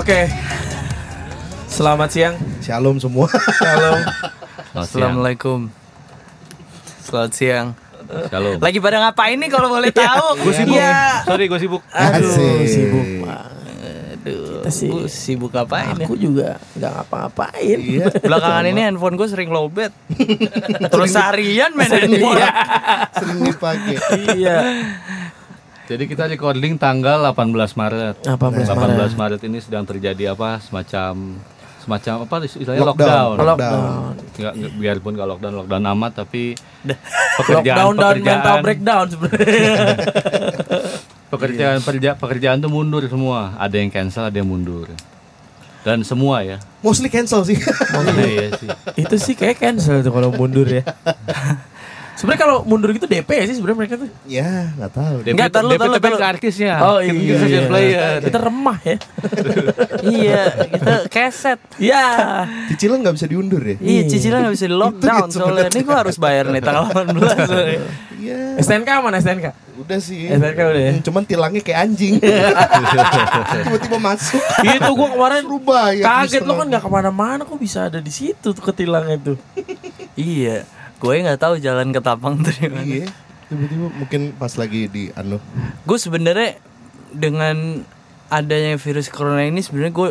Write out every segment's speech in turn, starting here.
Oke. Selamat siang. Shalom semua. Shalom. Assalamualaikum. Selamat siang. Shalom. Lagi pada ngapain nih kalau boleh tahu? Gue sibuk. Iya. Sorry, gue sibuk. Aduh, Asik. sibuk. Aduh, Kita sih- gua sibuk apain ya? Aku juga nggak ngapa-ngapain. Iya. Belakangan ini handphone gue sering lowbat. Terus harian main handphone. Sering dipakai. iya. Jadi kita recording tanggal 18 Maret. 18 18 Maret. Maret ini sedang terjadi apa semacam semacam apa istilahnya Lockdown. lockdown. Lockdown. Nggak, nggak- biarpun nggak lockdown lockdown amat tapi Lockdown dan mental breakdown sebenarnya. pekerjaan pekerja, pekerjaan tuh mundur semua. Ada yang cancel, ada yang mundur. Dan semua ya. Mostly cancel sih. iya sih. Itu sih kayak cancel tuh kalau mundur ya. Sebenarnya kalau mundur gitu DP ya sih sebenarnya mereka tuh. ya, nggak tahu. DP, Nggak, DP tar lu, tapi lu. ke artisnya. Oh Kita iya. social iya. player. Kita remah ya. iya, kita keset. Iya. Cicilan nggak bisa diundur ya? Iya, cicilan gak bisa di lockdown soalnya. Ini gue harus bayar nih tanggal 18. soalnya. Iya. STNK mana STNK? Udah sih. STNK udah ya? Hmm, Cuman tilangnya kayak anjing. Tiba-tiba masuk. Itu gua kemarin Rubah ya. kaget lo kan nggak ke mana-mana kok bisa ada di situ tuh ketilang itu. Iya, gue nggak tahu jalan ke Tapang tuh di mana. Iya. Tiba-tiba mungkin pas lagi di anu. gue sebenarnya dengan adanya virus corona ini sebenarnya gue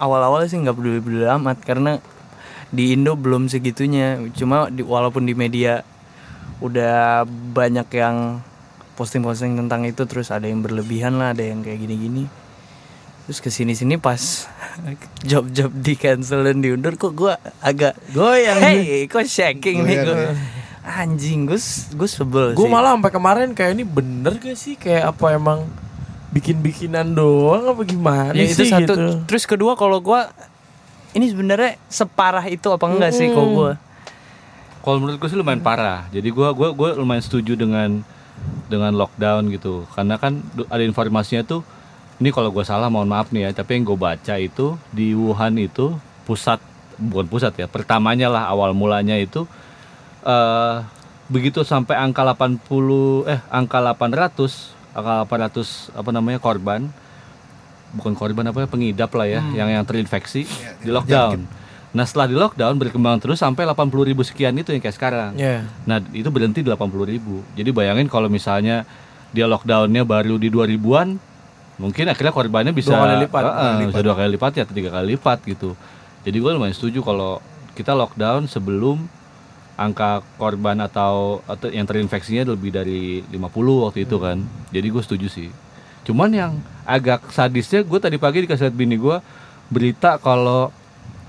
awal-awal sih nggak peduli peduli amat karena di Indo belum segitunya cuma di, walaupun di media udah banyak yang posting-posting tentang itu terus ada yang berlebihan lah ada yang kayak gini-gini terus ke sini sini pas job-job di cancel dan diundur kok gue agak Goyang. hey kok shaking nih gue ya. anjing gue gue sebel Gue sih malah sampai kemarin kayak ini bener gak sih kayak apa emang bikin-bikinan doang apa gimana ya itu sih satu gitu. terus kedua kalau gua ini sebenarnya separah itu apa enggak sih kalau gua Kalau menurut gue sih lumayan parah. Jadi gua gua gua lumayan setuju dengan dengan lockdown gitu. Karena kan ada informasinya tuh ini kalau gua salah mohon maaf nih ya, tapi yang gue baca itu di Wuhan itu pusat bukan pusat ya, pertamanya lah awal mulanya itu eh begitu sampai angka 80 eh angka 800 angka 800 apa namanya korban bukan korban apa ya pengidap lah ya yang yang terinfeksi di lockdown. Nah setelah di lockdown berkembang terus sampai 80 ribu sekian itu yang kayak sekarang. Ya. Nah itu berhenti di 80 ribu. Jadi bayangin kalau misalnya dia lockdownnya baru di 2000-an, mungkin akhirnya korbannya bisa Dua kali lipat. Dua kali bisa dua kali lipat ya atau tiga kali lipat gitu. Jadi gue lumayan setuju kalau kita lockdown sebelum angka korban atau, atau yang terinfeksinya lebih dari 50 waktu itu kan. Jadi gue setuju sih. Cuman yang agak sadisnya gue tadi pagi dikasih lihat bini gue berita kalau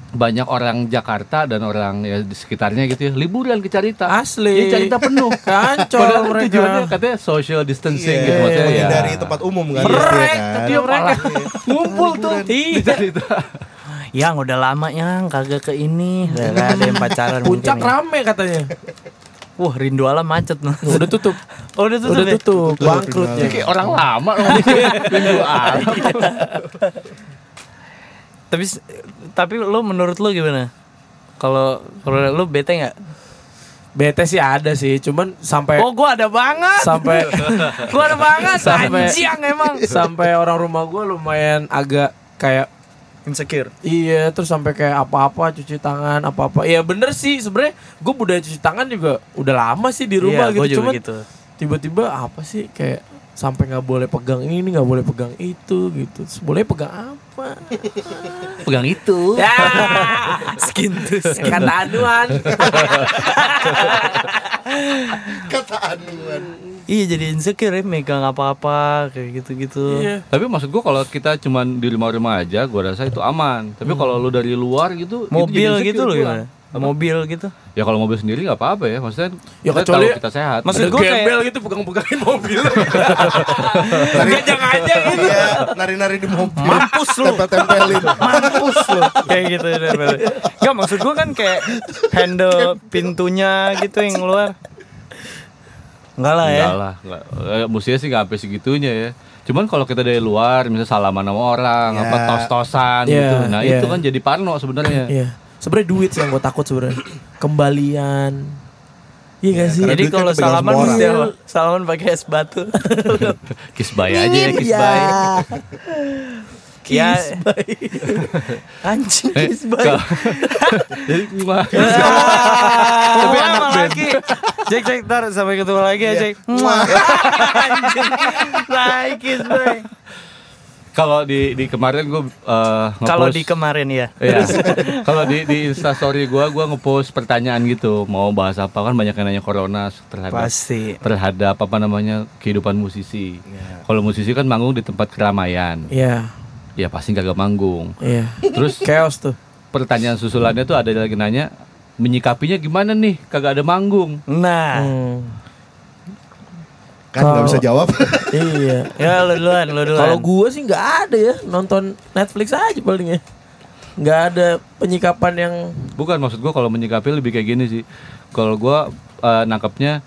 banyak orang Jakarta dan orang ya di sekitarnya gitu ya liburan ke Carita. Asli. Ya, Carita penuh. Kancol Padahal mereka. tujuannya katanya social distancing Iya, gitu maksudnya ya. dari tempat umum kan. Merek, biasanya kan. tapi mereka ngumpul tuh di Carita. yang udah lama yang kagak ke ini Gak ada yang pacaran Puncak mungkin ya. rame katanya. wah rindu alam macet noh Udah tutup. oh udah tutup Udah ya? tutup. Tutup, Bangkrut ya. Kayak orang lama. Minggu alam. tapi tapi lu menurut lu gimana? Kalau kalau lu bete nggak? Bete sih ada sih, cuman sampai oh gua ada banget. Sampai gua ada banget Sampai- anjing emang. sampai orang rumah gue lumayan agak kayak insecure. Iya, terus sampai kayak apa-apa cuci tangan, apa-apa. Iya bener sih, sebenarnya gue budaya cuci tangan juga udah lama sih di rumah Iya, gua gitu. Cuman gitu. tiba-tiba apa sih kayak sampai nggak boleh pegang ini, nggak boleh pegang itu gitu. Terus boleh pegang apa? Pegang itu. ya, skin to skin kata anuan. Kata anuan. Iya jadi insecure ya megang apa-apa kayak gitu-gitu. iya. Tapi maksud gua kalau kita cuman di rumah-rumah aja, gua rasa itu aman. Tapi kalau lu dari luar gitu, itu jadi Mobil gitu loh gua. Gimana? Mobil gitu. Ya kalau mobil sendiri nggak apa-apa ya, maksudnya Ya, kita kecuali- tahu kita sehat. Maksud kayak- gembel gitu pegang-pegangin mobil. Gajang aja gitu. Iya, nari-nari di mobil. Mampus lu. Tempel-tempelin. Mampus lu. kayak gitu. Enggak maksud gua kan kayak handle pintunya gitu yang keluar. Enggak lah ya. Enggak lah, enggak. Eh, Mestinya sih nggak sampai segitunya ya. Cuman kalau kita dari luar, misalnya salaman sama orang, Ya. apa tos-tosan Ya, gitu, nah ya. itu kan jadi parno sebenarnya. Iya. Sebenarnya duit sih yang gue takut sebenarnya. Kembalian. Iya gak sih? karena Jadi kan kalau kepegang salaman mesti apa? Salaman pakai es batu. Kisbay aja ya, kisbay. Iya. Ya. Kiss bye. Anjing Eh, kiss bye. jadi gimana? Tapi anak lagi. Cek cek ntar sampai ketemu lagi ya cek. Anjing. Bye kiss bye. Kalau di di kemarin gue uh, Kalau di kemarin ya. Iya. Kalau di di Instastory gua gua ngepost pertanyaan gitu, mau bahas apa kan banyak yang nanya corona terhadap Pasti. terhadap apa namanya kehidupan musisi. Kalau musisi kan manggung di tempat keramaian. Iya. Ya pasti kagak manggung. Iya. Terus Chaos tuh. pertanyaan susulannya tuh ada lagi nanya menyikapinya gimana nih kagak ada manggung. Nah. Hmm. Kan nggak bisa jawab. iya. Ya lu duluan, lu duluan. Kalau gua sih nggak ada ya nonton Netflix aja palingnya. Nggak ada penyikapan yang Bukan maksud gua kalau menyikapi lebih kayak gini sih. Kalau gua eh, nangkepnya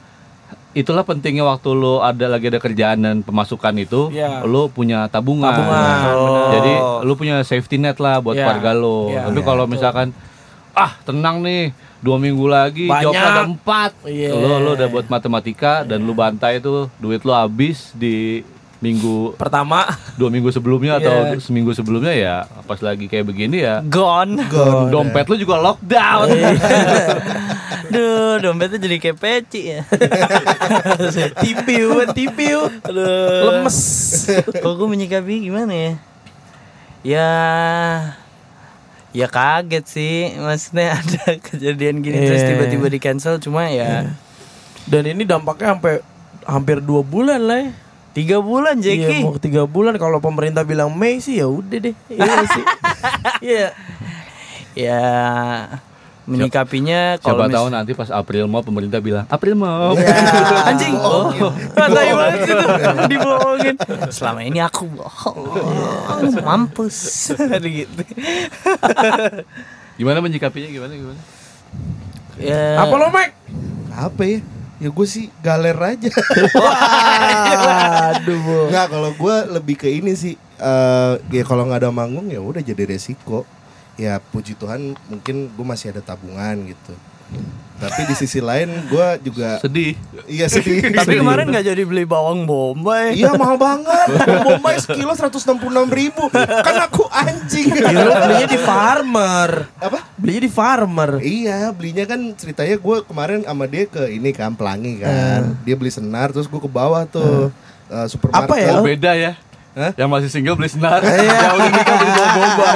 itulah pentingnya waktu lo ada lagi ada kerjaan dan pemasukan itu, Iya. lo punya tabungan. Tabungan, benar. Jadi lo punya safety net lah buat Iya. keluarga lo. Iya. Tapi kalau misalkan ah tenang nih dua minggu lagi Banyak. ada empat, Iya. lo lo udah buat matematika dan lo bantai tuh duit lo habis di minggu pertama dua minggu sebelumnya atau Iya. seminggu sebelumnya ya pas lagi kayak begini ya gone. dompet lo juga lockdown. Iya. Duh, dompetnya jadi kayak peci ya. tipiu, tipiu, Aduh. lemes. Kalau gue menyikapi gimana ya? Ya Ya kaget sih Maksudnya ada kejadian gini Terus Iya. tiba-tiba di cancel Cuma ya Dan ini dampaknya sampai hampir dua bulan lah ya. Tiga bulan Iya, Jeki mau tiga bulan kalau pemerintah bilang Mei sih ya udah deh. Iya sih. Iya. Ya Menyikapinya Siapa kalau mis- tahu nanti pas April mau pemerintah bilang April mau. Anjing Oh banget itu Dibohongin Selama ini aku bohong Mampus gitu Gimana menyikapinya gimana gimana? Ya Apa lo, Mike? Apa ya? Ya gue sih galer aja. Aduh, Bu. Nggak, kalau gue lebih ke ini sih. eh ya kalau nggak ada manggung ya udah jadi resiko. Ya puji Tuhan mungkin gue masih ada tabungan gitu. Tapi di sisi lain gue juga Sedih. iya sedih. Tapi sedih. kemarin gak jadi beli bawang bombay Iya mahal banget. Bombay sekilo 166 ribu. Kan aku anjing. Ya, belinya di farmer. Apa? Belinya di farmer. Iya, belinya kan ceritanya gue kemarin sama dia ke ini kan pelangi kan. Dia beli senar terus gue ke bawah tuh eh, supermarket. Apa ya? Oh, beda ya. Hah? Yang masih single beli senar, yang udah nikah beli bawa bomba.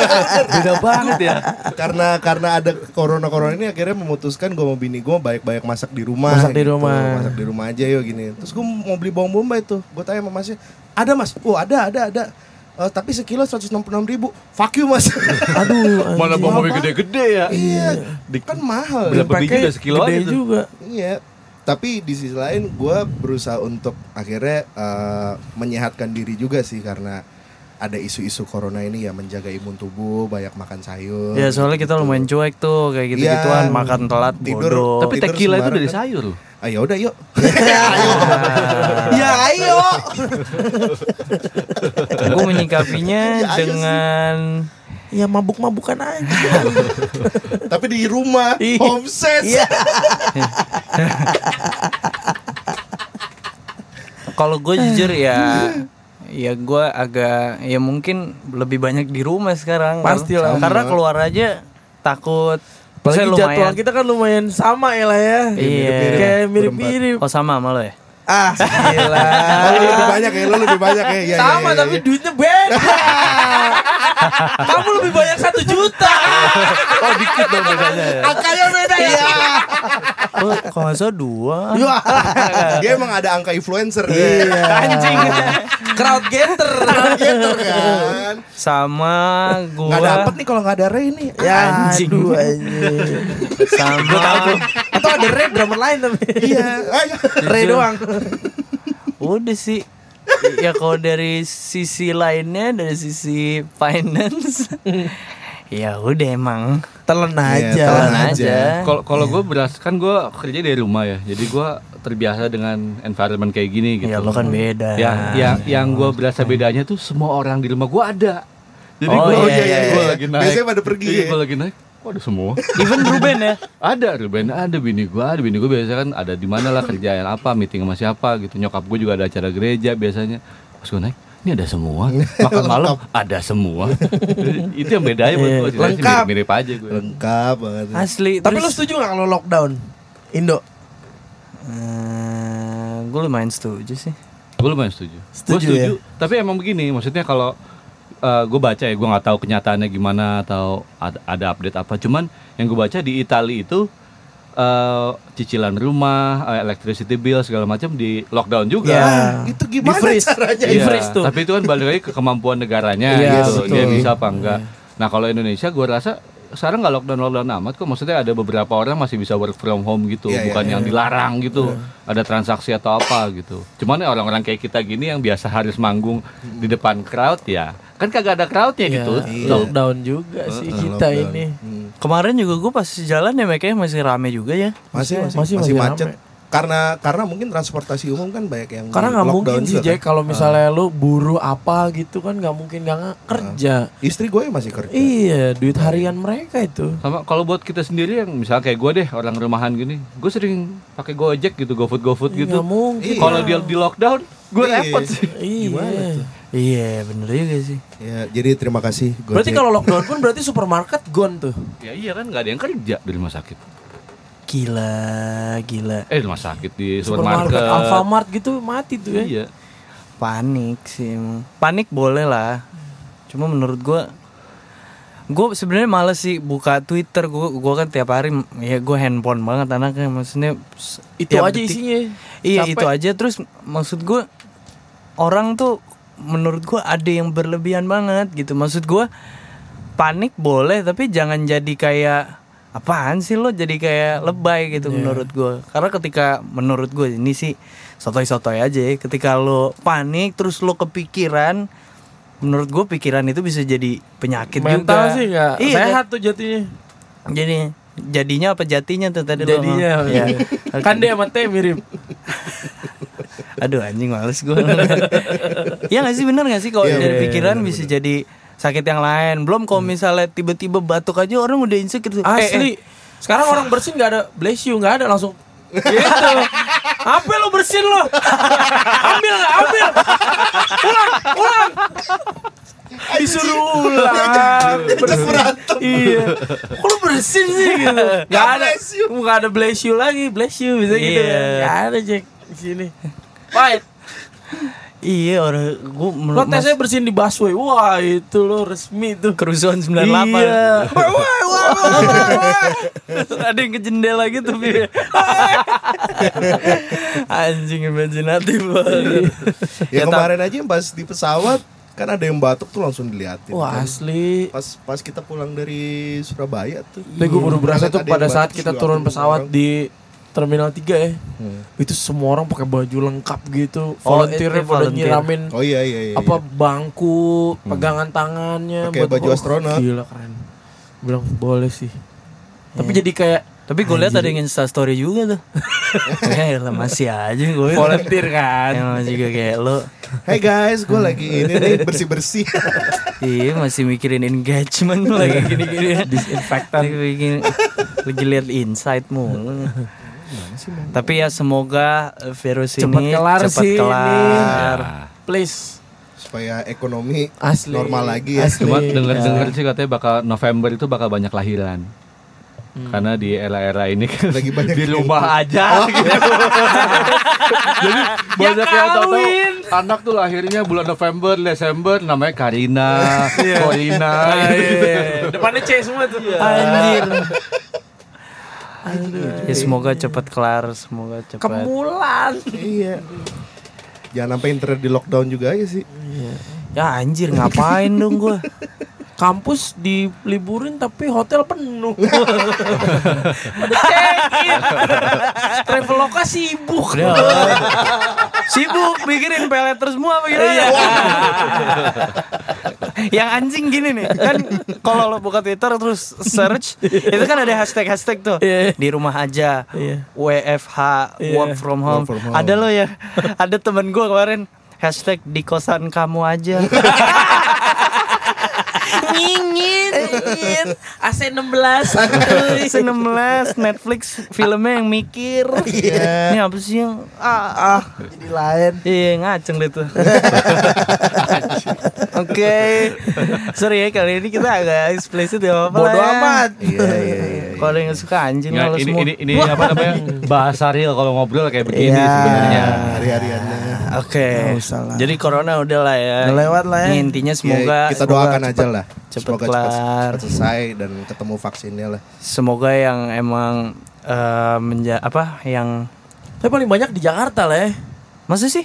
beda banget ya. karena karena ada corona corona ini akhirnya memutuskan gue mau bini gue baik baik masak di rumah Masak di gitu. rumah. masak di rumah aja yuk gini terus gue mau beli bawang bombay tuh gue tanya sama masnya ada mas oh ada ada ada Eh, tapi sekilo 166 ribu fuck you mas Aduh, Mana anjing. bomba gede-gede ya. iya kan mahal Berapa Pakai biji udah sekilo gede aja juga. iya tapi di sisi lain gue berusaha untuk akhirnya eh, menyehatkan diri juga sih karena ada isu-isu corona ini ya menjaga imun tubuh banyak makan sayur Ya soalnya kita lumayan cuek tuh Kayak gitu-gituan Iya. Makan telat Tidur. bodoh Tapi tidur tequila itu dari sayur loh. ah ya udah yuk Ya ayo. Gue menyikapinya dengan Ya mabuk-mabukan aja. tapi di rumah Iya. homesick Iya. Kalau gue jujur ya Ya gue agak Ya mungkin lebih banyak di rumah sekarang Pastilah. Karena keluar aja Takut Apalagi Maksudnya jadwal lumayan kita kan lumayan sama ya lah ya. Iya. Kayak mirip-mirip. Oh sama sama lo ya? Ah, gila. Oh, lu lebih banyak ya, lu lebih banyak ya. ya Sama ya, ya, tapi ya. duitnya beda. Kamu lebih banyak satu juta. Oh dikit dong bedanya ya. Angkanya beda ya. Oh, kalau nggak salah dua Dia emang ada angka influencer Iya. dia. Anjing Crowd getter. Gitu kan. Sama gue Gak dapet nih kalau gak ada Ray nih. Ya, Anjing. aduh, anjing. Sama Atau ada Ray drummer lain tapi. Iya. Ayo. Ray doang. Udah sih Ya kalau dari sisi lainnya Dari sisi finance Ya udah emang Telan Iya, aja. telan Telan aja. Kalau kalau gue beras kan gue kerja dari rumah ya. Jadi gue terbiasa dengan environment kayak gini gitu. Ya lo kan beda Yang yang yang gue berasa bedanya tuh semua orang di rumah gue ada. Jadi Oh, gue iya, iya, gue iya. lagi naik. Biasanya pada pergi Iya, ya. gue lagi naik. Kok ada semua? Even Ruben ya ada Ruben, ada bini gue, ada bini gue biasanya kan ada di mana lah kerjaan apa, meeting sama siapa gitu. Nyokap gue juga ada acara gereja biasanya. Pas gue naik, ini ada semua makan malam ada semua itu yang bedanya buat gue Lengkap. mirip, mirip aja gue Lengkap banget. Asli. Tapi lu terus, setuju gak kalau lockdown Indo? eh, gue lumayan setuju sih. gue lumayan setuju gue Setuju setuju tapi emang begini maksudnya kalau gue baca ya gue nggak tahu kenyataannya gimana atau ada, ada update apa cuman yang gue baca di Italia itu eh, cicilan rumah eh, electricity bill segala macam di lockdown juga Ya. Itu gimana Di-freeze. caranya? Di Iya, freeze tuh. Tapi itu kan balik lagi ke kemampuan negaranya Iya, gitu. betul. Dia bisa apa enggak. Nah, kalau Indonesia gue rasa sekarang nggak lockdown lockdown amat kok maksudnya ada beberapa orang masih bisa work from home gitu Iya, bukan iya, yang dilarang gitu ada transaksi atau apa gitu cuman ya orang-orang kayak kita gini yang biasa harus manggung di depan crowd ya kan kagak ada crowdnya Ya, gitu Lockdown juga sih kita Lockdown. ini Hmm. Kemarin juga gue pas jalan ya kayaknya masih rame juga ya. Masih masih Masih- masih, masih macet. rame. Karena karena mungkin transportasi umum kan banyak yang Karena nggak lockdown mungkin sih juga Jack kan. kalau misalnya lu buruh apa gitu kan nggak mungkin nggak nge- kerja. Istri gue masih kerja. Iya, duit harian mereka itu. sama kalau buat kita sendiri yang misalnya kayak gue deh orang rumahan gini gue sering pakai gojek gitu gofood gofood gitu Nggak mungkin. kalau dia di lockdown gue Iya. repot sih Iya. Iya bener juga sih. Ya, jadi terima kasih Gojek. Berarti kalau lockdown pun berarti supermarket gone tuh. ya iya kan nggak ada yang kerja di rumah sakit Gila, gila. eh rumah sakit di Supermarket supermarket Alfamart gitu mati tuh ya. iya Panik sih emang. Panik boleh lah. Cuma menurut gue gue sebenarnya males sih buka Twitter gue gue kan tiap hari ya gue handphone banget anaknya maksudnya Itu aja detik- isinya. iya Capek. itu aja terus maksud gue orang tuh menurut gue ada yang berlebihan banget gitu maksud gue panik boleh tapi jangan jadi kayak apaan sih lo jadi kayak lebay gitu menurut gue karena ketika menurut gue ini sih sotoy-sotoy aja ya. ketika lo panik terus lo kepikiran menurut gue pikiran itu bisa jadi penyakit Mental juga sih nggak iya, sehat tuh jatinya. jadi jadinya apa jatinya tuh tadi lo Jadinya. ngomong. ya. Kan dia sama T mirip. Aduh anjing males gue Ya gak sih bener gak sih Kalau Iya, dari bener, pikiran bener, bisa jadi sakit yang lain Belum kalau misalnya tiba-tiba batuk aja orang udah insecure. Eh, Asli. eh, Sekarang orang bersin nggak ada bless you nggak ada langsung gitu. Apa lo bersin lo? ambil nggak ambil. Ulang ulang. Disuruh ulang. Bersin. Iya. Kok lo bersin sih gitu? Gak ada. Gak ada bless you lagi. Bless you bisa gitu. Iya. Gak ada Jack di sini. Fight. Iya orang gue Lo tesnya bersin di busway. Wah itu lo resmi tuh. Kerusuhan 98 Iya. Wah, wah, wah, wah, wah. Ada yang ke jendela gitu Pi. Anjing imajinatif banget ya, Ya, kemarin aja yang pas di pesawat kan ada yang batuk tuh langsung diliatin. Wah kan. asli. Pas pas kita pulang dari Surabaya tuh. Tapi gue baru berasa tuh Ada yang pada saat kita turun tuh pesawat orang. di Terminal 3 ya. Hmm. Itu semua orang pakai baju lengkap gitu. Oh, Volunteernya itu pada volunteer. nyiramin Oh iya iya iya. apa bangku, pegangan tangannya Pakai buat- baju oh, astronot. Gila keren. Bilang boleh sih. Tapi jadi kayak Tapi gue lihat ada yang insta story juga tuh Ya elah, masih aja gue volunteer kan. Emang juga kayak lo Hey guys, gue lagi ini nih bersih bersih. Iya masih mikirin engagement lagi gini-gini Disinfektan. Lagi Lagi lihat insight mulu Tapi ya semoga eh, virus Cepet ini kelar cepat sih ini. kelar. Please. Supaya ekonomi Asli. normal lagi ya. Asli. Cuma Ya. denger-denger sih katanya bakal November itu bakal banyak lahiran. Karena di era-era ini kan Lagi banyak di rumah aja gitu. Jadi banyak yang tahu anak tuh lahirnya bulan November, Desember namanya Karina, Corina Ah, gitu. iya. Depannya C semua tuh. Anjir Ya semoga cepat kelar Semoga cepat Kemulan. Iya. Jangan sampai internet di lockdown juga aja sih. Ya anjir ngapain dong gue kampus diliburin tapi hotel penuh. Ada check-in. Traveloka sibuk. Sibuk mikirin pelet terus semua apa gimana? Iya. Yang anjing gini nih kan kalau lo buka Twitter terus search itu kan ada hashtag-hashtag tuh Iya. di rumah aja Iya. WFH Iya. work from home. Work from home. Ada lo ya ada temen gue kemarin hashtag di kosan kamu aja. Ngapain? AC 16. Se-16 Netflix filmnya yang mikir. Ini apa sih yang ah, ah. Jadi lain. Iya ngaceng deh tuh Oke Sorry ya kali ini kita agak explicit ya apa Bodoh ya. amat. Iya iya iya. Kalau ada yang gak suka anjing ini, semua ini ini apa namanya bahasa real kalau ngobrol kayak begini Iya. sebenarnya. Hari-hariannya. Oke lah. Jadi corona udah lah ya Udah lewat lah ya. Ini Intinya semoga Ya, kita doakan aja lah. cepet Semoga kelar. cepat selesai dan ketemu vaksinnya lah. Semoga yang emang eh, menja apa yang Tapi paling banyak di Jakarta lah ya. Masa sih?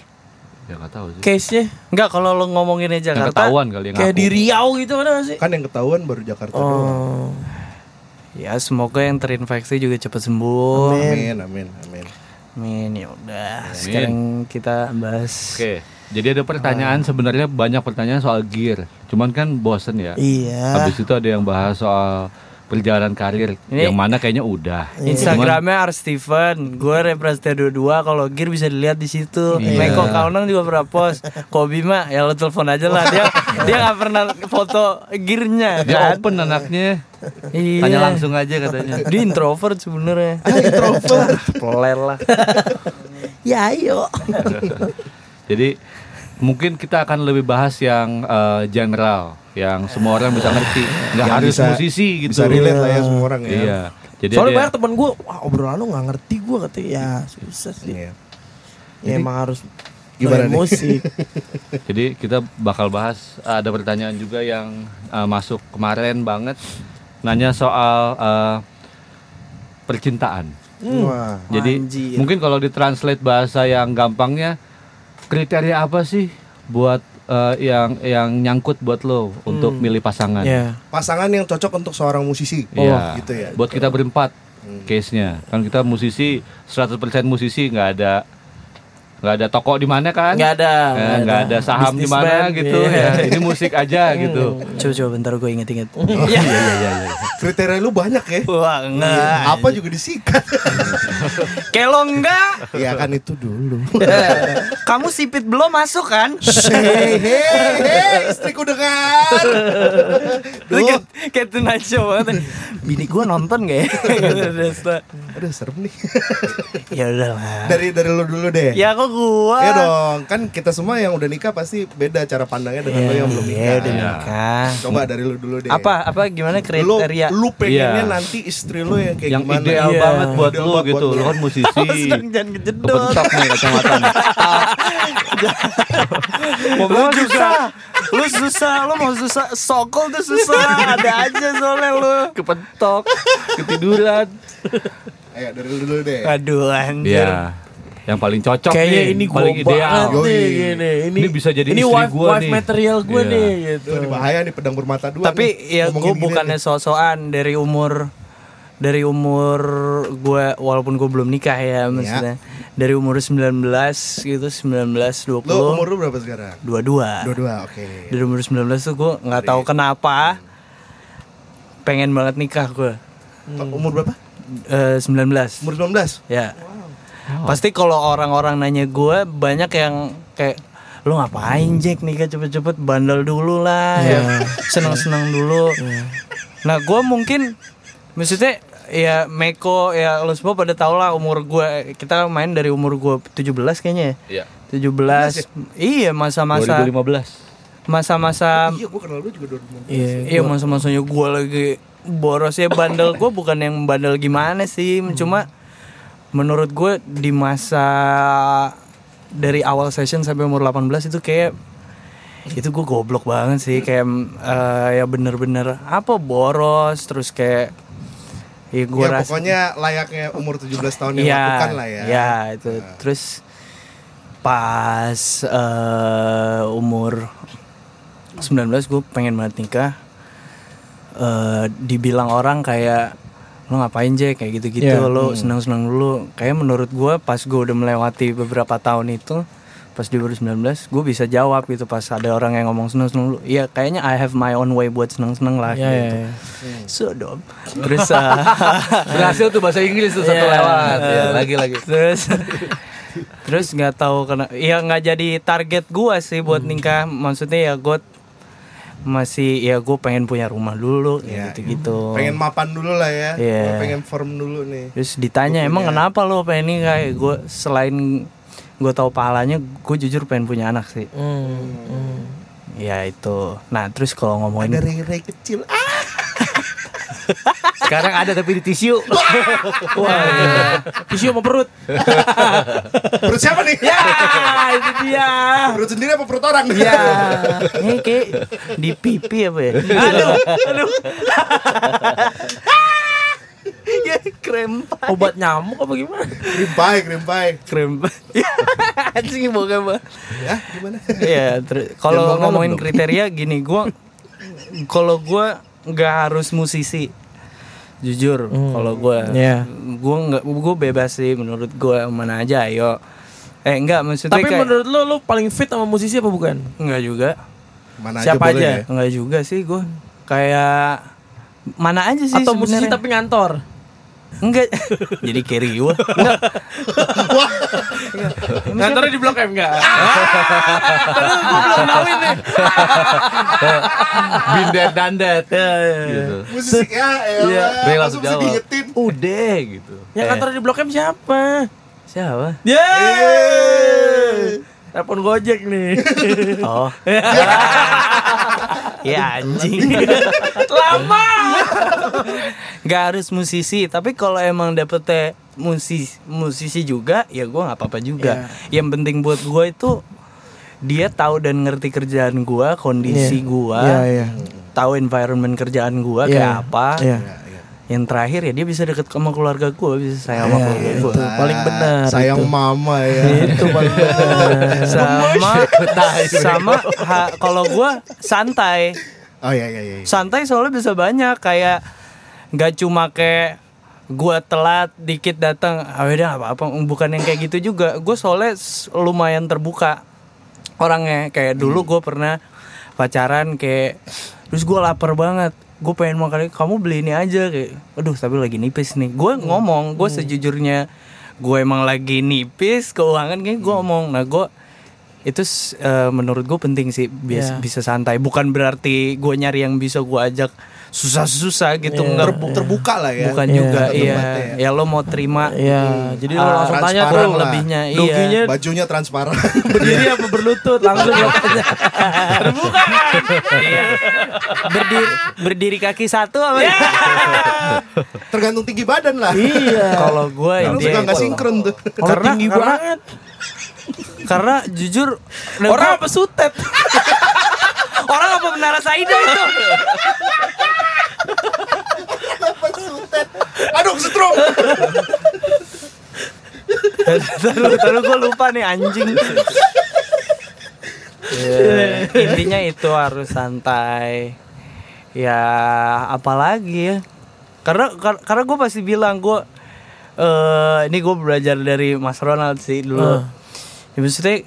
Ya nggak tahu sih. Case-nya Enggak kalau lo ngomonginnya Yang Jakarta ketahuan kali yang kayak ngaku. di Riau gitu nggak sih? Kan yang ketahuan baru Jakarta doang. Oh. Ya semoga yang terinfeksi juga cepat sembuh Amin amin amin. Amin ya udah. Sekarang kita bahas. Oke. Jadi ada pertanyaan sebenarnya banyak pertanyaan soal gear. Cuman kan bosen ya. Iya. Habis itu ada yang bahas soal perjalanan karir Ini- yang mana kayaknya udah. Instagramnya Ars Steven, gue representa dua kalau gear bisa dilihat di situ. Iya. Meko Kaunang juga pernah post. Kobi mah ya lo telepon aja lah dia dia nggak pernah foto gearnya Dia kan. open anaknya. Iya. Tanya langsung aja katanya. Dia introvert sebenarnya. introvert. Peler lah. Ya ayo. Jadi mungkin kita akan lebih bahas yang eh, general, yang semua orang bisa ngerti, nggak Yang harus bisa- musisi gitu. Bisa relate lah ya semua orang ya. Iya. Jadi Soalnya banyak temen gue Wah obrolan lu gak ngerti gue katanya. Ya susah sih. Iya. Ya emang harus Gimana nih? musik. Jadi kita bakal bahas ada pertanyaan juga yang uh, masuk kemarin banget nanya soal uh, percintaan. Wah. Jadi Anjir. mungkin kalau ditranslate bahasa yang gampangnya kriteria apa sih buat uh, yang yang nyangkut buat lo untuk milih pasangan? Ya Pasangan yang cocok untuk seorang musisi. Iya. gitu ya. Buat kita berempat case-nya. Kan kita musisi 100% musisi nggak ada nggak ada toko di mana kan? Nggak ada, Eh, nggak ada. ada saham di mana gitu iya. ya. Ini musik aja gitu. Coba coba bentar gue inget-inget. Iya iya iya. iya. Kriteria lu banyak ya. Wah enggak. Apa juga disikat. Lo enggak. ya kan itu dulu. Kamu sipit belum masuk kan? hei, hei, hei, istriku dengar. Lu kayak, kayak Tonight Show banget. Bini gue nonton gak ya? Aduh serem nih. ya udahlah. dari dari lu dulu deh. Ya gua? Ya dong, kan kita semua yang udah nikah pasti beda cara pandangnya dengan lo yang belum nikah. Iya udah nikah. Coba dari lu dulu deh. Apa apa gimana Lu, kriteria? lu pengennya Iya. nanti istri lu yang kayak yang gimana? ideal Iya. banget buat Ideal lu banget gitu. buat Lu lu. kan musisi. Sedang jangan kejedot. Kepentok nih kacamata. Lu susah, lu susah, lu mau susah, sokol tuh susah, ada aja soalnya lu. Kepentok, ketiduran. Ayo dari lu dulu deh. Aduh anjir. Iya. Yang paling cocok Kayaknya nih, ini paling gue ideal. nih gini. Ini, Ini bisa jadi ini istri wife, gua wife nih. material gue Iya. nih gitu. Tuh, ini bahaya nih pedang bermata dua. Tapi nih. ya Ngomongin gue bukannya nih. so-soan dari umur dari umur gue walaupun gue belum nikah ya maksudnya dari umur 19 gitu 19 20 Lu umur lu berapa sekarang? dua-dua Dua-dua, oke. dari umur 19 tuh gue nggak tahu kenapa pengen banget nikah gue Umur berapa? Eh, 19 Umur 19? ya pasti kalau orang-orang nanya gue banyak yang kayak lu ngapain Jack? Nikah cepet-cepet bandel dulu lah. Ya seneng-seneng dulu. Nah gue mungkin maksudnya ya Meko ya lu semua pada tau lah umur gue kita main dari umur gue 17 kayaknya Iya. ya? 17 iya masa-masa 2015. masa-masa Iya, gua kenal lu juga 2015. Iya. Iya masa-masanya gue lagi boros ya bandel gue bukan yang bandel gimana sih cuma menurut gue di masa dari awal session sampai umur 18 itu kayak itu gue goblok banget sih kayak eh, ya bener-bener apa boros terus kayak ya gue ya, rasa pokoknya layaknya umur 17 tahun yang Iya, lakukan lah ya. Iya, itu. Terus pas eh, umur 19 gue pengen banget nikah. eh dibilang orang kayak lo ngapain Jack? Kayak gitu-gitu. Iya. lo senang-senang dulu. Kayak menurut gue pas gue udah melewati beberapa tahun itu pas di 2019 gue bisa jawab gitu pas ada orang yang ngomong senang-senang dulu. Iya kayaknya I have my own way buat senang-senang lah Iya, gitu. iya, so dom. Terus ah, Berhasil tuh bahasa Inggris tuh satu Iya. lewat. Ya, Eh, lagi lagi. terus terus nggak tahu kena ya nggak jadi target gua sih buat nikah. Maksudnya ya gue masih ya gue pengen punya rumah dulu Iya. gitu gitu Pengen mapan dulu lah ya. Iya. Gua Pengen firm dulu nih. terus ditanya Gua emang punya- kenapa lo pengen ini kayak gue selain gue tahu pahalanya gue jujur pengen punya anak sih Hmm, hmm. ya itu nah terus kalau ngomongin Ada ray-ray kecil. Ah, sekarang ada tapi di tisu Wah, tisu sama perut. perut siapa nih? Ya, itu dia. Perut sendiri apa perut orang? ya ini kayak di pipi apa ya Aduh, aduh. ya krem Obat nyamuk apa gimana? Krimpai, krimpai. krem anjing bukan apa Ya, gimana? Iya, Jangan kalau ngomongin kriteria gini, gua kalau gua nggak harus musisi. Jujur, kalau gua Iya. gua nggak gua bebas sih menurut gua mana aja ayo. Eh enggak maksudnya Tapi kayak menurut lo, lo paling fit sama musisi apa bukan? enggak juga. Mana Siapa boleh aja? ya? Enggak juga sih gua. Kayak mana aja sih Atau musisi sebenarnya. tapi ngantor? Enggak. Jadi carry gua. Enggak. Ngantornya di Blok M enggak? Terus gue belum tahu ini. Bindet dandet. Ya, ya, ya. Gitu. Musik ya, Iya, elah. dia Langsung bisa jawab. diingetin. Udah gitu. Yang ngantor di Blok M siapa? Siapa? Yeay. Telepon Gojek nih. Oh. ya anjing. Lama. Gak harus musisi, tapi kalau emang dapetnya musisi musisi juga, ya gue nggak apa-apa juga. Yang penting buat gue itu dia tahu dan ngerti kerjaan gue, kondisi Iya. gue, Iya, iya. tahu environment kerjaan gue Iya. kayak apa. Iya. Yang terakhir ya dia bisa deket sama keluarga gue, bisa sayang sama Iya, keluarga gue. paling benar. Sayang itu. mama ya. Itu paling benar. Sama sama kalau gue santai. Oh iya iya iya. santai soalnya bisa banyak kayak nggak cuma kayak gua telat dikit datang ah udah nggak apa-apa bukan yang kayak gitu juga gue soalnya lumayan terbuka orangnya kayak dulu gue pernah pacaran kayak terus gue lapar banget gue pengen makan ini, kamu beli ini aja kayak aduh tapi lagi nipis nih. Gue ngomong gue sejujurnya gue emang lagi nipis keuangan kayak gue ngomong. Nah gue itu eh, menurut gue penting sih bias- Iya. bisa santai. Bukan berarti gue nyari yang bisa gue ajak susah-susah gitu Iya. enggak Terbu- terbuka lah ya. bukan Iya, juga iya tempatnya ya lo mau terima Iya, jadi lo ah, langsung tanya lah. lebihnya iya Bajunya transparan. berdiri apa berlutut langsung lo tanya. Terbuka kan? Iya. berdiri berdiri kaki satu apa Iya. Tergantung tinggi badan lah. Iya. kalau gue Lu suka nggak sinkron tuh. Karena tinggi karena, banget. karena jujur Orang apa sutet? orang apa menara Saida itu Aduh kesetrum. Taruh, taruh gue lupa nih anjing. Ya, intinya itu harus santai. Ya apalagi ya. Karena kar- karena gue pasti bilang gue eh ini gue belajar dari Mas Ronald sih dulu. Ya, maksudnya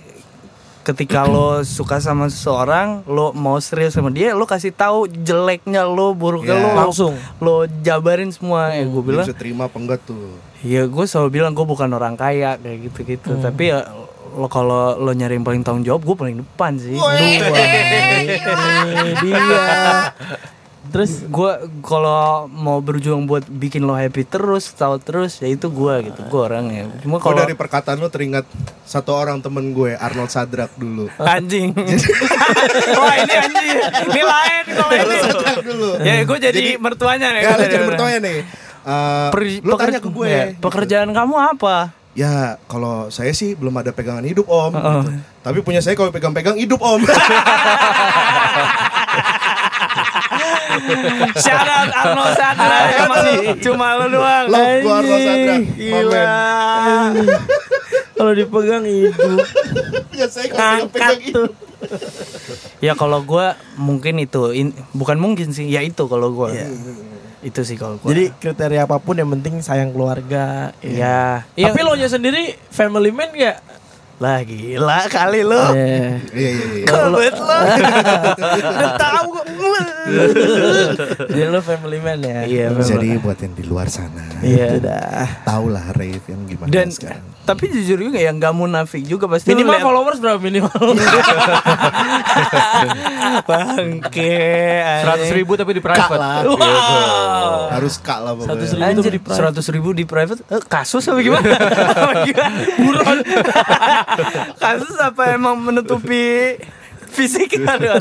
ketika lo suka sama seseorang, lo mau serius sama dia, lo kasih tahu jeleknya lo, buruknya Ya. lo, Langsung. lo jabarin semua. Ya gue bilang bisa terima apa enggak tuh. Iya gue selalu bilang gue bukan orang kaya kayak gitu-gitu Tapi ya lo kalau lo nyari yang paling tanggung jawab gue paling depan sih Ini dia. Terus gue kalau mau berjuang buat bikin lo happy terus tahu terus ya itu gue gitu gue orangnya Cuma Gue kalau dari perkataan lu teringat satu orang temen gue Arnold Sadrak dulu. anjing Wah ini anjing Ini lain kalau ini Sadrak dulu. Ya gue jadi, mertuanya nih Ya jadi mertuanya nih. Eh, Per- lu peker- tanya ke gue. ya, Pekerjaan kamu apa? Ya kalau saya sih belum ada pegangan hidup om. Heeh. Gitu. Tapi punya saya kalau pegang-pegang hidup om. Shout out Arnold Sadra Cuma, cuma lo doang Love gue Arnold Sadrak. Gila. Kalau dipegang. Punya saya kalau. Ya kalau gue mungkin itu in- bukan mungkin sih ya itu kalau gue Iya. itu sih kalau gue. Jadi kriteria apa pun yang penting sayang keluarga. ya, Tapi ya lo nya sendiri family man gak? Lah gila kali lo. Iya. Iya iya iya. Kebet lo. Udah tahu kok. Jadi lo family man ya. Iya, Jadi buat yang di luar sana, Iya. Udah. tau lah rave yang gimana Dan sekarang. Tapi jujur juga ya nggak munafik juga pasti Minimal liat- followers berapa minimal? bangke Seratus ribu tapi di private. lah. wow. Harus kak lah seribu tuh Anjir, di private. seratus ribu di private eh, kasus apa gimana? Buron. kasus apa emang menutupi fisik Aduh,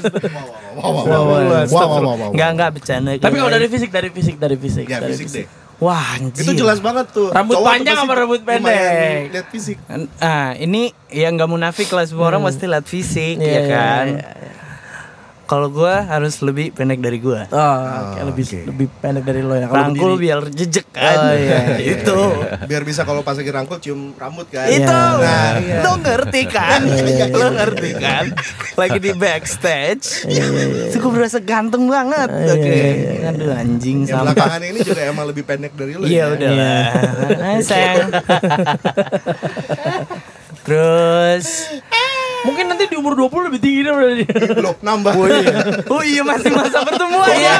Wow, wow, wow, wow, wow, wow, wow, wow. Enggak enggak bercanda. Tapi kalau dari fisik, dari fisik, dari fisik. Ya dari fisik deh. Wah anjir. Itu jelas banget tuh. Rambut Cowok panjang sama rambut pendek. Lihat fisik. Ah, ini yang nggak munafik lah semua orang pasti lihat fisik Iya, ya iya, kan. iya, Kalau gua harus lebih pendek dari gua. Oh, oke, lebih oke. lebih pendek dari lo ya. Kalau Rangkul berdiri. biar jejek kan. Oh, iya, iya, Itu. Biar bisa kalau pas lagi rangkul cium rambut kan. Itu. Nah, iya. Lo ngerti kan? Lo ngerti kan? Lagi di backstage. Itu gue berasa ganteng banget. Iya, Oke. iya, iya. Aduh anjing Yang sama. belakangan ini juga emang lebih pendek dari lu Iya ya. udah lah. Ah, sayang. Terus Mungkin nanti di umur 20 lebih tinggi daripada dia. Loh, nambah. Oh iya masih masa pertemuan ya.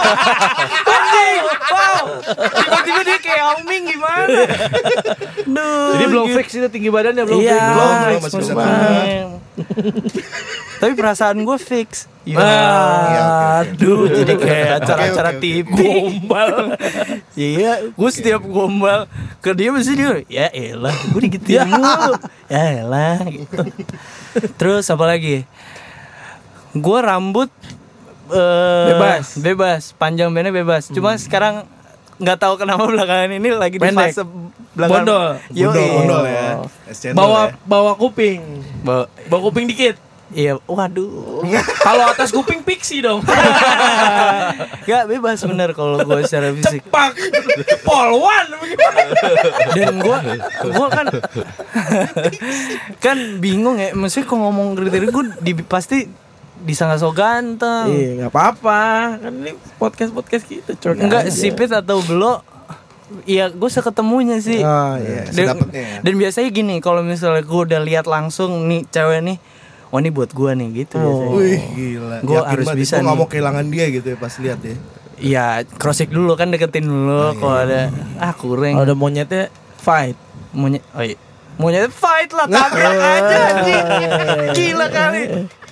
Anjing. Wow. Tiba-tiba dia kayak Yao Ming gimana? Duh. Jadi belum gitu. fix itu tinggi badannya belum Iya. fix. Belum, masih bisa. Tapi perasaan gue fix. Ya. Iya, oke, oke. Aduh, jadi kayak acara-acara. TV. Gombal. Iya, gue setiap gombal ke dia mesti dia, ya elah, gue digituin mulu. Ya elah, gitu. Terus apa lagi? Gue rambut eh, Bebas. bebas, panjang pendek bebas. Cuma sekarang nggak tahu kenapa belakangan ini lagi di Pendek. fase belakang. Bondol. Bondol, bondol ya. Cendol Bawa ya. bawa kuping. Bawa- Bawa kuping dikit. Iya, waduh. Kalau atas kuping pixie dong. Gak bebas bener kalau gue secara fisik. Pak polwan dan gua gua kan kan bingung ya maksudnya kalau ngomong kriteria gue di, pasti disangka so ganteng Iya, nggak apa-apa. Kan ini podcast podcast kita curhat. enggak aja. sipit atau belok Iya, gue seketemunya sih. Oh, iya. Dan, ya. dan biasanya gini, kalau misalnya gue udah lihat langsung nih cewek nih, oh ini buat gue nih gitu. biasanya. Wih, gila. Gua Yakin harus bisa Gua nggak nih. mau kehilangan dia gitu ya pas lihat ya. Iya, cross check dulu kan deketin dulu kalau ada ah kurang. Kalau udah monyetnya fight. Monyet, oh iya. Monyet fight lah, tabrak aja anjing. Gila kali.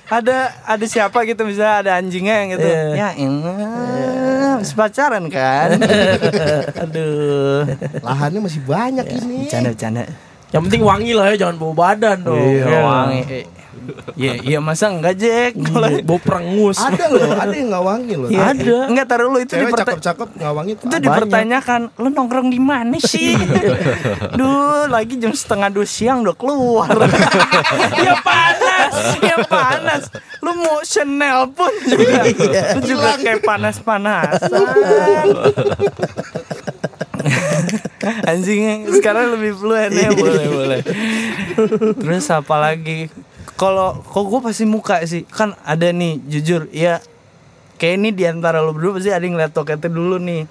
Ada ada siapa gitu misalnya ada anjingnya yang gitu. Iya. Ya elah, habis pacaran kan. Aduh. Lahannya masih banyak ini. Bercanda bercanda. Yang penting wangi lah ya, jangan bau badan dong. Iya, wangi. Iya, iya masa enggak Jack? Kalau Iya, Bau perengus. Ada loh, ada yang nggak wangi loh. Iya, Ada. Enggak taruh lu itu diperta- cakep-cakep nggak wangi tuh. itu ada. dipertanyakan lu nongkrong di mana sih duh lagi jam setengah dua siang udah keluar ya panas ya panas lu mau Chanel pun juga lu juga kayak panas panasan anjing sekarang lebih fluent ya boleh boleh terus apa lagi kalau kok gue pasti muka sih. Kan ada nih jujur ya kayak ini di antara lo berdua pasti ada yang ngeliat toketnya dulu nih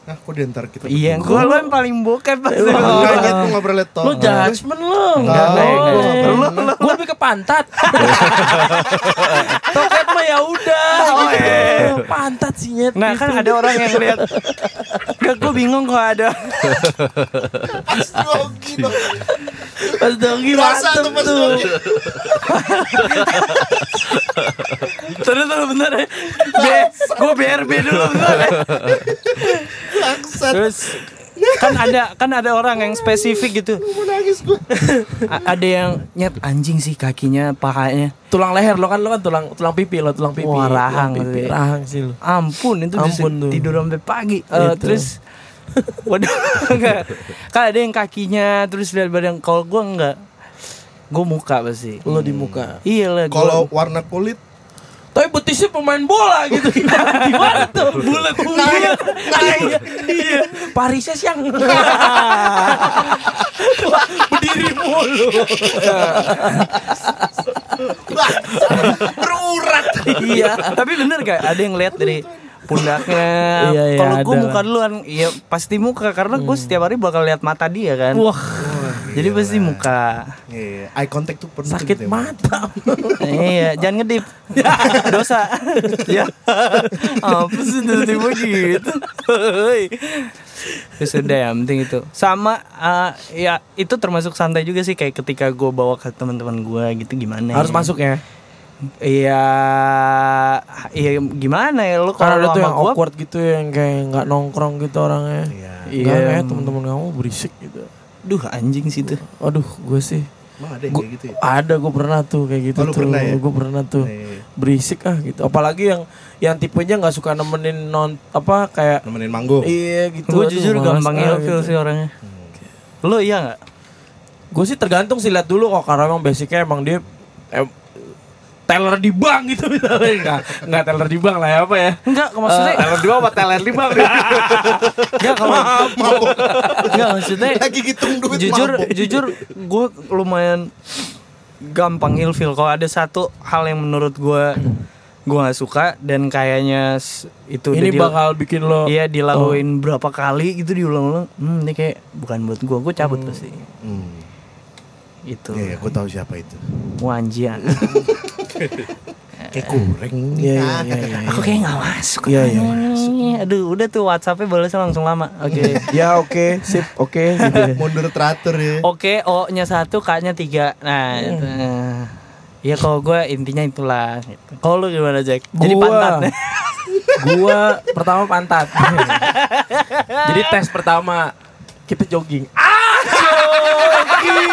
Nah, kok di antar kita Iya, gue lo yang paling bokep pasti. Makanya tuh nggak pernah liat Lu judgement lu. Enggak, enggak. Lu gua lebih ke pantat. Toket mah ya udah gitu. Pantat sih nyet. Nah kan ada orang yang lihat Gak gue bingung kok ada Grogi dong. Pas Berasa mantep tuh pas. Terus terus bentar ya Gue BRB dulu bentar ya. Terus kan ada kan ada orang yang spesifik gitu Mau nangis gue. A- ada yang nyet anjing sih kakinya pahanya Tulang leher lo kan lo kan tulang tulang pipi lo tulang pipi. Wah, rahang Tulang pipi. Rahang sih lo. ampun itu Ampun tuh. tidur sampai pagi Itu. terus waduh enggak kan ada yang kakinya terus lihat badan kalau gue enggak gue muka pasti Lo di muka. iya lah Kalau warna kulit Tapi betisnya pemain bola gitu gimana, gimana tuh? Bulat bulat. Iya, iya. Parisnya siang. Berdiri mulu. berurat. iya tapi bener gak ada yang lihat dari pundaknya Iya, iya, kalau gue muka duluan iya pasti muka karena gue setiap hari bakal lihat mata dia kan Wah, jadi pasti muka Iya, eye contact tuh penting. sakit tuh emang. mata. iya jangan ngedip dosa ya apa sih tiba-tiba gitu Hei. Terus udah ya, penting itu. Sama eh, ya itu termasuk santai juga sih kayak ketika gue bawa ke teman-teman gue gitu gimana. Harus ya. masuk ya. Iya, iya gimana ya lu kalau tuh sama yang gua awkward gitu yang kayak nggak nongkrong gitu orangnya. Iya. Iya, Iya. kayak teman-teman kamu berisik gitu. duh anjing sih tuh. Aduh, gue sih Emang ada yang Gua- kayak gitu ya? ada gue pernah tuh kayak gitu Oh, tuh. pernah ya? Gue pernah tuh. Iya. Berisik ah gitu. Apalagi yang yang tipenya nggak suka nemenin non apa kayak Nemenin manggung. iya gitu. Gue jujur gampang ah, ilfil gitu. sih orangnya. Lu iya nggak? Gue sih tergantung sih lihat dulu kok karena emang basicnya emang dia em, teller di bank gitu misalnya. Enggak enggak teller di bank lah ya apa ya? Enggak, maksudnya teller di bank apa teller di bank? Enggak kalau enggak maksudnya Lagi hitung duit jujur mabok. jujur gue lumayan gampang ilfil. Kalau ada satu hal yang menurut gue gue nggak suka dan kayaknya itu ini bakal bikin lo iya dilakuin berapa kali gitu diulang-ulang. Hmm, ini kayak bukan buat gue gue cabut pasti. Hmm. itu Iya, iya, gue tahu siapa itu. wanjian Kayak kurang. iya iya iya iya aku kayak nggak masuk Iya, iya, aduh udah tuh WhatsAppnya balasnya langsung lama oke ya oke sip oke gitu ya. Mundur teratur ya. Oke, O-nya satu, K-nya tiga. Nah, itu. Nah. Ya kalau gue intinya itulah. Gitu. Kalau lu gimana Jack? Jadi Gua- pantat. gua pertama pantat jadi tes pertama kita jogging ah jogging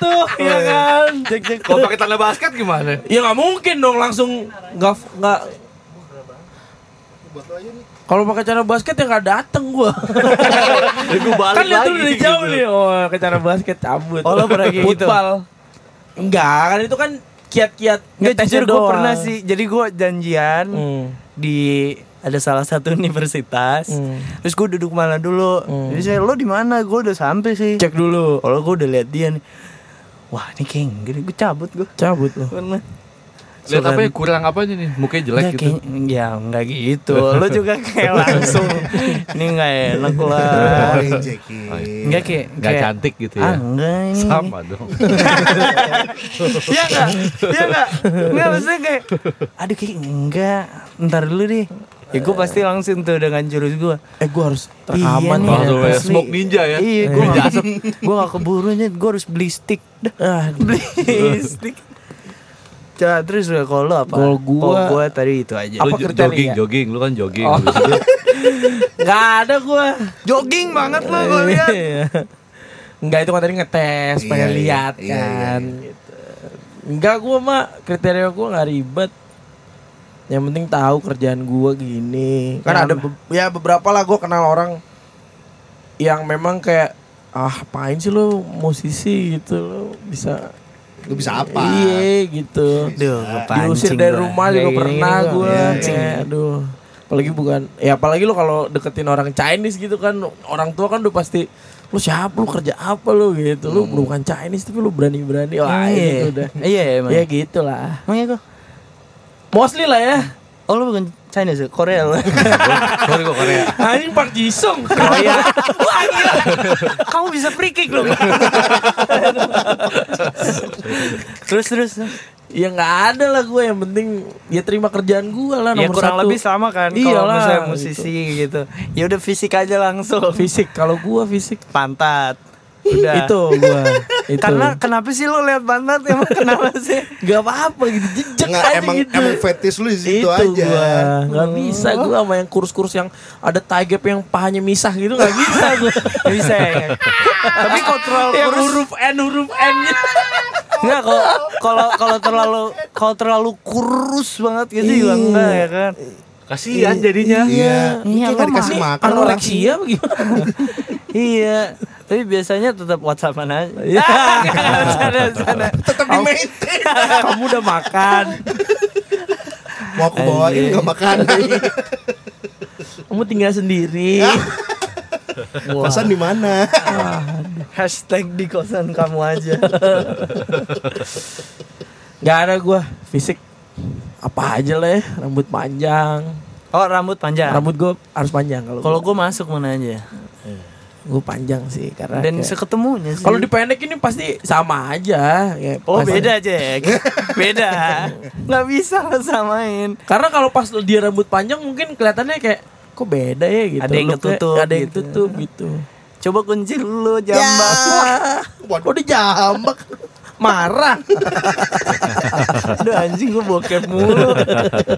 tuh ya kan Jack Jack Kalau pakai tanda basket gimana? ya nggak mungkin dong langsung nggak nggak kalau pakai cara basket ya nggak dateng gua gue balik kan lihat dulu dari jauh gitu. nih oh ke cara basket cabut Oh, lo pernah kayak gitu? Enggak kan itu kan kiat-kiat Nggak ngetesnya jujur gue doang. pernah sih. Jadi gue janjian Hmm. di ada salah satu universitas. Hmm. Terus gue duduk mana dulu. Jadi saya lo di mana? Gue udah sampai sih. cek dulu Kalau gue udah lihat dia nih. Wah ini kayak gini gue cabut gue. cabut loh Pernah. Lihat apa ya kurang apanya nih? Mukanya jelek Nggak, gitu. kayak- ya nggak gitu. Lo juga kayak langsung. Ini nggak enak Oh, lah. injekin. Enggak kayak Nggak kayak- cantik gitu Ah ya. enggak ini. Sama dong. Iya enggak? Iya enggak? Enggak maksudnya kayak aduh kayak enggak. Ntar dulu deh. Ya gue pasti langsung tuh dengan jurus gue eh gua harus Iya rekaman nih, nih ya, smoke ninja ya. Iya gue gak, gue gak keburu Gue harus beli stick Dah, ah, Beli stick Coba terus udah kalau lo apa? Kalau gua- Kalau gue tadi itu aja Apa Lu kriteria? jogging, jogging, lu kan jogging. Oh. Nggak ada gua Jogging banget lo gue lihat Enggak itu kan tadi ngetes Iya, pengen iya, lihat iya, kan iya, iya. gitu. Enggak gua mah kriteria gua nggak ribet. Yang penting tahu kerjaan gua gini. Kan ada be- ya beberapa lah gua kenal orang yang memang kayak ah apain sih lu musisi gitu lu bisa Lu bisa apa? Iya gitu. Duh Diusir dari rumah juga pernah gua gue. kepancing. aduh. Apalagi bukan ya apalagi lu kalau deketin orang Chinese gitu kan orang tua kan udah pasti lu siapa lu kerja apa lu gitu lu bukan Chinese tapi lu berani-berani wah Iya. itu udah Iya emang ya gitu lah Emang ya kok mostly lah ya Oh lu bukan Chinese ya? Korea. Lu Sorry kok Korea. anjing Park Ji Sung Korea. Wah gila. Kamu bisa free kick loh. Terus terus ya nggak ada lah gue yang penting ya terima kerjaan gue lah Ya nomor kurang satu. lebih sama kan Kalau misalnya musisi gitu. Ya udah fisik aja langsung. Fisik. Kalau gue fisik. Pantat Udah itu gue itu Karena kenapa sih lu lihat pantat emang kenapa sih? nggak apa-apa gitu jejak Nggak, aja emang gitu emang fetish lu di situ itu aja. gua nggak bisa gua sama yang kurus-kurus yang ada tie gap yang pahanya misah gitu nggak bisa gua Nggak bisa ya. Tapi kalau terlalu yang kurus huruf N huruf N Enggak kalau kalau kalau terlalu kalau terlalu kurus banget gitu juga enggak ya kan. Kasihan jadinya. Iya. Iya, Kayak nggak lu dikasih makan orang. anoreksia apa gimana Iya. Tapi biasanya tetap WhatsAppan aja. Iya. sana sana. Tetap di maintain. kamu udah makan Mau aku bawain nggak makan. kamu tinggal sendiri Kosan di mana? Hashtag di kosan kamu aja. nggak ada gua fisik apa aja lah ya rambut panjang Oh rambut panjang. rambut gua harus panjang kalau Kalau gua, gue masuk mana aja. Gua panjang sih karena Dan kayak- seketemunya sih. kalau dipendek ini pasti sama aja ya, Oh pasti- beda Jack Beda Nggak bisa lo samain Karena kalau pas dia rambut panjang mungkin kelihatannya kayak kok beda ya gitu. Ada yang ketutup Ada yang gitu. tutup gitu. Coba kunci dulu jambak. Ya. Kok dijambak? Marah. Aduh anjing gue bokep mulu.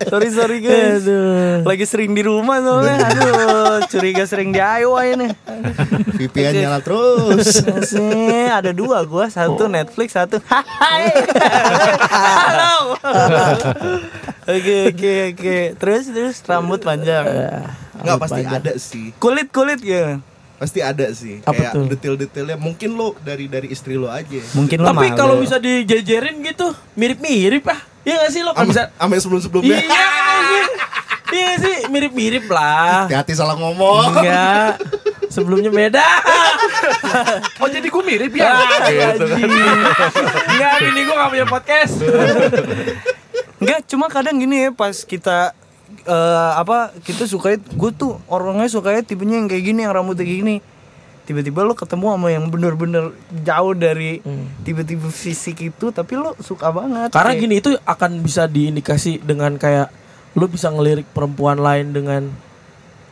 sorry sorry guys. Aduh. Lagi sering di rumah soalnya. Aduh, curiga sering DIY nih. VPN nyala terus. Sih, ada dua gua, satu Netflix, satu Hai. Halo. Oke, oke, oke. Terus terus rambut panjang. Enggak pasti ada sih. Kulit kulit ya. Pasti ada sih. Apa Kayak detail-detailnya mungkin lo dari dari istri lo aja. Mungkin lo Tapi kalau bisa dijejerin gitu, mirip-mirip ah. Iya gak sih lo kan bisa Ame sebelum-sebelumnya. Iya? Iya nggak sih, mirip-mirip lah. Hati-hati salah ngomong. Enggak. Sebelumnya beda. Oh jadi gue mirip ya? Gitu kan. Enggak, ini gua gak punya podcast. Enggak, cuma kadang gini ya pas kita eh, apa kita suka gue tuh orangnya sukanya tipenya yang kayak gini yang rambutnya kayak gini. Tiba-tiba lo ketemu sama yang bener-bener jauh dari tiba-tiba fisik itu tapi lo suka banget. Karena Kayak- gini itu akan bisa diindikasi dengan kayak lu bisa ngelirik perempuan lain dengan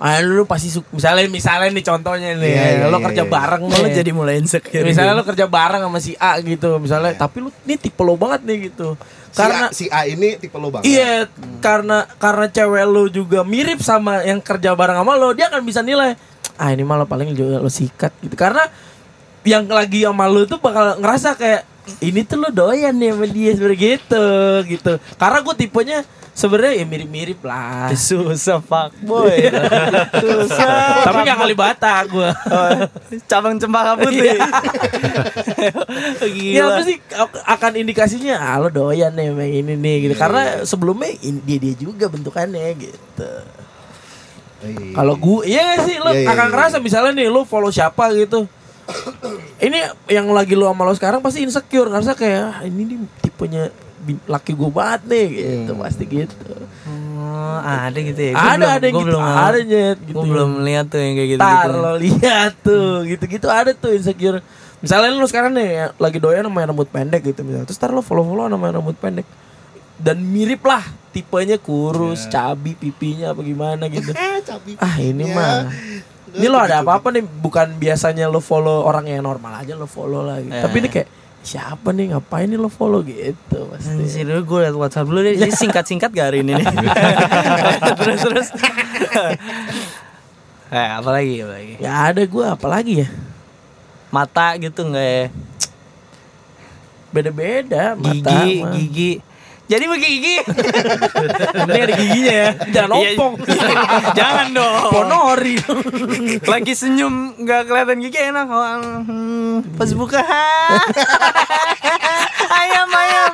Ah, lu pasti suka misalnya misalnya nih contohnya nih, Iya, iya, lo iya, kerja iya. bareng lo jadi mulai insecure misalnya lo kerja bareng sama si A gitu, misalnya tapi lu ini tipe lo banget nih gitu. Karena si A, si A ini tipe lo banget. Iya, karena karena cewek lu juga mirip sama yang kerja bareng sama lo, dia akan bisa nilai. Ah ini malah paling juga lo sikat gitu. Karena yang lagi sama lu tuh bakal ngerasa kayak ini tuh lo doyan nih sama dia sebenarnya gitu gitu. Karena gue tipenya sebenarnya ya mirip-mirip lah. susah pak boy susah Tapi gak kali bata gue. cabang cempaka putih Ya gila pasti ak- akan indikasinya ah lo doyan nih sama ini nih gitu. Karena sebelumnya dia dia juga bentukannya gitu. Iya. Kalau gue, iya gak sih lo Iya, iya, akan iya. ngerasa misalnya nih lo follow siapa gitu. Ini yang lagi lo sama lo sekarang pasti insecure ngerasa kayak "Ah, ini nih tipenya laki gue banget nih gitu pasti gitu. Oh, ada gitu ya Gua ada belum- ada gua gitu, belum ada nyet gitu. gue belum lihat tuh yang kayak gitu Tar lo lihat tuh gitu-gitu ada tuh insecure. Misalnya lo sekarang nih ya, lagi doyan sama yang rambut pendek gitu misalnya. Terus tar lo follow-follow sama yang rambut pendek. Dan mirip lah tipenya kurus, cabi pipinya apa gimana gitu. Eh, cabi. ah ini Ya. mah ini lo ada apa-apa nih? Bukan biasanya lo follow orang yang normal aja lo follow lagi Eh. tapi ini kayak siapa nih? Ngapain nih lo follow gitu pasti. Anjir dulu gue liat whatsapp dulu deh. Singkat-singkat gak hari ini nih? Terus terus. Eh apa lagi apa lagi ya ada gue apalagi ya? Mata gitu gak ya? Beda-beda mata Gigi mah. Gigi Jadi begigi ini ada giginya ya. Jangan Iya, ompong Jangan dong. Ponori. Lagi senyum gak kelihatan gigi enak. Hmm, Pas buka. Ayam ayam.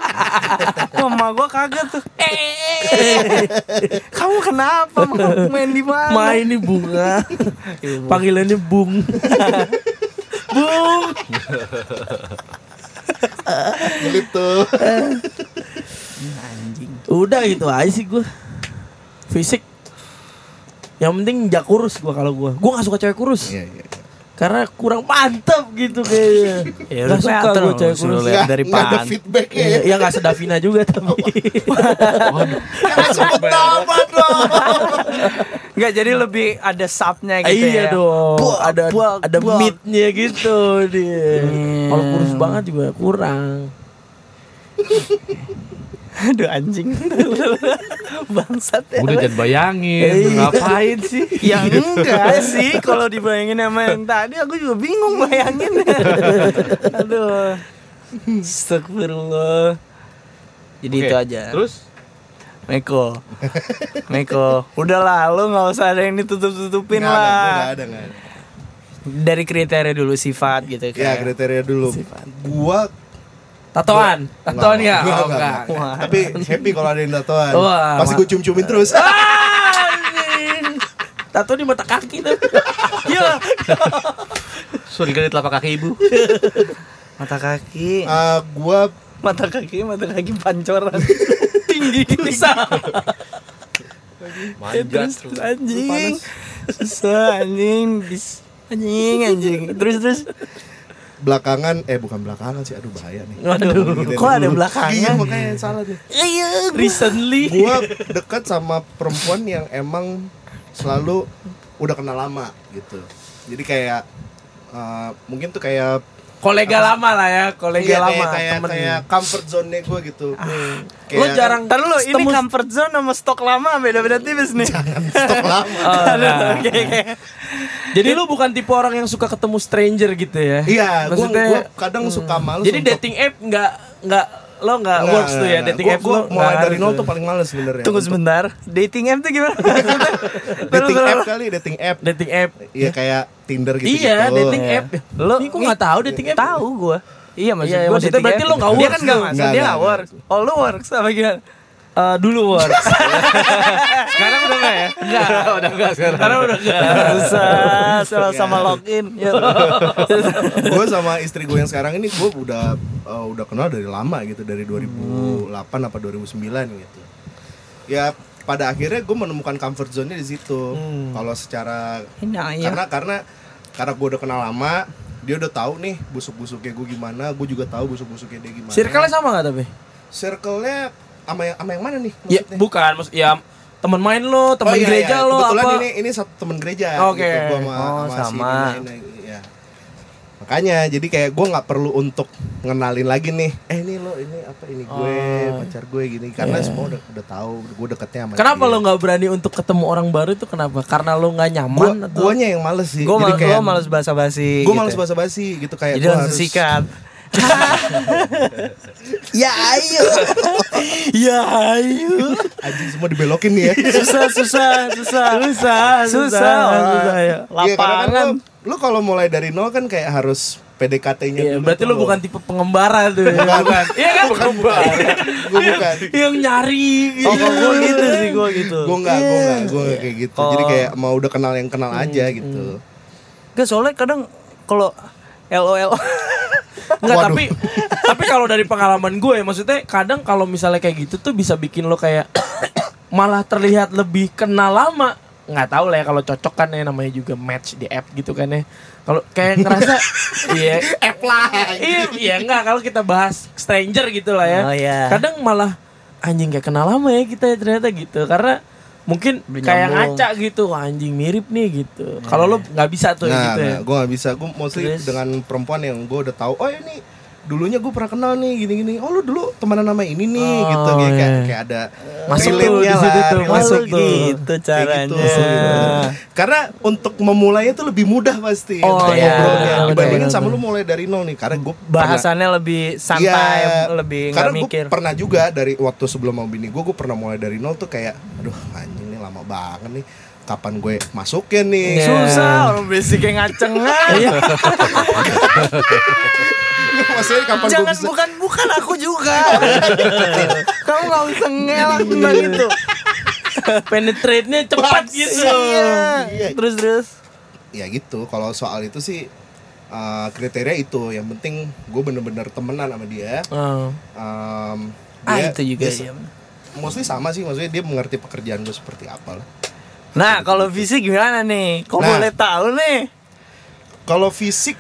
Mama gue kaget tuh. Eh Kamu kenapa Mau main di mana? Main nih bunga. Panggilannya bung. Bung. Tuh. udah gitu aja sih gue fisik yang penting jak kurus gue kalau gue gue gak suka cewek kurus Iya, iya. iya. karena kurang mantap gitu kayaknya Ya Gak udah suka gue cewek kurus Nggak- dari nggak ada feedback ya. Ya, ya gak sedavina juga tapi Jangan sebut nama dong. Enggak jadi lebih ada subnya gitu iya ya. dong Buak, ada buak, ada buak. meatnya gitu dia Hmm. kalau kurus banget juga kurang Aduh anjing. Bangsat ya. Udah jangan bayangin, ngapain sih? Ya enggak sih kalau dibayangin sama yang tadi aku juga bingung bayangin. Aduh. Astagfirullah. Jadi Oke, itu aja. Terus Meko. Meko. Udahlah lu nggak usah ada yang ditutup-tutupin ada, lah. nggak ada, nggak ada. Dari kriteria dulu sifat gitu Ya kan. kriteria dulu. Gua tatoan tatoan ya Enggak, oh, enggak, enggak. enggak. Tapi happy kalau ada yang tatoan. Wah, Pasti gue cium-ciumin terus. Anjing. tato di mata kaki tuh Ya. sorry kali telapak kaki ibu. Mata kaki. Ah, gua Mata kaki, mata kaki pancoran. Tinggi bisa. Manjat terus anjing. Susah anjing. Bis- Anjing anjing. Terus terus. Belakangan eh bukan belakangan sih aduh bahaya nih. Waduh, Gitu kok ada dulu. Iya belakangan? makanya salah tuh. Iya, recently Gua dekat sama perempuan yang emang selalu udah kenal lama gitu. Jadi kayak eh, mungkin tuh kayak Kolega lama lah ya, kolega iya, lama, kayak kayak, temen. kayak comfort zone-nya gue gitu. Lo jarang Ntar lu ini ketemu- comfort zone sama stok lama beda-beda tipis nih. stok lama. Oh, nah. Oke, oke. Jadi lu bukan tipe orang yang suka ketemu stranger gitu ya? Iya, gue kadang suka males Jadi untuk- dating app nggak nggak lo nggak works tuh ya dating app Gua- lo mulai nggak dari nol tuh. tuh paling males sebenarnya. Tunggu Untuk- sebentar. Dating app tuh gimana? Dating app kali, dating app. dating app. Iya kayak Tinder gitu. Iya, dating Iya. app. Lo Ini gua nggak tahu dating app. Tahu gua. Iya maksud Iya, gua maksudnya berarti lo nggak Dia works kan nggak tuh. masuk, Nggak, dia nggak works. Oh lu works apa gimana? Eh, dulu works. Sekarang udah enggak ya? Enggak, udah enggak sekarang. Karena udah enggak. Susah, sama, sama login. Ya. gue sama istri gue yang sekarang ini gue udah uh, udah kenal dari lama gitu dari 2008 apa 2009 gitu ya pada akhirnya gue menemukan comfort zone-nya di situ kalau secara Nah, iya. karena karena karena gue udah kenal lama dia udah tahu nih busuk-busuknya gue gimana gue juga tahu busuk-busuknya dia gimana Circle-nya sama enggak tapi? circle-nya sama yang sama yang mana nih Ya, maksudnya? bukan, maksud ya teman main lo, teman Oh, iya, gereja iya. lo Kebetulan apa? ini ini satu teman gereja Oke. gitu, gua sama, Oh, sama, si sama. Ini, ya. Makanya jadi kayak gue nggak perlu untuk ngenalin lagi nih. Eh ini lo ini apa ini gue pacar gue gini karena semua udah udah tahu gue deketnya sama Oh. Kenapa dia. lo nggak berani untuk ketemu orang baru itu kenapa? Karena lo nggak Gua, nyaman atau? guanya yang males sih. Gue Jadi mal, kayak gua males basa-basi. gue gitu. males basa-basi gitu kayak Jadi gua harus sikat. ya ayo ya ayo. anjing semua dibelokin nih ya Susah, susah, susah. Susah, susah. susah, ya. Iya, karena kan Lapangan. lo, lo kalau mulai dari nol kan kayak harus PDKT-nya Iya, dulu berarti lo bukan tipe pengembara tuh. ya? Bukan. Iya kan? Pengembara. Gue bukan. yang nyari gitu. Oh, gue gitu sih, gue gitu. Gue enggak, gue enggak, gue enggak kayak gitu. Jadi Oh. kayak mau udah kenal yang kenal aja Hmm, gitu. Gak soalnya kadang kalau LOL Enggak, tapi tapi kalau dari pengalaman gue maksudnya kadang kalau misalnya kayak gitu tuh bisa bikin lo kayak malah terlihat lebih kenal lama. Nggak tahu lah ya kalau cocok kan ya namanya juga match di app gitu kan ya. Kalau kayak ngerasa iya app lah. Iya, iya enggak kalau kita bahas stranger gitu lah ya. Oh, iya. Kadang malah anjing kayak kenal lama ya kita ya ternyata gitu karena mungkin Lebih kayak ngaca gitu Wah, anjing mirip nih gitu. Kalau lo nggak bisa tuh Nah, gitu ya. nah gue gak bisa. Gue mostly Terus? dengan perempuan yang gue udah tahu. Oh ini dulunya gue pernah kenal nih gini-gini. Oh lu dulu temenan nama ini nih Oh, gitu. Kayak, kayak, iya. kayak ada Masuk tuh di situ lah, tuh, masuk gitu. tuh. Gitu caranya. gitu. Karena untuk memulainya tuh lebih mudah pasti. Oh, iya. ngobrolnya. Dibandingin sama lu mulai dari nol nih. Karena gue Bahasannya lebih santai, lebih nggak karena mikir. gue pernah juga dari waktu sebelum mau bini gue gue pernah mulai dari nol tuh kayak aduh anjing nih lama banget nih kapan gue masukin nih Iya. Susah, orang basicnya ngacengan. maksudnya kapan gue Jangan bisa bukan bukan aku juga. Kamu nggak usah ngelak tentang itu. penetrate-nya cepat gitu. Iya. Terus terus. ya gitu kalau soal itu sih uh, kriteria itu yang penting gue bener-bener temenan sama dia Oh. Um, Ah dia- itu juga dia- ya. mostly sama sih maksudnya dia mengerti pekerjaan gue seperti apa lah Nah kalau fisik gimana nih? Kok Nah. boleh tahu nih? kalau fisik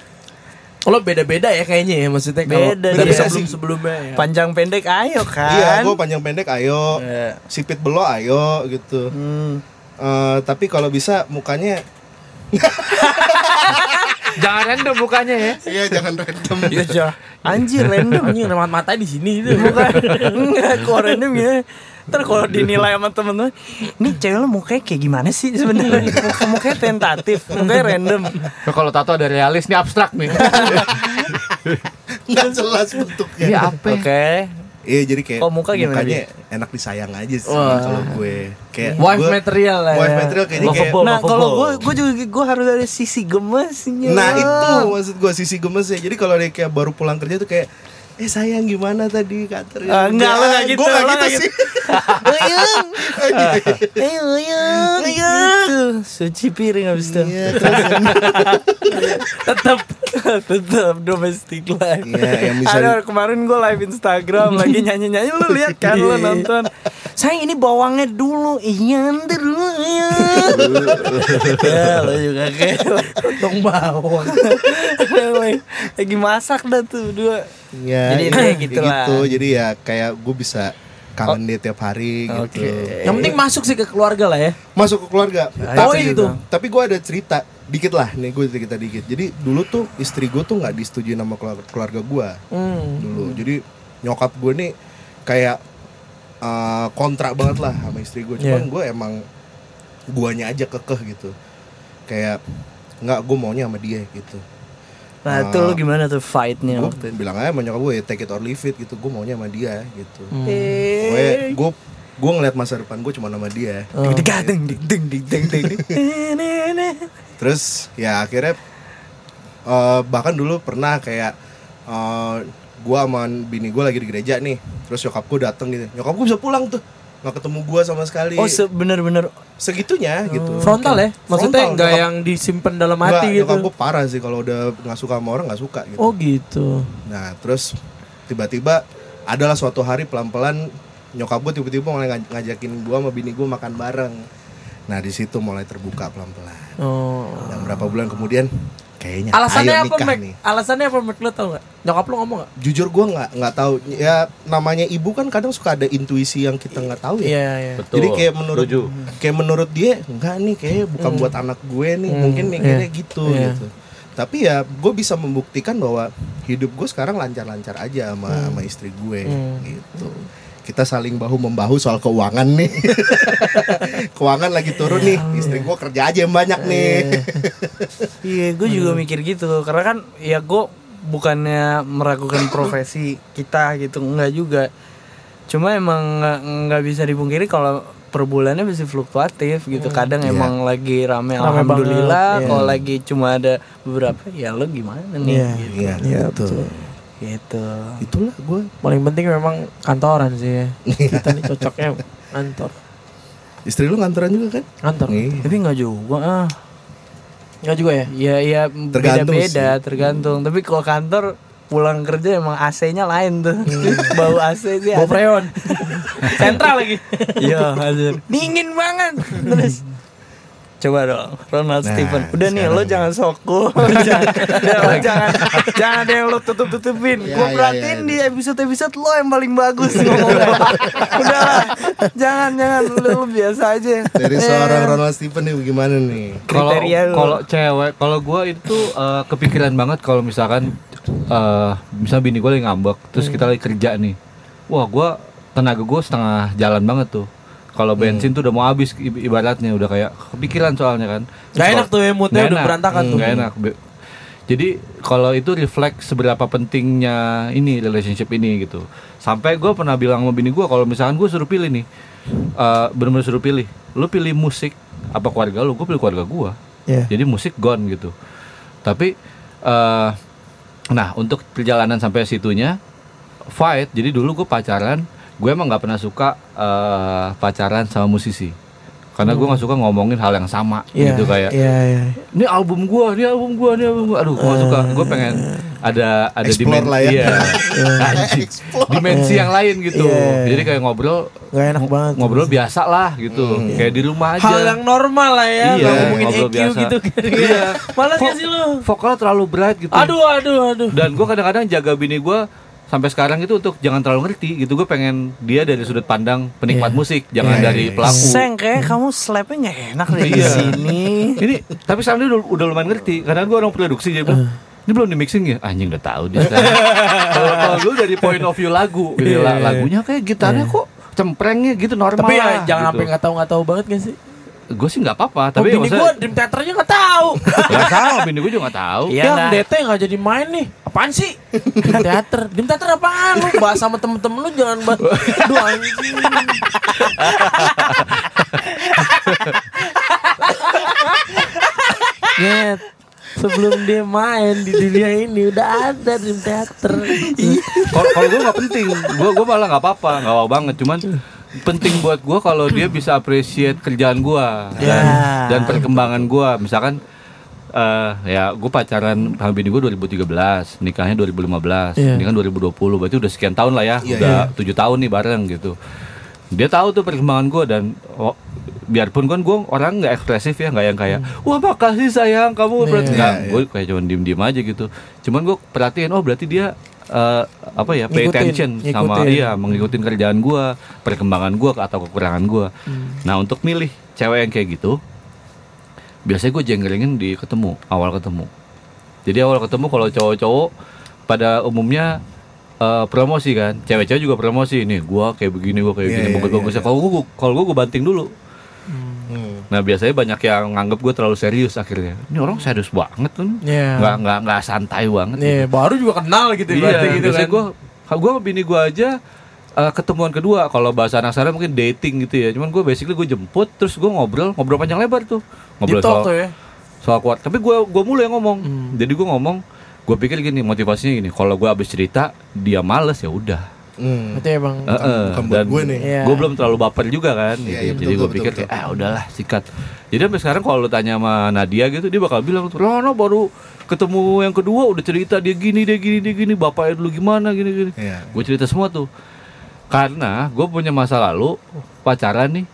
Kalau beda-beda ya kayaknya ya maksudnya kalau Beda dari dia. sebelum-sebelumnya ya. Panjang pendek ayo iya kan? gue panjang pendek ayo Iya. sipit belo ayo gitu Hmm. Uh, tapi kalau bisa mukanya Jangan random mukanya ya. iya jangan random Iya. Anjir random remat mata di sini itu. Bukan Enggak kok random ya Ntar kalau dinilai sama temen-temen Ini cewek lo mukanya kayak gimana sih sebenarnya? Muka Mukanya tentatif Mukanya random. Nah, kalau tato ada realis nih abstrak nih. nggak jelas bentuknya. Ini apa? Oke. Iya jadi kayak Kalau muka gimana, mukanya enak disayang aja sih Wah. kalau gue. Kayak Wife gue- material lah wife ya. material kayaknya kayak Nah kalau gue gue juga gue harus ada sisi gemesnya nah itu maksud gue sisi gemes ya jadi kalau dia kayak baru pulang kerja tuh kayak eh sayang gimana tadi kantor Ah, enggak, lo nggak gitu, gue nggak lo gitu nggak sih. Uyung Ayo uyung Gitu Suci piring abis itu. Iya tetap Tetap domestic life Iya, yang bisa Ada kemarin gue live Instagram Lagi nyanyi-nyanyi Lu lihat kan Lu nonton. Sayang ini bawangnya dulu. Iya ntar dulu iya. Ya lu juga kayak potong bawang. lagi, masak dah tuh dua. Ya Jadi ya, intinya ya gitu lah. gitu jadi ya kayak gue bisa kangen dia tiap hari gitu. Yang penting masuk sih ke keluarga lah ya. Masuk ke keluarga. Oh, Tapi itu. Tapi gue ada cerita dikit lah nih gue cerita dikit. Jadi dulu tuh istri gue tuh nggak disetujui sama keluarga, gue Hmm. dulu. Jadi nyokap gue nih kayak uh, kontrak banget lah sama istri gue. Cuman Iya. gue emang guanya aja kekeh gitu. Kayak nggak gue maunya sama dia gitu. Nah itu lu gimana tuh fightnya Gue waktu itu? bilang aja sama nyokap gue take it or leave it gitu. Gue maunya sama dia gitu. Hmm. Gue gue gue ngeliat masa depan gue cuma sama dia. Oh. Ding, ding, ding, ding, ding, ding. Terus ya akhirnya eh, bahkan dulu pernah kayak eh, gua sama bini gua lagi di gereja nih. Terus nyokap gua dateng gitu. Nyokap gua bisa pulang tuh. Nggak ketemu gua sama sekali. Oh bener-bener Segitunya gitu. Frontal ya? Maksudnya Frontal, nggak yang disimpan dalam hati gitu. nyokap gua parah sih kalau udah nggak suka sama orang nggak suka gitu. Oh gitu. Nah terus tiba-tiba adalah suatu hari pelan-pelan nyokap gue tiba-tiba mulai ngaj- ngajakin gue sama bini gue makan bareng. Nah di situ mulai terbuka pelan-pelan. Oh. Dan berapa bulan kemudian kayaknya Alasannya ayo apa, nikah Mac? nih. Alasannya apa, Mac? Lo tau gak? Nyokap lo ngomong gak? Jujur gue nggak nggak tahu. Ya namanya ibu kan kadang suka ada intuisi yang kita nggak tahu ya. Iya, iya. Betul. Jadi kayak menurut kayak menurut dia enggak nih kayak bukan buat anak gue nih. Hmm, Mungkin mikirnya iya. gitu Iya. gitu. Tapi ya gue bisa membuktikan bahwa hidup gue sekarang lancar-lancar aja sama sama istri gue Hmm. gitu. Kita saling bahu membahu soal keuangan nih. keuangan lagi turun nih. Istri gue kerja aja yang banyak nih. Iya, gue juga mikir gitu karena kan ya gue bukannya meragukan profesi kita gitu, enggak juga. Cuma emang nggak nggak bisa dipungkiri kalau per bulannya masih fluktuatif gitu. Kadang Iya. emang lagi rame, Rame alhamdulillah. iya. Kalau lagi cuma ada beberapa, ya lo gimana nih? Iya. Gitu. Iya, Iya, betul. betul. Gitu. Itulah gue. Paling penting memang kantoran sih ya. Kita nih cocoknya kantor. Istri lu nganteran juga kan? Kantor. Iya. Tapi nggak juga. Ah. Enggak juga ya? Ya ya Tergantung beda-beda, tergantung. Tapi kalau kantor pulang kerja emang AC-nya lain tuh. Bau AC sih. Ada. freon. Sentral lagi. Iya. Dingin banget. Terus Coba dong, Ronald Nah, Steven. Udah nih, lo sekarang. jangan soko. jangan, udah, lo jangan, jangan ada yang lo tutup-tutupin. Ya, Gue ya, perhatiin ya. di episode-episode lo yang paling bagus ngomongnya. Udah lah, jangan, jangan. Lo, lo biasa aja. Dari seorang Ronald Steven nih gimana nih? Kalau Kriteria kalau cewek, kalau gua itu eh, kepikiran banget kalau misalkan eh misalnya bini gue lagi ngambek, terus kita lagi kerja nih. Wah, gua tenaga gue setengah jalan banget tuh. Kalau bensin tuh udah mau habis ibaratnya udah kayak kepikiran soalnya kan. Terus Gak enak tuh ya moodnya udah enak. berantakan Hmm, tuh. nggak enak. Jadi kalau itu refleks seberapa pentingnya ini relationship ini gitu. Sampai gue pernah bilang sama bini gue kalau misalkan gue suruh pilih nih, eh bener-bener suruh pilih, lu pilih musik apa keluarga lu, gue pilih keluarga gue. Iya. Jadi musik gone gitu. Tapi eh nah untuk perjalanan sampai situnya fight. Jadi dulu gue pacaran, gue emang nggak pernah suka eh, pacaran sama musisi. Karena gue nggak suka ngomongin hal yang sama Iya. gitu kayak Iya, iya. ini album gua, ini album gua, ini album gua. Aduh, gua gak suka. Gue pengen ada ada Explore dimen- lah ya. Iya. Anjing. dimensi yang lain gitu. Iya. Jadi kayak ngobrol Gak enak banget. ngobrol biasa lah gitu. Kayak di rumah aja. Hal yang normal lah ya. Iya, ngomongin ngobrol EQ biasa. gitu. Iya. Malas Kok gak sih lo? Vokalnya terlalu berat gitu. Aduh, aduh, aduh. Dan gue kadang-kadang jaga bini gue sampai sekarang itu untuk jangan terlalu ngerti gitu. Gue pengen dia dari sudut pandang penikmat Iya. musik, jangan Iya, dari iya, iya. pelaku. Seng kayak kamu slapnya nggak enak deh di Iya. sini. Ini tapi sekarang dia udah, udah lumayan ngerti karena gue orang produksi jadi bilang ini belum di mixing ya anjing udah tahu dia kalau kalau gue dari point of view lagu gitu lah iya. lagunya kayak gitarnya kok cemprengnya gitu normal Tapi ya lah, jangan gitu. sampai nggak tahu nggak tahu banget gak sih? Gue sih nggak apa-apa Tapi tapi bini gue Dream Theaternya nggak tahu. nggak tahu bini gue juga nggak tahu Iya, yang nah. DT nggak jadi main nih. Apaan sih? Dream Theater. Dream Theater apaan lu? Bahas sama temen-temen lu jangan bahas. Duh anjing. Nyet. Sebelum dia main di dunia ini udah ada Dream Theater. kalau kalau gue nggak penting gue gue malah nggak apa-apa nggak wow banget cuman penting buat gue kalau dia bisa appreciate kerjaan gue dan, Ya. dan perkembangan gue misalkan eh ya gue pacaran sama bini gue 2013 nikahnya 2015 Iya. ini kan 2020 berarti udah sekian tahun lah ya Iya, udah tujuh tahun nih bareng gitu dia tahu tuh perkembangan gue dan oh, biarpun kan gue orang nggak ekspresif ya nggak yang kayak wah makasih sayang kamu berarti Iya, nggak iya. gue kayak cuma diem diem aja gitu cuman gue perhatiin oh berarti dia eh, apa ya pay Ngikutin, attention sama ngikutin. iya mengikuti kerjaan gue perkembangan gue atau kekurangan gue Hmm. nah untuk milih cewek yang kayak gitu biasanya gue jengkelingin di ketemu awal ketemu. Jadi awal ketemu kalau cowok-cowok pada umumnya eh, promosi kan. Cewek-cewek juga promosi nih gue kayak begini gue kayak Iya, gini iya, bagus-bagusnya iya, kalau gue kalau gue gue banting dulu Hmm. nah biasanya banyak yang nganggep gue terlalu serius akhirnya ini orang serius banget tuh Iya. nggak nggak nggak santai banget Nih, baru juga kenal gitu Iya, gitu biasanya kan. gue gue sama bini gue aja eh, ketemuan kedua kalau bahasa anak saya mungkin dating gitu ya cuman gue basically gue jemput terus gue ngobrol ngobrol panjang lebar tuh ngobrol Di soal tuh ya. soal kuat tapi gue gue mulai ngomong Hmm. jadi gue ngomong gue pikir gini motivasinya gini kalau gue abis cerita dia males ya udah Hmm. Berarti emang Eh, eh, bukan buat dan gue nih. Iya. gue belum terlalu baper juga kan Iya, gitu. iya, betul, jadi gue pikir betul, kayak ah udahlah sikat jadi sampai sekarang kalau lu tanya sama Nadia gitu dia bakal bilang Rono baru ketemu yang kedua udah cerita dia gini dia gini dia gini bapaknya dulu gimana gini gini Iya. gue cerita semua tuh karena gue punya masa lalu pacaran nih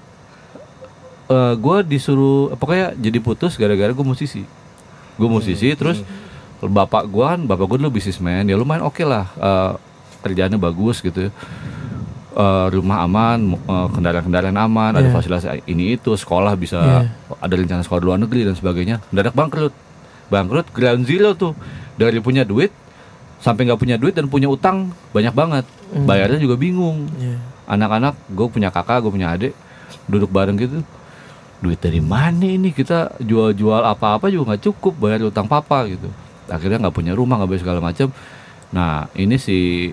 eh gue disuruh pokoknya jadi putus gara-gara gue musisi gue musisi terus bapak gue kan bapak gue dulu bisnismen ya lumayan oke lah eh, kerjaannya bagus gitu Eh, rumah aman eh, kendaraan-kendaraan aman ada Iya. fasilitas ini itu sekolah bisa Iya. ada rencana sekolah luar negeri dan sebagainya. Mendadak bangkrut. Bangkrut ground zero tuh. Dari punya duit sampai nggak punya duit dan punya utang banyak banget. Bayarnya juga bingung. Iya. anak-anak gue punya kakak gue punya adik duduk bareng gitu. Duit dari mana ini? Kita jual-jual apa-apa juga nggak cukup bayar utang papa gitu. Akhirnya nggak punya rumah nggak bayar segala macam nah ini si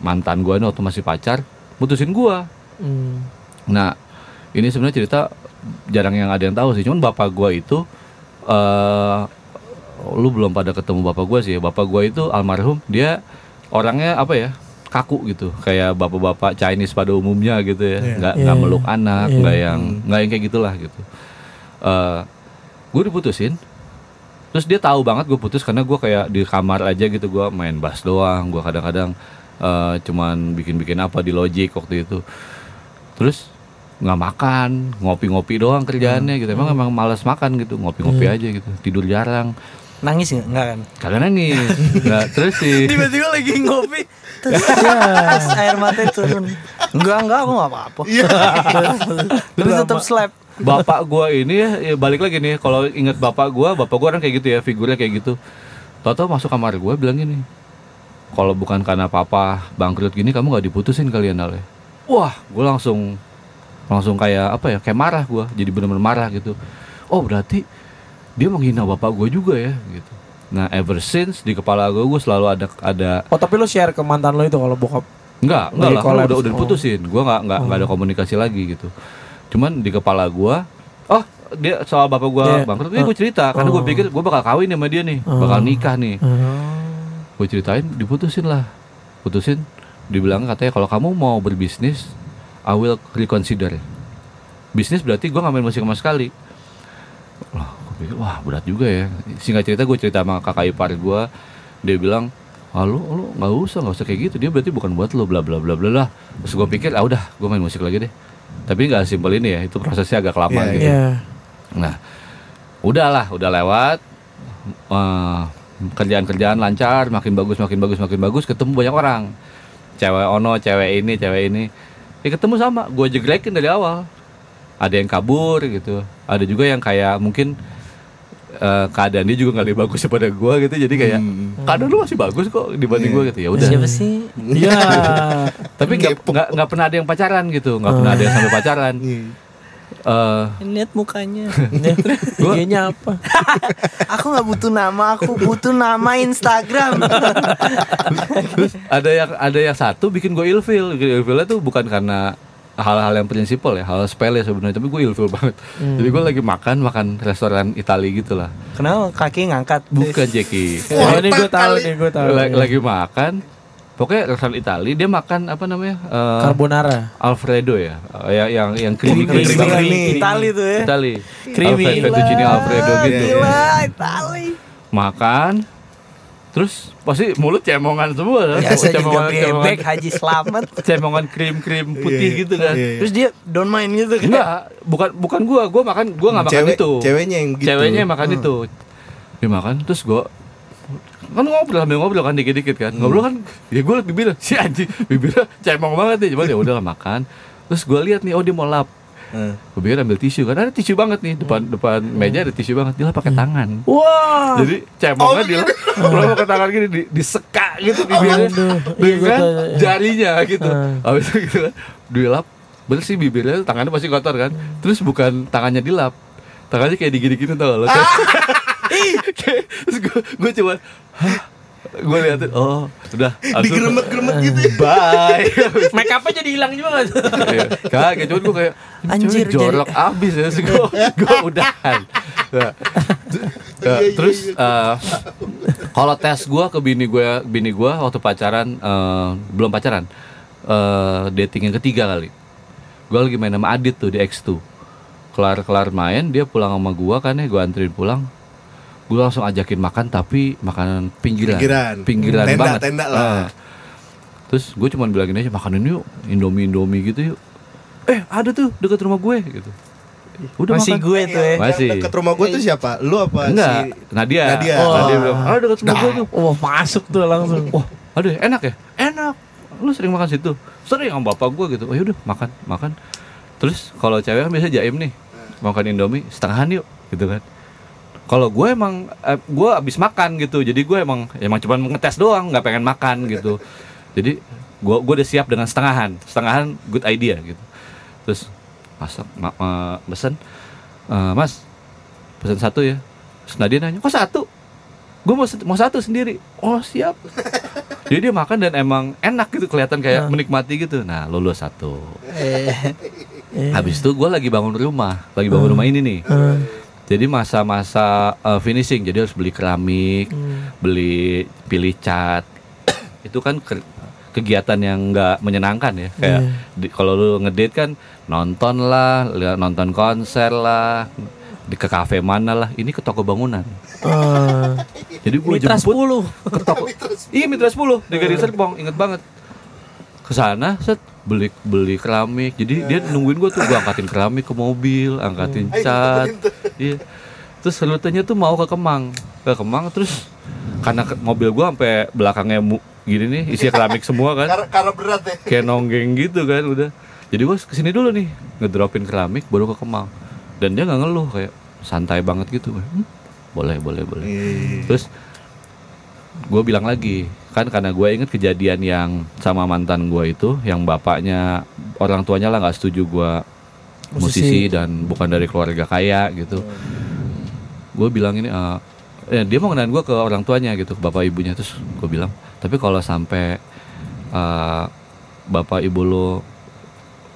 mantan gue ini waktu masih pacar mutusin gue Hmm. nah ini sebenarnya cerita jarang yang ada yang tahu sih cuman bapak gue itu eh lu belum pada ketemu bapak gue sih bapak gue itu almarhum dia orangnya apa ya kaku gitu. Kayak bapak-bapak Chinese pada umumnya gitu ya. Iya. nggak Iya, nggak iya. meluk anak nggak yang nggak yang kayak gitulah gitu. Eh gue diputusin. Terus dia tahu banget gue putus karena gue kayak di kamar aja gitu gue main bass doang gue kadang-kadang eh, cuman bikin-bikin apa di Logic waktu itu. Terus nggak makan ngopi-ngopi doang kerjaannya gitu. Emang emang malas makan gitu ngopi-ngopi aja gitu. Tidur jarang. Nangis nggak? Enggak kan? kagak nangis. Nggak terus sih Tiba-tiba lagi ngopi. Terus terus air mata turun. Enggak, enggak aku enggak apa-apa. terus tetap slap. bapak gua ini ya, ya balik lagi nih. Kalau inget bapak gua bapak gua orang kayak gitu ya figurnya kayak gitu. Toto masuk kamar gua bilang gini kalau bukan karena papa bangkrut gini kamu nggak diputusin kalian Ale wah gua langsung langsung kayak apa ya kayak marah gua jadi bener-bener marah gitu oh berarti dia menghina bapak gua juga ya gitu nah ever since di kepala gua gua selalu ada ada Oh tapi lu share ke mantan lo itu kalau bokap Enggak, enggak lah, kan collapse. udah udah Oh. diputusin. Gua enggak enggak enggak ada komunikasi lagi gitu. Cuman di kepala gua, oh dia soal bapak gua Iya. bangkrut, ini gua cerita karena gua Oh. pikir gua bakal kawin sama dia nih, bakal nikah nih. Gue ceritain, diputusin lah, putusin. Dibilang katanya kalau kamu mau berbisnis, I will reconsider. Bisnis berarti gua nggak main musik sama sekali. Wah, gua pikir wah berat juga ya. Singkat cerita gue cerita sama kakak ipar gua, dia bilang ah lu lu nggak usah nggak usah kayak gitu dia berarti bukan buat lo bla bla bla bla bla terus gue pikir ah udah gue main musik lagi deh tapi nggak simpel ini ya itu prosesnya agak lama gitu Iya. nah udahlah udah lewat Eh, kerjaan-kerjaan lancar makin bagus makin bagus makin bagus ketemu banyak orang. Cewek ono cewek ini cewek ini. Ya ketemu sama. Gue jegrekin dari awal. Ada yang kabur gitu. Ada juga yang kayak mungkin eh, keadaan dia juga nggak lebih bagus daripada gue gitu. Jadi kayak keadaan lu masih bagus kok dibanding gue gitu. Ya udah. Siapa sih? Iya. tapi nggak nggak nggak pernah ada yang pacaran gitu. Nggak pernah ada yang sampai pacaran Eh, Lihat mukanya. IG-nya apa? aku nggak butuh nama, aku butuh nama Instagram. ada yang ada yang satu bikin gue ilfil ilfilnya tuh bukan karena hal-hal yang prinsipal ya hal sepele sebenarnya tapi gue ilfil banget jadi gue lagi makan makan restoran Itali gitu lah Kenapa kaki ngangkat? bukan Jackie Oh, ini gue tahu nih, gue tahu. lagi, lagi makan pokoknya restoran Itali dia makan apa namanya Eh, Carbonara. Alfredo ya Eh, yang yang yang creamy creamy creamy, banget. creamy. Itali tuh ya. Itali Creamy. Alfredo fettuccine Alfredo gitu Gila, Itali. makan terus pasti mulut cemongan semua kan? Biasa juga cemongan, cemongan, bebek Haji Slamet. cemongan krim krim putih Iya, gitu kan iya, iya. Terus dia don't mind gitu kan. enggak bukan bukan gua gua makan gua nggak makan Cewek- itu ceweknya yang gitu. ceweknya yang makan itu dia makan terus gua kan ngobrol sambil ngobrol kan dikit-dikit kan. Ngobrol kan ya gue liat bibirnya si anjing bibirnya cemong banget nih. Cuman ya udah lah makan. Terus gue lihat nih oh dia mau lap. Hmm. gue pikir ambil tisu kan ada tisu banget nih. Depan depan meja ada tisu banget. Dia pakai tangan. Wah. jadi cemongnya dia lo pakai tangan gini di, diseka gitu bibirnya. Aduh, iya, dengan iya. jarinya gitu. Ah. habis itu gitu kan dilap bersih bibirnya tangannya pasti kotor kan. Terus bukan tangannya dilap tangannya kayak digini-gini tau lo terus gue gue coba gue liatin oh udah langsung, Digeremet-geremet gitu ya. bye. Make upnya jadi hilang juga? Iya. Kagak, cuman gue kayak Anjir, jorok abis ya. Terus gue, gue udahan. Nah, nah, Terus eh, Kalau tes gue ke bini gue Bini gue waktu pacaran eh, Belum pacaran eh, Dating yang ketiga kali. Gue lagi main sama Adit tuh di X2 Kelar-kelar main Dia pulang sama gue kan ya Gue anterin pulang Gue langsung ajakin makan Tapi makanan pinggiran Pinggiran. Pinggiran Tenda, banget tenda lah. Ah. Terus gue cuma bilangin aja makanin yuk Indomie Indomie gitu yuk Eh ada tuh deket rumah gue gitu Udah Masih makan gue tuh ya. Masih. Yang Deket rumah gue tuh siapa? Lu apa Enggak si Nadia Nadia. Nadia Oh. bilang Ah deket rumah gue tuh Wah, masuk tuh langsung. Wah aduh enak ya Enak Lu sering makan situ Sering sama bapak gue gitu Oh yaudah makan Makan Terus kalau cewek kan biasa jaim nih Makan Indomie Setengahan yuk Gitu kan kalau gue emang eh, gue abis makan gitu. Jadi gue emang emang cuma ngetes doang nggak pengen makan gitu. Jadi gue gue udah siap dengan setengahan. Setengahan good idea gitu. Terus masak ma ma- pesen. "Eh, mas pesen satu ya. Terus Nadia nanya kok satu? Gue mau mau satu sendiri. Oh siap. Jadi dia makan dan emang enak gitu kelihatan kayak menikmati gitu. Nah lulus satu. Habis itu gue lagi bangun rumah lagi bangun rumah ini nih jadi masa-masa uh, finishing jadi harus beli keramik beli pilih cat. Itu kan ke- kegiatan yang nggak menyenangkan ya. Kayak di- kalau lu ngedate kan nonton lah lihat nonton konser lah di ke kafe mana lah. Ini ke toko bangunan. Ah. jadi gue Mitra jemput 10. ke toko. Iya Mitra 10 di Serpong inget banget. Ke sana set beli beli keramik. Jadi dia nungguin gue tuh gue angkatin keramik ke mobil angkatin cat. iya. Terus rutenya tuh mau ke Kemang. Ke Kemang terus karena ke- mobil gue sampai belakangnya gini nih isi keramik semua kan. Karena, karena berat ya. kayak nonggeng gitu kan udah. Jadi gue ke sini dulu nih ngedropin keramik baru ke Kemang. Dan dia nggak ngeluh kayak santai banget gitu. Hmm, boleh boleh boleh. Iya. terus gue bilang lagi kan karena gue inget kejadian yang sama mantan gue itu yang bapaknya orang tuanya lah nggak setuju gue musisi. dan bukan dari keluarga kaya gitu. Gue bilang ini eh, eh, dia mau kenalin gue ke orang tuanya gitu ke bapak ibunya. Terus gue bilang tapi kalau sampai eh, bapak ibu lo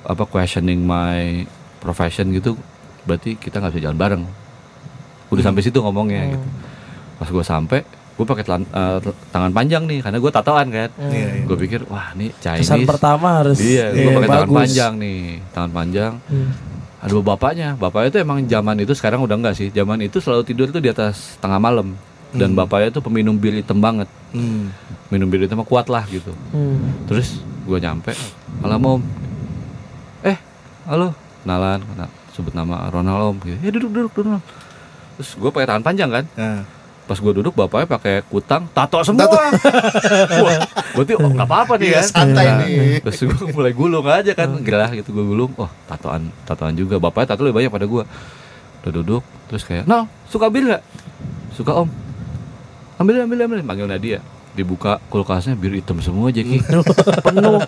apa questioning my profession gitu berarti kita nggak bisa jalan bareng. Udah sampai situ ngomongnya gitu. Pas gue sampai gue pakai telan- eh, tangan panjang nih karena gue tatoan kan. Iya, iya. gue pikir wah nih Chinese. Kesan pertama harus iya gue Iya, pakai tangan panjang nih tangan panjang. Hmm. aduh bapaknya bapaknya itu emang zaman itu sekarang udah enggak sih. Zaman itu selalu tidur tuh di atas tengah malam. Dan bapaknya tuh peminum bir hitam banget. Hmm. minum bir hitam kuat lah gitu. Hmm. terus gue nyampe malam om. Eh halo. Kenalan kenal sebut nama Ronald om. Gitu. ya duduk duduk duduk. Terus gue pakai tangan panjang kan? Nah, pas gue duduk bapaknya pakai kutang tato semua! Wah, berarti oh nggak apa-apa nih Iya, kan santai Nah, nih. terus gue mulai gulung aja kan gerah gitu gue gulung. Oh tatoan tatoan juga. Bapaknya tato lebih banyak pada gue udah duduk terus kayak nah suka bir nggak? Suka om. Ambil ambil ambil. Panggil Nadia. Dibuka kulkasnya bir hitam semua Jeki penuh.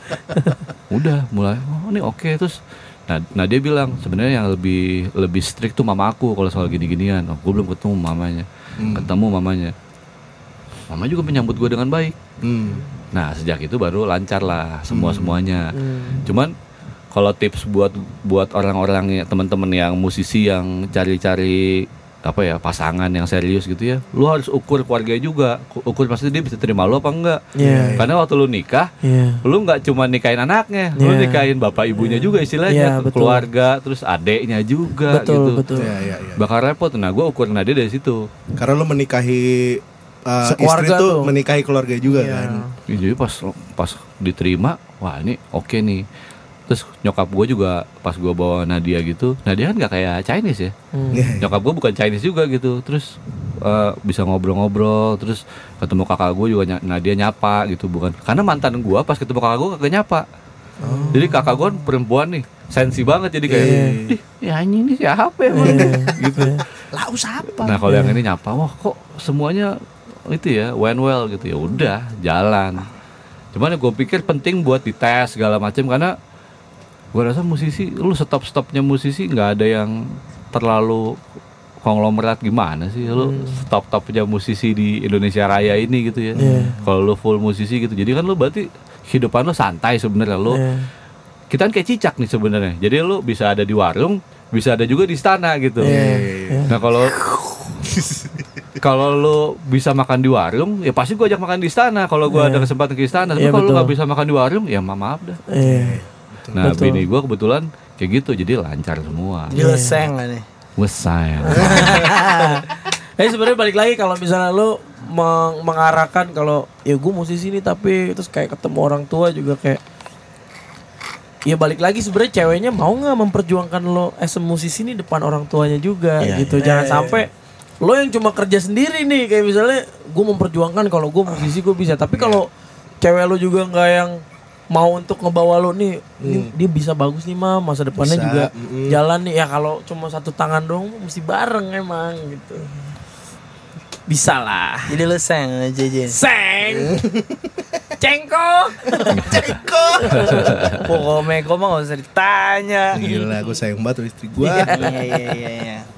Udah mulai oh ini oke. Terus nah Nadia bilang sebenarnya yang lebih lebih strict tuh mama aku kalau soal gini-ginian. Oh, gue belum ketemu mamanya ketemu mamanya. Mama juga menyambut gue dengan baik. Hmm. nah sejak itu baru lancar lah semua semuanya. Cuman kalau tips buat buat orang-orang teman-teman yang musisi yang cari-cari apa ya pasangan yang serius gitu ya lu harus ukur keluarga juga ukur pasti dia bisa terima lu apa enggak Iya. karena waktu lu nikah Iya. lu nggak cuma nikahin anaknya lu Iya. nikahin bapak ibunya juga Iya, istilahnya betul. keluarga terus adeknya juga Betul, gitu betul. Iya, iya, iya. bakal repot nah gue ukur Nadia dari situ Karena lu menikahi uh, istri tuh tuh. menikahi keluarga juga kan. Ya, jadi pas pas diterima, wah ini oke nih. Terus nyokap gue juga pas gue bawa Nadia gitu, Nadia kan nggak kayak Chinese ya. Hmm. Nyokap gue bukan Chinese juga gitu. Terus eh, bisa ngobrol-ngobrol, terus ketemu kakak gue juga Nadia nyapa gitu, bukan? Karena mantan gue pas ketemu kakak gue kagak nyapa. Jadi kakak gue kan perempuan nih, sensi banget jadi kayak, "Ih, ya anjing ini siapa ya? gitu. Lau siapa? Nah kalau yang ini nyapa, wah kok semuanya itu ya went well gitu ya udah jalan. Cuman gue pikir penting buat dites segala macam karena gue rasa musisi, lu stop stopnya musisi nggak ada yang terlalu konglomerat gimana sih lu stop stopnya musisi di Indonesia Raya ini gitu ya. Kalau lu full musisi gitu, jadi kan lu berarti kehidupan lu santai sebenarnya lu. Iya. Kita kan kayak cicak nih sebenarnya. Jadi lu bisa ada di warung, bisa ada juga di istana gitu. Iya. Nah kalau kalau lu bisa makan di warung, ya pasti gua ajak makan di istana. Kalau gua ada kesempatan ke istana, tapi Iya, kalau lu nggak bisa makan di warung, ya ma- maaf dah. Iya. Nah, Betul. bini gua kebetulan kayak gitu, jadi lancar semua. Dia leseng lah nih. Wesay. Tapi sebenarnya balik lagi kalau misalnya lu meng- mengarahkan kalau ya gue musisi nih tapi terus kayak ketemu orang tua juga kayak ya balik lagi sebenarnya ceweknya mau nggak memperjuangkan lo as a musisi nih depan orang tuanya juga gitu jangan sampai lo yang cuma kerja sendiri nih kayak misalnya gue memperjuangkan kalau gue musisi gue bisa tapi kalau cewek lo juga nggak yang mau untuk ngebawa lo nih ini dia bisa bagus nih mah masa depannya Bisa, juga mm-mm. jalan nih ya kalau cuma satu tangan dong mesti bareng emang gitu bisa lah Jadi leseng JJ. seng cengko Pokoknya kok mah gak usah ditanya. Gila, gue sayang banget sama istri gue. Iya iya iya iya.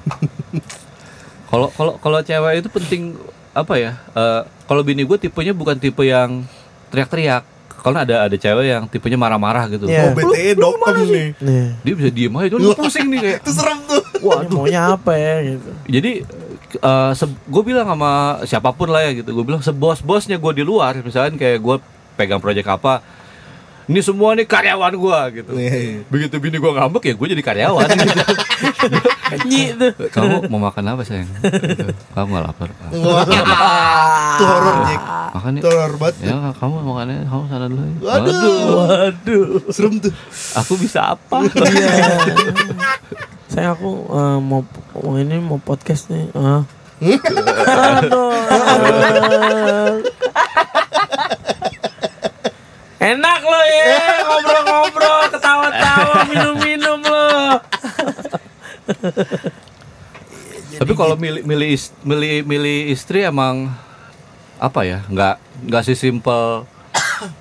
Kalau kalau kalau cewek itu penting apa ya? eh, kalau bini gue tipenya bukan tipe yang teriak-teriak. Kalau ada ada cewek yang tipenya marah-marah gitu. Iya. Oh, BTE dokem nih. nih Dia bisa diem aja, cuma pusing nih kayak. Itu serem tuh. waduh maunya apa ya gitu Jadi gue bilang sama siapa pun lah ya gitu, gue bilang sebos-bosnya gue di luar, misalkan kayak gue pegang proyek apa, ini semua nih karyawan gue gitu. Iya, iya. Begitu bini gue ngambek ya gue jadi karyawan. gitu. nyi tuh Kamu mau makan apa sayang? Kamu gak lapar? Wah, Itu horor, Jack. Makan nih. Horor banget. Ya kamu makannya, kamu sana dulu. ya. Waduh. waduh Serem tuh. aku bisa apa? saya aku eh, mau mau ini mau podcast nih ah aduh enak lo ya ngobrol-ngobrol ketawa-tawa minum-minum lo Tapi kalau milih milih milih milih istri emang apa ya? Nggak nggak sih simple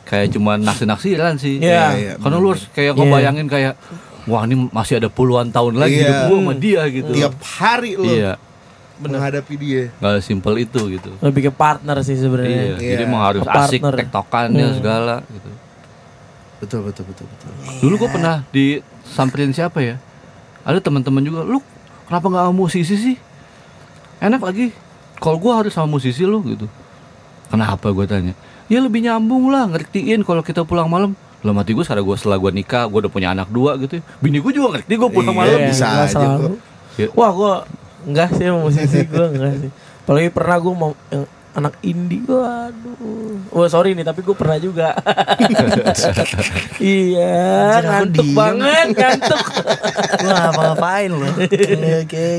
kayak cuma naksir-naksiran sih. Iya. iya, Karena lu harus kayak ngebayangin kayak wah ini masih ada puluhan tahun lagi Iya. hidup gua sama dia gitu. Tiap hari lo Iya. Menghadapi dia. Nggak simpel itu gitu. lebih ke partner sih sebenarnya Iya. Jadi Iya. emang harus Ke asik tektokannya Hmm. segala gitu. Betul, betul, betul, betul. Dulu gua pernah disamperin siapa ya? Ada teman-teman juga, lu kenapa nggak musisi sih? Enak lagi. Kalau gua harus sama musisi lu gitu. Kenapa gue tanya? Ya lebih nyambung lah, ngertiin kalau kita pulang malam. Lah mati gue sekarang gue setelah gue nikah, gue udah punya anak dua gitu. ya. Bini gue juga ngerti gue pulang Iya, malam. bisa aja kok. Ya. wah gua enggak sih sama musisi gua enggak sih apalagi pernah gua mau yang anak indie waduh wah sorry nih tapi gua pernah juga iya Anjir, ngantuk diem. banget ngantuk Lu ngapa-ngapain lu? Oke oke.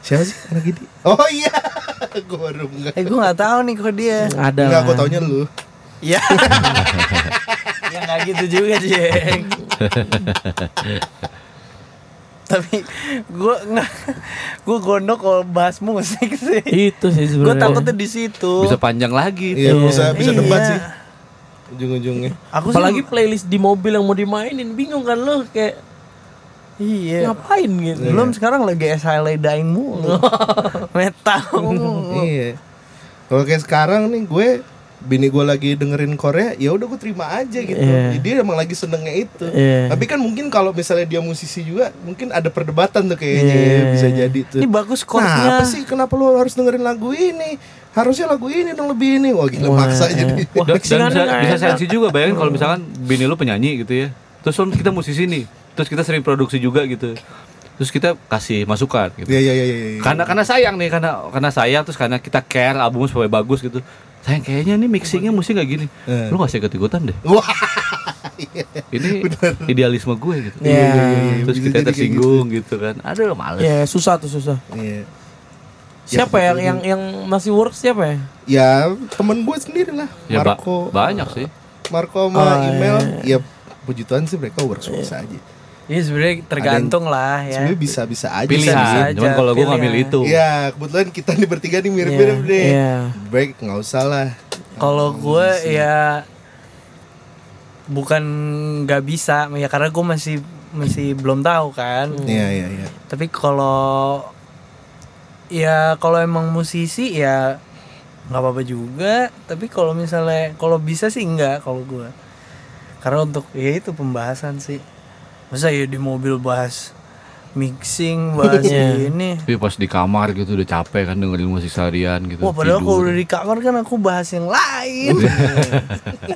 Siapa sih anak ini? Oh iya. gue baru enggak. Eh gue gak tahu nih kok dia. ada Enggak, gue taunya lu. Ya. ya nggak gitu juga Jeng. Tapi gue nggak, gue gondok kalau bahas musik sih. itu sih Gue sebenarnya takutnya di situ. Bisa panjang lagi. Iya, Iya. bisa bisa Iya. debat sih. Ujung-ujungnya. Aku apalagi sih, playlist di mobil yang mau dimainin bingung kan lo kayak iya. ngapain gitu Belum sekarang lagi SHL dying mulu. Metal. Iya. Kalau kayak sekarang nih gue bini gue lagi dengerin Korea, ya udah gue terima aja gitu. Iya. Jadi Dia emang lagi senengnya itu. Iya. Tapi kan mungkin kalau misalnya dia musisi juga, mungkin ada perdebatan tuh kayaknya Iya. ya, bisa jadi tuh. Ini bagus Kenapa chordnya. sih? Kenapa lu harus dengerin lagu ini? Harusnya lagu ini dong lebih ini. Wah gila Wah, maksa eh. jadi. Wah, Dan, bisa, nggak bisa sensi juga bayangin kalau misalkan bini lu penyanyi gitu ya. Terus kita musisi nih. Terus kita sering produksi juga gitu. terus kita kasih masukan gitu. Iya iya iya iya. iya. Karena karena sayang nih karena karena sayang terus karena kita care album supaya bagus gitu. Sayang kayaknya nih mixingnya mesti nggak gini. Eh. Lu gak usah ikut ikutan deh. Wah. Ini idealisme gue gitu. Iya. Terus Bisa kita jadi kayak tersinggung gitu kan. Aduh males. Ya susah tuh susah. Iya. Siapa yang yang yang masih work siapa ya? Ya temen gue sendiri lah. Ya ba- Marco. banyak sih. Marco sama Oh, email. Ya puji Tuhan sih mereka works bisa aja. Iya sebenarnya tergantung lah ya. Sebenarnya bisa bisa aja. Pilihan. bisa aja, Cuman kalau gue ngambil itu. Iya kebetulan kita nih bertiga nih mirip-mirip Iya, deh. iya. Baik nggak usah lah. Kalau gue ya bukan nggak bisa ya karena gue masih masih belum tahu kan. Iya iya iya. Tapi kalau ya kalau emang musisi ya nggak apa-apa juga. Tapi kalau misalnya kalau bisa sih enggak kalau gue. Karena untuk ya itu pembahasan sih. Masa ya di mobil bahas mixing, bahas Iya. ini. Tapi pas di kamar gitu udah capek kan dengerin musik seharian gitu. Wah padahal tidur. kalau udah di kamar kan aku bahas yang lain.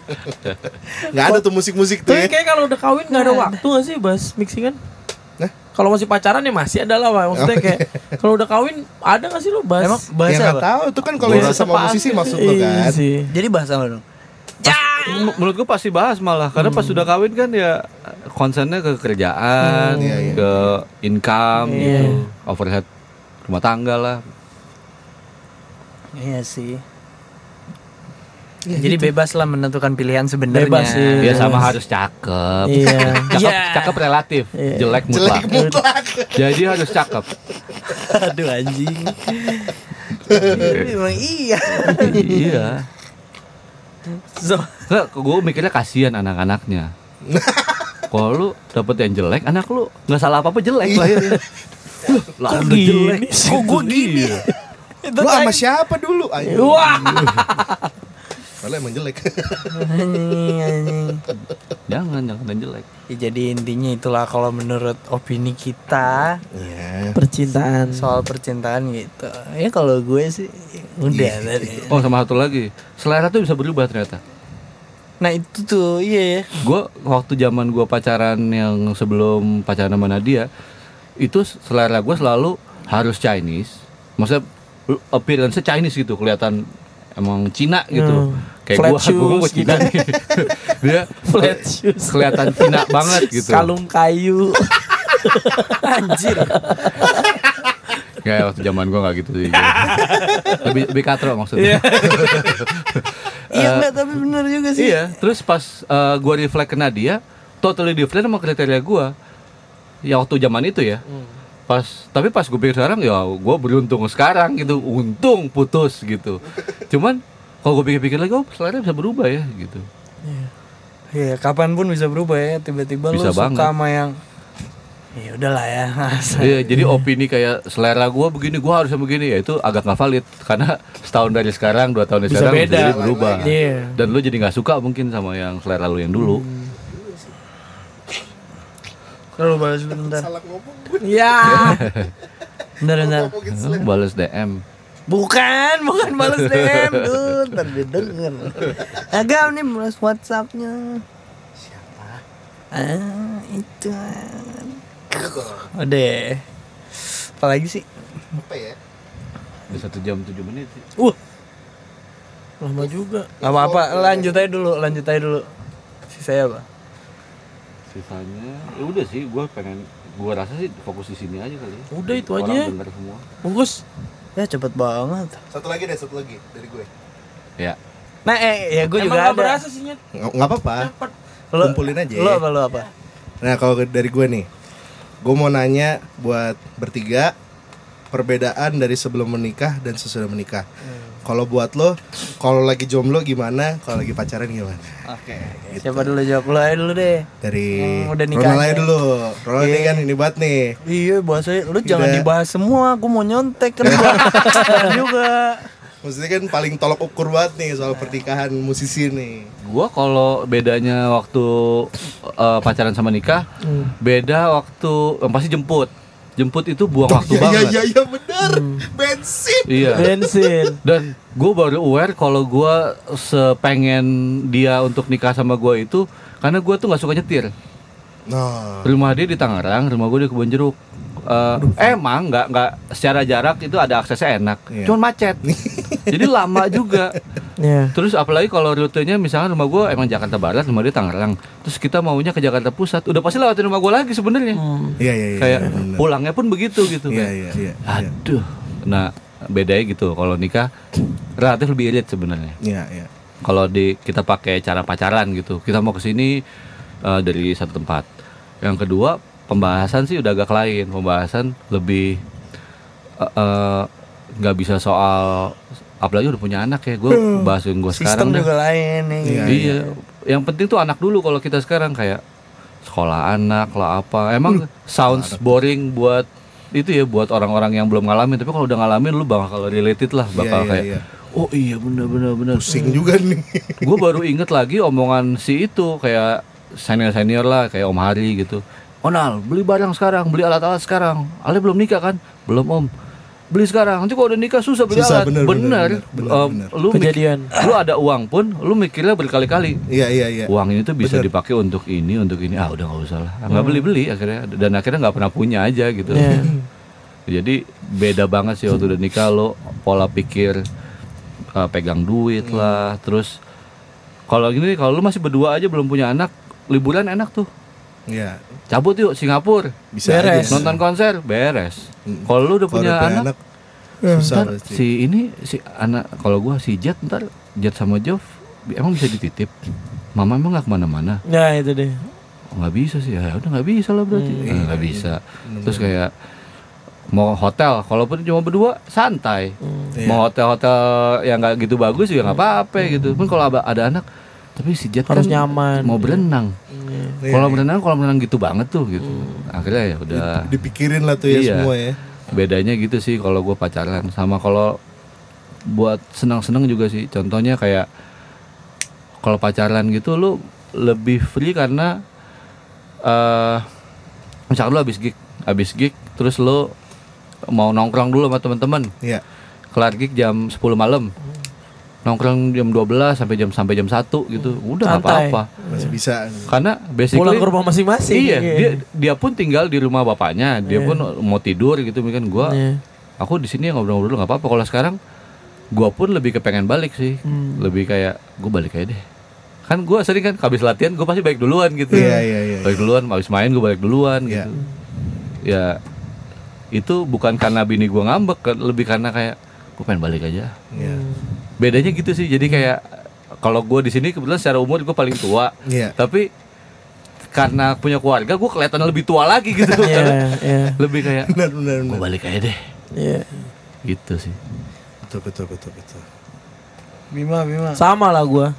Nggak ada tuh musik-musik tuh Tapi ya. kayak kalau udah kawin nggak ada waktu nggak sih bahas mixingan? Nah? Kalau masih pacaran ya masih ada lah, Pak. Maksudnya kayak kalau udah kawin ada nggak sih lo bahas? Emang Ya bahasa nggak apa? tahu itu kan kalau sama musisi maksud lo Iya kan. Jadi bahasa apa dong? M- menurut gue pasti bahas malah karena pas sudah kawin kan ya konsennya ke kerjaan, Iya, iya. ke income Iya. gitu, overhead rumah tangga lah. Iya sih. Jadi bebas lah menentukan pilihan sebenarnya. Bebas sih. Ya sama harus cakep. Iya. Cakep, Iya. cakep relatif, Iya. jelek mutlak. Jelek mutlak. Jadi harus cakep. Aduh anjing. Emang iya. iya. So, Nggak, gue mikirnya kasihan anak-anaknya. Kalau lu dapet yang jelek, anak lu nggak salah apa-apa jelek lahirnya. Lah, udah gini jelek. Kok gue gini? Lu sama siapa dulu? Ayo. Wah. Padahal emang jelek. Jangan, jangan jelek. Ya, jadi intinya itulah kalau menurut opini kita Iya. Percintaan. soal percintaan gitu. Ya kalau gue sih udah tadi. Oh sama satu lagi, selera tuh bisa berubah ternyata. Nah itu tuh iya. Gue waktu zaman gue pacaran yang sebelum pacaran sama Nadia, itu selera gue selalu harus Chinese. Maksudnya appearance Chinese gitu, kelihatan emang Cina gitu. Hmm. Kayak Flat gue, gue shoes gue Cina nih. Dia Flat shoes. kelihatan Cina banget gitu. Kalung kayu. Anjir. Ya waktu zaman gue gak gitu sih. lebih lebih katro maksudnya. Iya enggak tapi bener juga sih. Iya, terus pas uh, gua reflect ke Nadia, totally different sama kriteria gua. Ya waktu zaman itu ya. Pas tapi pas gue pikir sekarang ya gua beruntung sekarang gitu, untung putus gitu. Cuman kalau gue pikir-pikir lagi, oh selera bisa berubah ya gitu. Iya, kapan pun bisa berubah ya. Tiba-tiba lu Bisa suka banget. sama yang ya udahlah ya. Iya, jadi opini kayak selera gua begini, gua harus yang begini ya itu agak nggak valid karena setahun dari sekarang, dua tahun dari Bisa sekarang beda. bisa jadi berubah. Iya. Dan lu jadi nggak suka mungkin sama yang selera lu yang dulu. Kalau balas bentar. Salah ngomong. Ya. Bentar, bentar. Ngomongin Huh, selera. Balas DM. Bukan, bukan balas DM. Duh, ntar dia denger. Agak nih balas Whatsappnya. Siapa? Ah, itu. Udah. Apalagi sih? Apa ya? Udah satu jam tujuh menit. sih. Wah. Lama juga. Gak apa-apa, lanjut aja dulu, lanjut aja dulu. Si saya apa? Sisanya ya udah sih gue pengen gue rasa sih fokus di sini aja kali ya. Udah, itu Orang aja. denger semua. Bungkus. Ya cepet banget. Satu lagi deh, satu lagi dari gue. Ya. Nah, eh, ya gue Emang juga nggak ada. berasa sih Nyet? Nggak nggak apa-apa. Lo, Kumpulin aja Lo ya. apa, lo apa? Nah kalau dari gue nih, gue mau nanya buat bertiga perbedaan dari sebelum menikah dan sesudah menikah. Kalau buat lo, kalau lagi jomblo gimana? Kalau lagi pacaran gimana? Oke. Siapa dulu jawab lo aja dulu deh. Dari Yang udah nikah Ronald aja dulu. Ronald ini Iya. kan ini banget nih. Iya, bahasanya lu jangan Tidak. dibahas semua. Aku mau nyontek kan gua juga. Maksudnya kan paling tolok ukur banget nih soal pernikahan musisi nih. Gue kalau bedanya waktu eh, pacaran sama nikah, beda waktu yang pasti jemput. Jemput itu buang waktu Iya banget. iya iya benar. Bensin. Iya. Bensin. Dan gue baru aware kalau gue sepengen dia untuk nikah sama gue itu karena gue tuh nggak suka nyetir. Nah, Rumah dia di Tangerang, rumah gue di Kebon Jeruk. eh, emang nggak nggak secara jarak itu ada aksesnya enak, Iya. cuman macet. Jadi lama juga. Iya. Terus apalagi kalau rutenya misalnya rumah gue emang Jakarta Barat, rumah dia Tangerang. Terus kita maunya ke Jakarta Pusat, udah pasti lewatin rumah gue lagi sebenarnya. Iya iya iya. Kayak iya, bener. pulangnya pun begitu gitu. Iya kayak, iya iya. Aduh. Nah, bedanya gitu. Kalau nikah relatif lebih irit sebenarnya. Iya iya. Kalau di kita pakai cara pacaran gitu, kita mau ke sini eh, dari satu tempat. Yang kedua, pembahasan sih udah agak lain. Pembahasan lebih eh, eh, nggak bisa soal apalagi udah punya anak ya. Gue bahas yang gue sekarang Sistem juga lain nih. Iya, Iya, yang penting tuh anak dulu kalau kita sekarang kayak sekolah anak lah apa. Emang sounds boring buat itu ya buat orang-orang yang belum ngalamin. Tapi kalau udah ngalamin lu bakal related lah, bakal Iya, iya, kayak iya. oh iya bener bener bener. Pusing juga nih. Gue baru inget lagi omongan si itu kayak senior senior lah kayak Om Hari gitu. Onal beli barang sekarang, beli alat-alat sekarang. Ale belum nikah kan? Belum Om. Beli sekarang. Nanti kalau udah nikah susah beli Susah, alat. bener, bener, bener. bener, bener, Em, bener. Lu Kejadian. lu ada uang pun, lu mikirnya berkali-kali Iya iya iya. uang ini tuh bisa Bener. dipakai untuk ini untuk ini ah udah nggak usah lah nggak beli beli akhirnya dan akhirnya nggak pernah punya aja gitu Iya. jadi beda banget sih waktu udah nikah lo pola pikir uh, pegang duit Hmm. lah terus kalau gini kalau lu masih berdua aja belum punya anak liburan enak tuh Iya. cabut yuk Singapura Bisa Beres. aja. nonton konser beres Hmm. kalau lu udah Kalau punya, udah anak, susah ntar pasti. si ini si anak kalau gua si Jet ntar Jet sama Jov emang bisa dititip mama emang nggak ke mana-mana Nah itu deh. Oh, nggak bisa sih ya udah nggak bisa lah berarti Hmm. Eh, nggak bisa terus kayak mau hotel kalaupun cuma berdua santai Iya. mau hotel-hotel yang nggak gitu bagus juga nggak apa-apa gitu pun kalau ada- ada anak tapi si Jet Harus kan nyaman. mau berenang Iya, kalau iya. berenang kalau berenang gitu banget tuh gitu akhirnya ya udah Dipikirin lah tuh ya Iya. semua ya. bedanya gitu sih kalau gue pacaran sama kalau buat senang-senang juga sih contohnya kayak kalau pacaran gitu lu lebih free karena eh misalkan lu habis gig habis gig terus lu mau nongkrong dulu sama teman-teman Iya. kelar gig jam 10 malam nongkrong jam 12 sampai jam sampai jam 1 gitu udah nggak Santai. apa-apa Masih bisa. karena basically Pulang ke rumah masing-masing. Iya, dia dia pun tinggal di rumah bapaknya, dia pun mau tidur gitu kan gua Iya. aku di sini ngobrol-ngobrol nggak apa-apa kalau sekarang gua pun lebih kepengen balik sih Hmm. lebih kayak gua balik aja deh kan gua sering kan habis latihan gua pasti balik duluan gitu Iya iya iya. balik duluan habis main gua balik duluan Iya. gitu ya itu bukan karena bini gua ngambek kan, lebih karena kayak gua pengen balik aja Iya. Bedanya gitu sih jadi kayak kalau gua di sini kebetulan secara umur gua paling tua Iya. tapi karena punya keluarga gua kelihatan lebih tua lagi gitu Iya, iya. lebih kayak Benar benar benar. balik aja deh Iya. gitu sih Betul betul betul betul. Bima, Bima. Sama lah gua.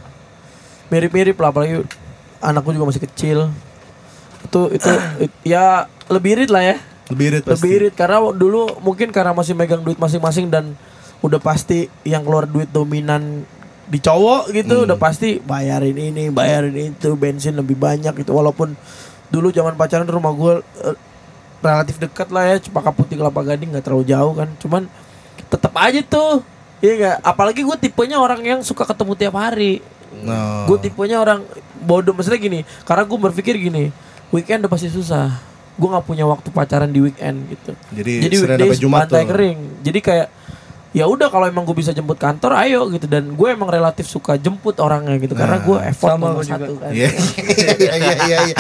Mirip-mirip lah apalagi anakku juga masih kecil. Itu itu it- ya lebih irit lah ya. Lebih irit. Lebih irit karena dulu mungkin karena masih megang duit masing-masing dan udah pasti yang keluar duit dominan di cowok gitu udah pasti bayarin ini, bayarin itu, bensin lebih banyak gitu. Walaupun dulu zaman pacaran rumah gue relatif dekat lah ya Cempaka Putih Kelapa Gading nggak terlalu jauh kan. Cuman tetap aja tuh Iya gak? Apalagi gue tipenya orang yang suka ketemu tiap hari. No. Gue tipenya orang bodoh Maksudnya gini Karena gue berpikir gini Weekend udah pasti susah. Gue gak punya waktu pacaran di weekend gitu. Jadi, Jadi weekdays pantai tuh. kering. Jadi kayak ya udah kalau emang gue bisa jemput kantor ayo gitu. Dan gue emang relatif suka jemput orangnya gitu. Karena Nah, gue effort sama nomor satu kan. Iya. Iya iya iya.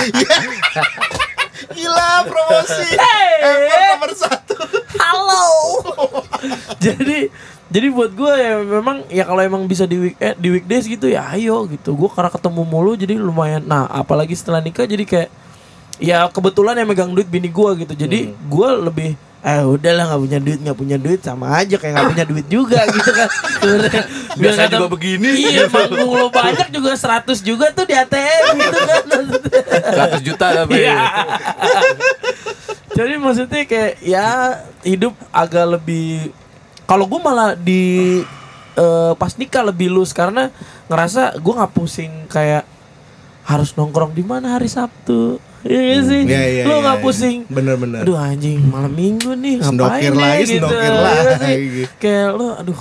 Gila promosi. Effort nomor satu. halo. Jadi jadi buat gue ya memang ya kalau emang bisa di week eh, di weekdays gitu ya ayo gitu. Gue karena ketemu mulu jadi lumayan. Nah apalagi setelah nikah jadi kayak ya kebetulan yang megang duit bini gue gitu. Jadi Hmm. gue lebih eh udahlah nggak punya duit nggak punya duit sama aja kayak nggak punya duit juga gitu kan Biasanya kata- juga begini. iya manggung lo banyak juga 100 juga tuh di ATM gitu kan 100 juta tapi Iya. Jadi maksudnya kayak ya hidup agak lebih kalau gue malah di eh, pas nikah lebih lus karena ngerasa gue nggak pusing kayak harus nongkrong di mana hari Sabtu. Iya gak sih? Iya iya. Lo iya, nggak iya. pusing. Bener bener. Aduh anjing malam minggu nih ngapain Sendokir nih lagi, gitu. sendokir Iya lagi. Kayak lo aduh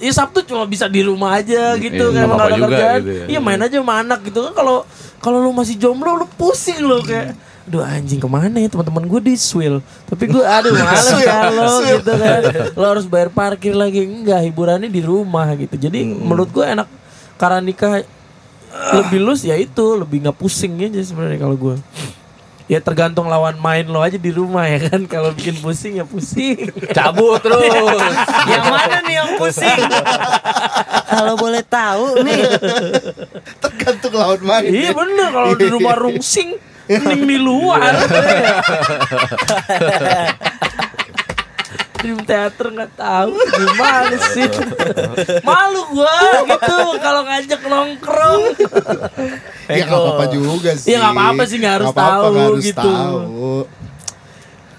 Ya Sabtu cuma bisa di rumah aja gitu Iya, kayak nggak emang gak ada apa-apa juga kerjaan. gitu ya. Iya main aja sama anak gitu kan kalau kalau lu masih jomblo lu pusing lo kayak Aduh anjing ke mana ya teman-teman gue di Swill Tapi gue aduh males kalau gitu kan Lo harus bayar parkir lagi Enggak hiburannya di rumah gitu Jadi menurut gue enak Karena nikah lebih lus ya itu Lebih nggak pusing aja sebenarnya kalau gue Ya tergantung lawan main lo aja di rumah ya kan Kalau bikin pusing ya pusing Cabut terus. yang mana nih yang pusing? Kalau boleh tahu nih. Tergantung lawan main. Iya bener kalau di rumah rungsing Mending di luar Dream Theater nggak tahu gimana sih malu gua gitu kalau ngajak nongkrong Ya nggak apa-apa juga sih. Iya, nggak apa-apa sih, nggak harus Nggak apa-apa, tahu nggak harus gitu. tahu.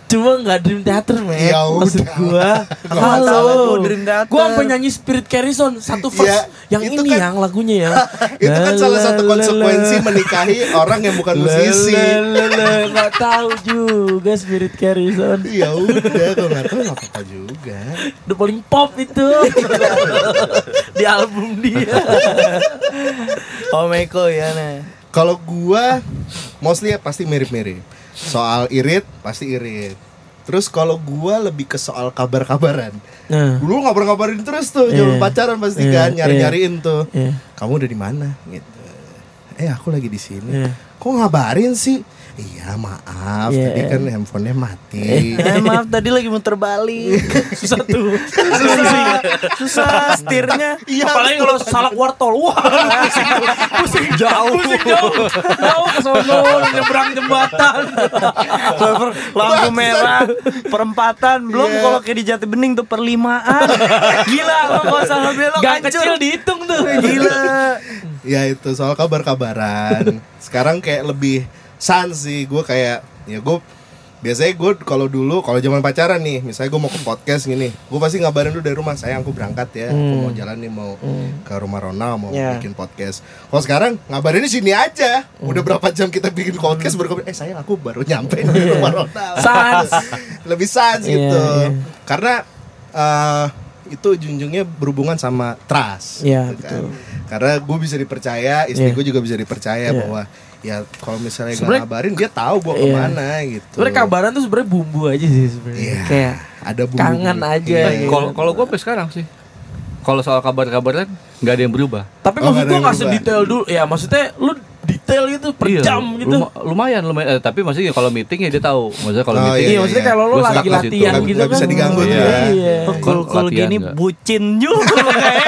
Cuma nggak Dream Theater men Ya maksud udah. gua Nggak masalah halo tuh, Dream Theater. gua sampai nyanyi Spirit Carrison satu verse Iya, yang ini kan- yang lagunya ya Itu kan salah satu konsekuensi menikahi orang yang bukan musisi. nggak tahu juga Spirit Carrison Ya udah, kalau nggak tahu nggak apa-apa juga. udah paling pop itu di album dia Oh Meko ya nih. Kalau gua mostly ya pasti mirip-mirip. Soal irit pasti irit. Terus kalau gua lebih ke soal kabar-kabaran. nah Dulu ngabar-ngabarin terus tuh, zaman Iya. pacaran pasti Iya, kan, nyari-nyariin tuh. Iya. Kamu udah di mana gitu. Eh, aku lagi di sini. Iya. Kok ngabarin sih? Iya, maaf. Iya. Tadi kan handphonenya mati. Eh maaf tadi lagi muter balik. susah tuh Susah, susah setirnya. Iya. apalagi kalau salah wartol wah pusing jauh pusing jauh jauh ke sono nyebrang jembatan Lampu merah, perempatan, belum Iya. kalau kayak di Jati Bening tuh perlimaan. Gila, kalau salah belok hancur. kecil dihitung tuh Gila. Ya itu soal kabar-kabaran. Sekarang kayak lebih sans sih. Gue kayak ya gue biasanya gue kalau dulu kalau zaman pacaran nih, misalnya gue mau ke podcast gini, gue pasti ngabarin dulu dari rumah. Sayang aku berangkat ya, aku mau jalan nih mau ke rumah Rona mau Ya. bikin podcast. Kalau sekarang ngabarinnya sini aja. Udah berapa jam kita bikin podcast baru kabar, eh sayang aku baru nyampe di rumah Rona. Sans. lebih sans Iya, gitu. iya. Karena eh, itu junjungnya berhubungan sama trust. Iya, gitu kan. betul. Karena gue bisa dipercaya, istri Iya. gue juga bisa dipercaya Iya. bahwa ya kalau misalnya Sebenarnya- ngabarin dia tahu gue Iya. ke mana gitu. sebenarnya kabaran tuh sebenarnya bumbu aja sih sebenarnya Iya. kayak ada bumbu kangen aja Iya. gitu. Kalau kalau gue sampai sekarang sih. Kalau soal kabar-kabaran nggak ada yang berubah. tapi Oh, maksud yang nggak sedetail dulu ya maksudnya lu detail gitu per Iya, jam gitu luma- lumayan lumayan Eh, tapi maksudnya kalau meeting ya dia tahu maksudnya kalau Oh, meeting iya, iya, maksudnya iya. kalau lo Gua lagi latihan gitu nggak bisa kan diganggu tuh iya, ya. iya. Latihan gini nggak? bucin juga kayak.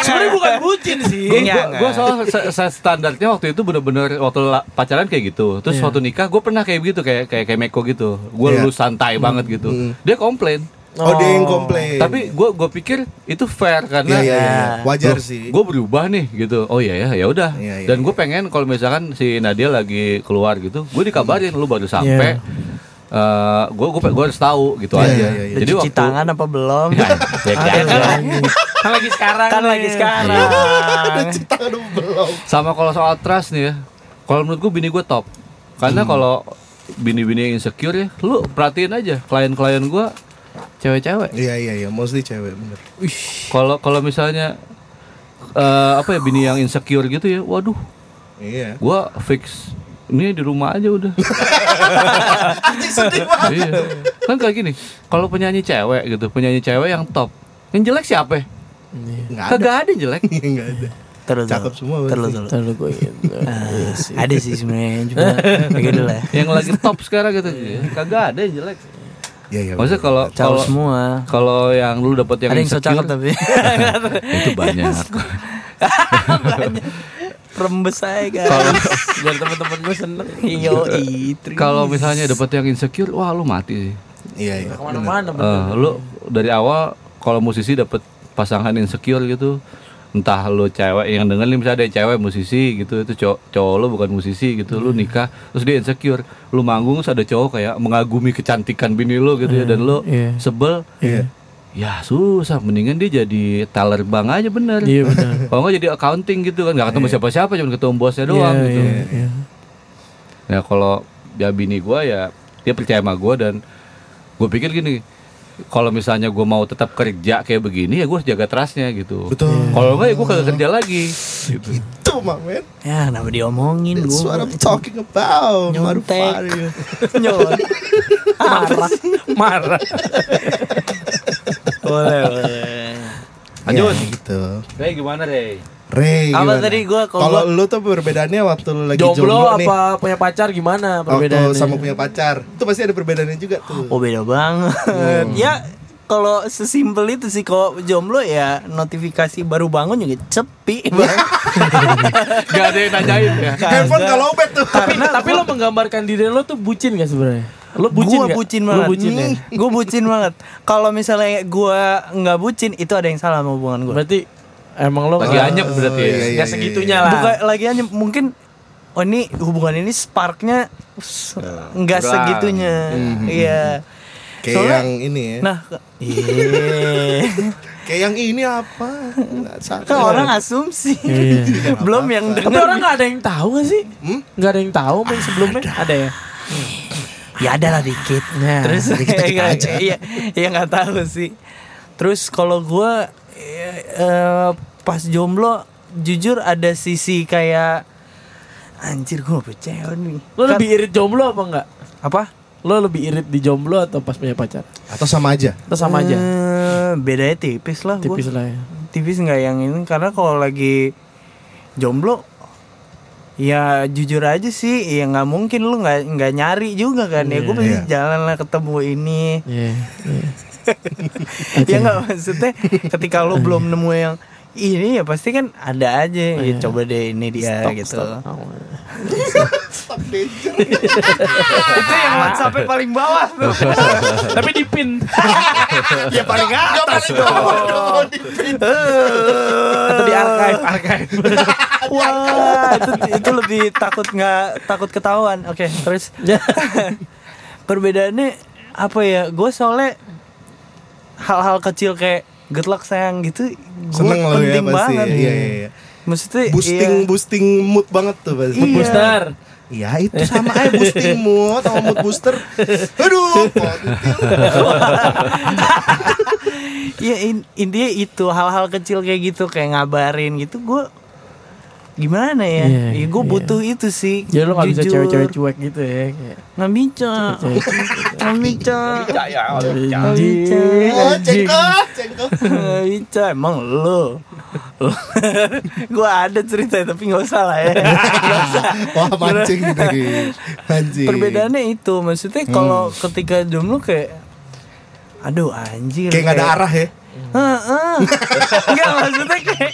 sebenarnya bukan bucin sih Gue Iya, gua, gua soal se- se- standarnya waktu itu bener-bener waktu pacaran kayak gitu. Terus Iya. waktu nikah gue pernah kayak begitu kayak kayak kayak Meko gitu. Gue lulus santai banget gitu. Dia komplain. Oh, dia yang komplain. Tapi gue gue pikir itu fair Iya, karena iya, iya. wajar Loh, sih. Gue berubah nih gitu. Oh iya ya, ya udah. Iya, iya, Dan gue pengen kalau misalkan si Nadia lagi keluar gitu, gue dikabarin lu baru sampai. Eh, gue gue gue harus tahu gitu Iya, aja. iya, iya, iya. Jadi Cuci waktu tangan apa belum? Ya, ya kan. kan lagi sekarang kan nih. lagi sekarang. Kita aduh belum. Sama kalau soal trust nih ya. Kalau menurut gue bini gue top. Karena Hmm. kalau bini-bini yang insecure ya, lu perhatiin aja klien-klien gue cewek-cewek. Iya iya iya, mostly cewek bener. Kalau kalau misalnya eh, apa ya bini yang insecure gitu ya, waduh, Iya. gua fix ini di rumah aja udah. iya. Kan kayak gini, kalau penyanyi cewek gitu, penyanyi cewek yang top, yang jelek siapa? ya? Enggak ada. Kagak ada jelek. Enggak ada. Terus Cakep semua berarti. Terus terus. Terlalu gue gitu. Ah, ada sih sebenarnya cuma kayak gitu lah. yang lagi top sekarang gitu, kagak ada yang jelek. Iya iya. Maksudnya kalau kalau semua. kalau yang lu dapat yang Ada yang so insecure, cakep tapi itu banyak. rembes aja guys. Biar teman-teman gue seneng. Kalau misalnya dapat yang insecure, wah lu mati sih. Iya iya. Ke mana-mana. Eh, lu dari awal kalau musisi dapat pasangan insecure gitu entah lu cewek yang denger nih misalnya ada cewek musisi gitu itu cowok cowok lu bukan musisi gitu lu nikah terus dia insecure lu manggung terus ada cowok kayak mengagumi kecantikan bini lu gitu ya dan lu iya. sebel Iya. ya susah mendingan dia jadi teller bank aja bener Iya benar. kalau nggak jadi accounting gitu kan nggak ketemu siapa-siapa cuma ketemu bosnya doang Iya, gitu iya, iya. Nah kalau ya bini gue ya dia percaya sama gue dan gue pikir gini kalau misalnya gue mau tetap kerja kayak begini ya gue harus jaga trustnya gitu. Betul. Kalau enggak ya gue kagak kerja lagi. gitu. Itu mah men. Ya, kenapa diomongin That's gua? what I'm talking about. Nyontek. Marufari. Nyon. Marah. Marah. boleh, boleh. Lanjut. Ya, gitu. Ray gimana Ray? Ray, Apa gimana? tadi gua kalau lu tuh perbedaannya waktu lu lagi Jomblo, jomblo, nih. apa punya pacar gimana Waktu perbedaannya? sama punya pacar. Itu pasti ada perbedaannya juga tuh. Oh beda banget. Ya kalau sesimpel itu sih kalau jomblo ya notifikasi baru bangun juga sepi banget. Gak ada yang nanyain ya. Handphone kalau lowbat tuh. tapi tapi lo menggambarkan diri lo tuh bucin gak sebenarnya? Lo bucin gua nggak? bucin Lo banget. bucin ya? Gue bucin banget. Kalau misalnya gua nggak bucin itu ada yang salah sama hubungan gue. Berarti emang lo Lagi nggak- anyep berarti ya. iya, iya, nggak iya, segitunya iya. lah. Bukan lagi hanya mungkin oh ini hubungan ini sparknya s- nggak kurang. segitunya. Iya. Kayak Soalnya- yang ini ya. Nah, iya. Kayak yang ini apa? Kan orang asumsi. Iya. Belum yang Tapi denger. orang nggak ada yang tahu gak sih? Hmm? Nggak ada yang tahu main sebelumnya? Ada ya? Ya ada lah dikit. Nah, Terus dikit-dikit ya, aja. Iya, ya nggak tahu sih. Terus kalau gua eh, eh, pas jomblo jujur ada sisi kayak anjir gua percaya nih. Lo Kan- lebih irit jomblo apa enggak? apa? Lo lebih irit di jomblo atau pas punya pacar? Atau sama aja. Atau sama aja? Eh, bedanya tipis lah gua. Tipis lah ya. tipis nggak yang ini karena kalau lagi jomblo ya jujur aja sih ya nggak mungkin lu nggak nggak nyari juga kan ya gue pasti Iya. jalan lah ketemu ini Iya. iya. ya nggak maksudnya ketika lu belum nemu yang ini ya pasti kan ada aja ya Iya. coba deh ini dia Stok, gitu. stok. itu yang WhatsApp paling bawah tuh. Tapi di pin. ya paling atas. Atau di archive, archive. wah itu itu lebih takut nggak takut ketahuan. Oke terus. Perbedaannya apa ya? Gue soalnya hal-hal kecil kayak good luck sayang gitu gue Seneng lo ya penting pasti. banget Iya, iya, iya. maksudnya Boosting iya. boosting mood banget tuh pasti. Iya. Booster. Ya itu sama aja boosting mood sama mood booster. Aduh. Iya in- intinya itu hal-hal kecil kayak gitu kayak ngabarin gitu gue gimana ya Iya, ya gue iya. butuh itu sih Jadi lo gak bisa cewek-cewek cuek gitu ya kayak. nggak bisa nggak bisa Oh, anjing. cengkok, cengkok. Nggak bisa emang lo gue ada cerita tapi nggak usah lah ya Nggak. Wah, mancing nih. Anjing. perbedaannya itu maksudnya kalau ketika jomblo kayak aduh anjir kayak nggak ada arah ya. Heeh. Enggak maksudnya kayak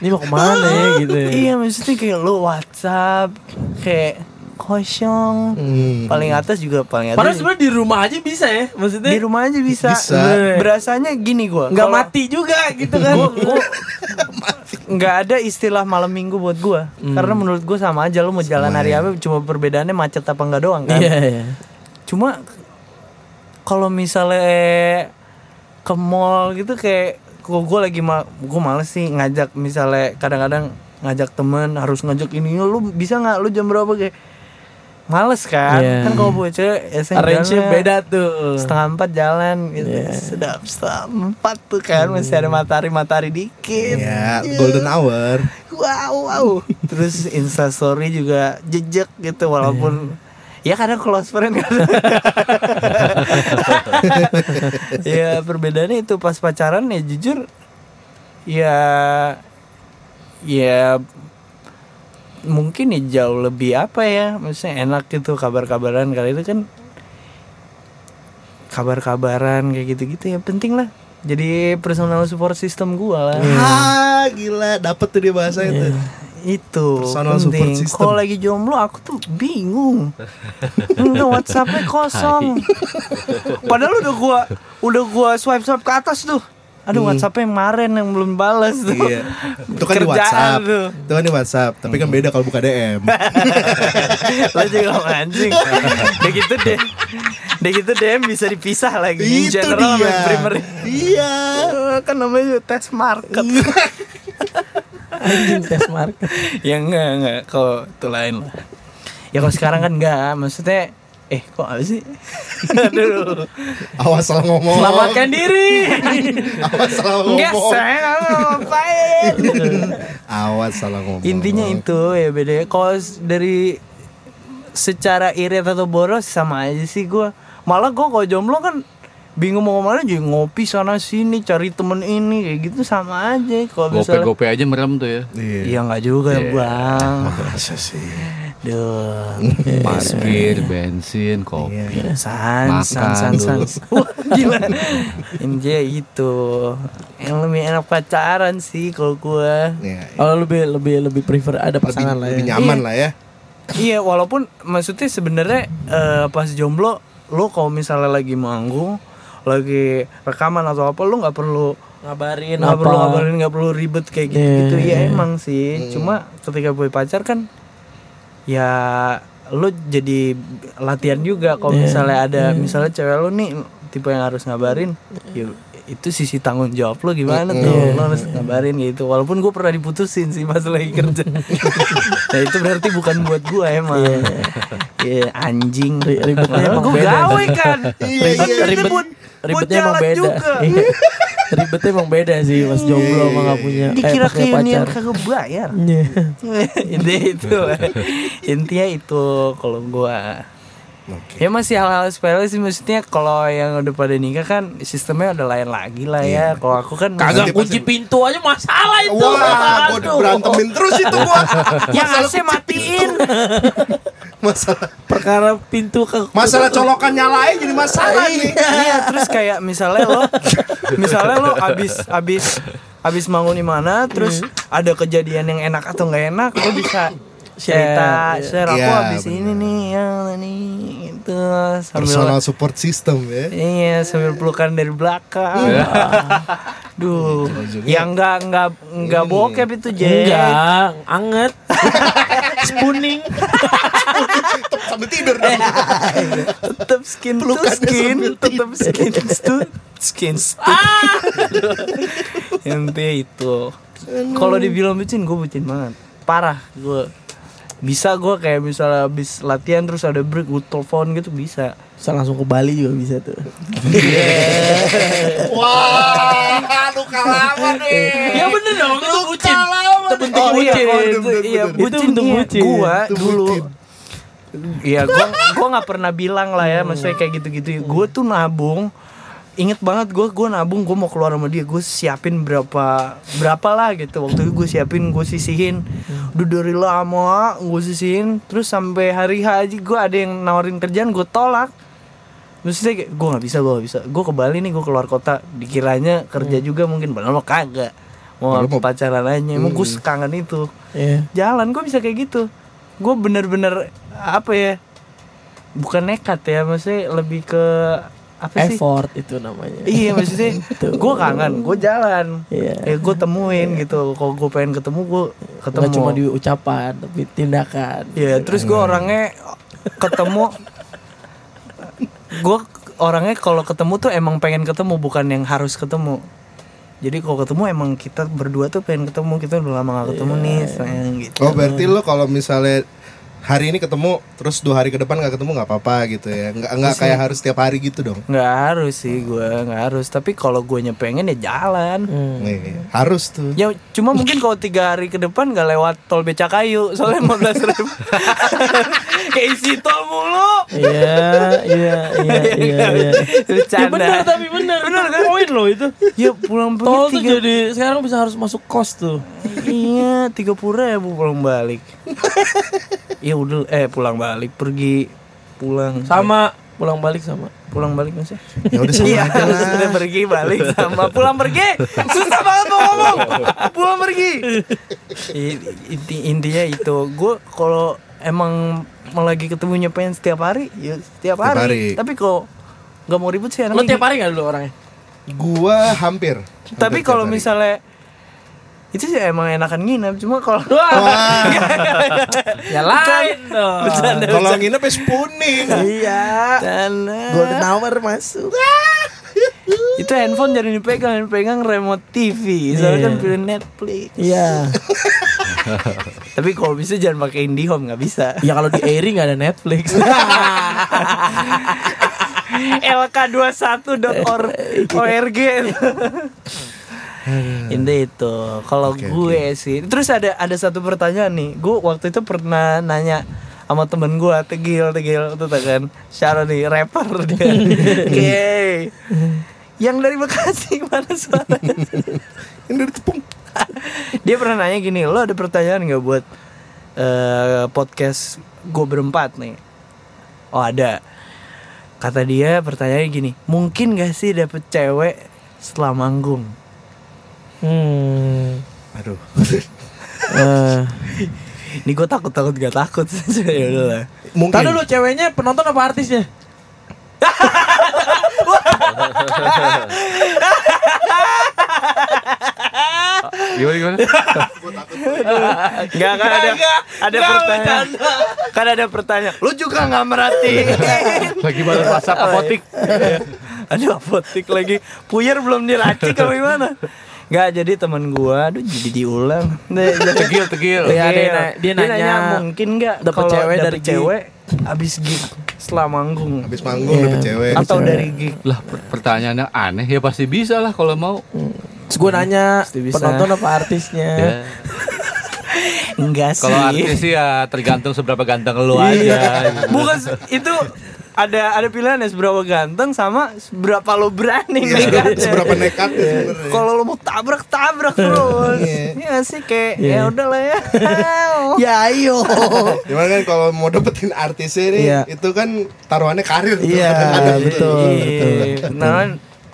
Ini mau ke mana ya gitu ya. Iya maksudnya kayak lu WhatsApp Kayak kosong Hmm. Paling atas juga paling atas Padahal sebenarnya di rumah aja bisa ya. Maksudnya Di rumah aja bisa, Bisa. Berasanya gini gua nggak kalau- mati juga gitu kan. Gua, gua nggak ada istilah malam minggu buat gua Karena menurut gua sama aja Lu mau jalan hari apa Cuma perbedaannya macet apa enggak doang kan Iya, iya. Cuma kalau misalnya ke mall gitu kayak kok gue lagi mal gue males sih ngajak misalnya kadang-kadang ngajak temen harus ngajak ini lu bisa nggak lu jam berapa kayak males kan Iya. kan kalau buat cewek ya jalan beda tuh. setengah empat jalan gitu Iya. sedap setengah empat tuh kan masih ada matahari matahari dikit Ya, golden hour. wow wow terus instastory juga jejak gitu walaupun ya kadang close friend kan ya perbedaannya itu pas pacaran ya jujur ya ya mungkin ya jauh lebih apa ya maksudnya enak gitu kabar-kabaran. Kali itu kan kabar-kabaran kayak gitu-gitu ya penting lah. Jadi personal support system gua lah. Ah, gila, dapet tuh dia bahasa itu. Itu Personal support penting system. kalau lagi jomblo aku tuh bingung enggak WhatsAppnya kosong padahal udah gua udah gua swipe swipe ke atas tuh aduh WhatsAppnya yang kemarin yang belum balas tuh Iya. Itu kan di WhatsApp. tuh. Itu kan di WhatsApp, tapi kan beda kalau buka DM. lo juga mancing udah gitu deh udah gitu DM bisa dipisah lagi in Itu general sama dia. primary Iya. Kan namanya tes market Anjing tes market. ya enggak enggak kalau itu lain lah ya kalau sekarang kan enggak maksudnya Eh kok apa sih? Aduh. Awas salah ngomong. Selamatkan diri. Awas salah Enggak, ngomong. saya nggak mau ngapain. Awas salah ngomong. Intinya itu ya beda. Kalau dari secara irit atau boros sama aja sih gua. Malah gua kalau jomblo kan bingung mau ke mana jadi ngopi sana sini cari temen ini kayak gitu sama aja kalau misalnya Gope-gope aja merem tuh ya. Iya. Iya nggak juga bang. Masa sih? Duh. Parkir, bensin, kopi. San, san, Makan san, san. Wah, Gila. Itu. Yang lebih enak pacaran sih kalau gua. Iya, iya. Kalau lebih lebih lebih prefer ada Lebih, pasangan lah lebih ya. nyaman lah ya. Iya, walaupun maksudnya sebenarnya eh, pas jomblo lo kalau misalnya lagi manggung, lagi rekaman atau apa lo nggak perlu Ngabarin nggak perlu ngabarin nggak perlu ribet kayak gitu gitu Iya, ya iya. emang sih. Cuma ketika boy pacar kan ya lo jadi latihan juga kalau Iya, misalnya ada misalnya cewek lo nih tipe yang harus ngabarin ya itu sisi tanggung jawab lo gimana tuh? Iya. lo harus ngabarin gitu. Walaupun gue pernah diputusin sih pas lagi kerja. Nah itu berarti bukan buat gue emang. Iya. Anjing. Ri- ribetnya emang. gue beda. gawe kan. Ribet, ribet, buat ribetnya emang beda. juga. Iya. ribetnya emang beda sih pas jomblo sama gak punya eh, dikira keunian pacar. kagak bayar Iya. intinya itu intinya itu kalau gua Oke. ya masih hal-hal sepele sih maksudnya kalau yang udah pada nikah kan sistemnya udah lain lagi lah ya kalau aku kan Kagak kunci pintu aja masalah itu. Wah, gua berantemin terus itu gua. yang AC matiin Masalah Perkara pintu ke masalah colokan nyalain jadi masalah nih. iya terus kayak misalnya lo misalnya lo abis abis abis bangun di mana terus ada kejadian yang enak atau nggak enak lo bisa cerita Share, share aku Iya, abis bener. ini nih yang ini itu sambil Personal support system ya. Iya sambil pelukan dari belakang. Duh, yang enggak enggak enggak bokep itu Jack. Enggak, anget. Spooning. Sambil tidur dong. Tetap skin to skin, tetap skin to skin to. Intinya itu. Kalau dibilang bucin, gue bucin banget. Parah, gue bisa gue kayak misalnya habis latihan terus ada break gue telepon gitu bisa Bisa langsung ke Bali juga bisa tuh. Wah, lu kalaman nih. Ya bener dong, itu bucin. Itu bentuk Oh iya, bucin. bener, iya bener. bucin Itu bentuk iya. bucin. Gua Itu dulu bucin. Iya, gua gua nggak pernah bilang lah ya, maksudnya kayak gitu-gitu. Gue tuh nabung. Ingat banget gue gue nabung gue mau keluar sama dia gue siapin berapa berapa lah gitu. Waktu itu gue siapin gue sisihin. Udah dari lama gue sisihin. Terus sampai hari haji gue ada yang nawarin kerjaan gue tolak. Maksudnya kayak gue nggak bisa gue nggak bisa. Gue ke Bali nih gue keluar kota. Dikiranya kerja juga mungkin padahal mah kagak. Mau mau- pacaran aja emang gue kangen itu. Iya. jalan gue bisa kayak gitu gue bener-bener apa ya bukan nekat ya maksudnya lebih ke apa sih Effort itu namanya. iya maksudnya gue kangen gue jalan Iya. ya gue temuin gitu kalau gue pengen ketemu gue ketemu Nggak cuma di ucapan tapi tindakan. Iya, terus gue orangnya ketemu gue orangnya kalau ketemu tuh emang pengen ketemu bukan yang harus ketemu. Jadi kalau ketemu emang kita berdua tuh pengen ketemu kita udah lama gak ketemu nih sayang gitu. Oh berarti lo kalau misalnya hari ini ketemu terus dua hari ke depan nggak ketemu nggak apa-apa gitu ya nggak nggak kayak harus tiap hari gitu dong Nggak harus sih gue nggak harus tapi kalau gue pengen ya jalan. Hmm. Nih, harus tuh Ya cuma mungkin kalau tiga hari ke depan nggak lewat tol becakayu soalnya 15 ribu kayak isi tol mulu. Iya, iya, iya, iya, iya. Bercanda. Ya benar tapi benar. Benar kan poin lo itu. Ya pulang pergi Tol tuh jadi sekarang bisa harus masuk kos tuh. Iya, tiga puluh ribu pulang balik. Iya udah, eh pulang balik pergi pulang Sama pulang balik sama. pulang balik mas ya udah sama Iya, aja lah. sudah pergi balik sama pulang pergi. Susah banget mau ngomong. Pulang pergi. Inti intinya itu, gue kalau emang mau lagi ketemunya pengen setiap hari, ya setiap Setiap hari. hari. Tapi kalau nggak mau ribut sih Lo tiap hari gak dulu orangnya? gua hampir Tapi kalau misalnya itu sih emang enakan nginep, cuma kalau Wah, Ya lain dong. Kalau nginep ya spooning Iya. Dan Golden hour masuk. itu handphone jadi dipegang, dipegang remote TV. Soalnya Iya. kan pilih Netflix. Iya. Tapi kalau bisa jangan pakai IndiHome nggak bisa. Ya kalau di airing nggak ada Netflix. lk21.org Inti itu. Kalau Oke, gue sih terus ada ada satu pertanyaan nih. Gue waktu itu pernah nanya sama temen gue tegil tegil itu kan. Sharon nih? Rapper dia oke. Yang dari Bekasi mana suaranya Ini dari tepung. dia pernah nanya gini lo ada pertanyaan nggak buat eh, podcast gue berempat nih? Oh ada. Kata dia pertanyaannya gini mungkin gak sih dapet cewek setelah manggung hmm. Aduh. Eh, ini gue takut takut gak takut ya udahlah Mungkin. Tadi dulu ceweknya penonton apa artisnya? Gimana gimana? Nggak kan ada ada pertanyaan kan ada pertanyaan lu juga nggak merhatiin Lagi baru masak apotik. aduh apotik lagi puyer belum diracik apa gimana Nggak jadi teman gua aduh jadi diulang Tegil tegil. Iya, dia na- dia nanya, mungkin nggak dapet kalau cewek dapet dari gig? cewek abis gig setelah manggung Habis manggung Iya. dapet cewek. atau cewek. dari gig Lah per- pertanyaannya aneh ya pasti bisa lah kalau mau. Terus gue nanya penonton apa artisnya? Ya. enggak sih Kalau artis sih ya tergantung seberapa ganteng lu aja. bukan se- itu ada ada pilihan ya seberapa ganteng sama seberapa lo berani Iya, nekat seberapa nekat ya sebenarnya. kalau lo mau tabrak tabrak terus Iya. ya sih kayak Iya. ya udahlah ya Ya ayo. Gimana kan kalau mau dapetin artisnya nih, Iya. itu kan taruhannya karir. Iya, Ada betul. Iya, nah kan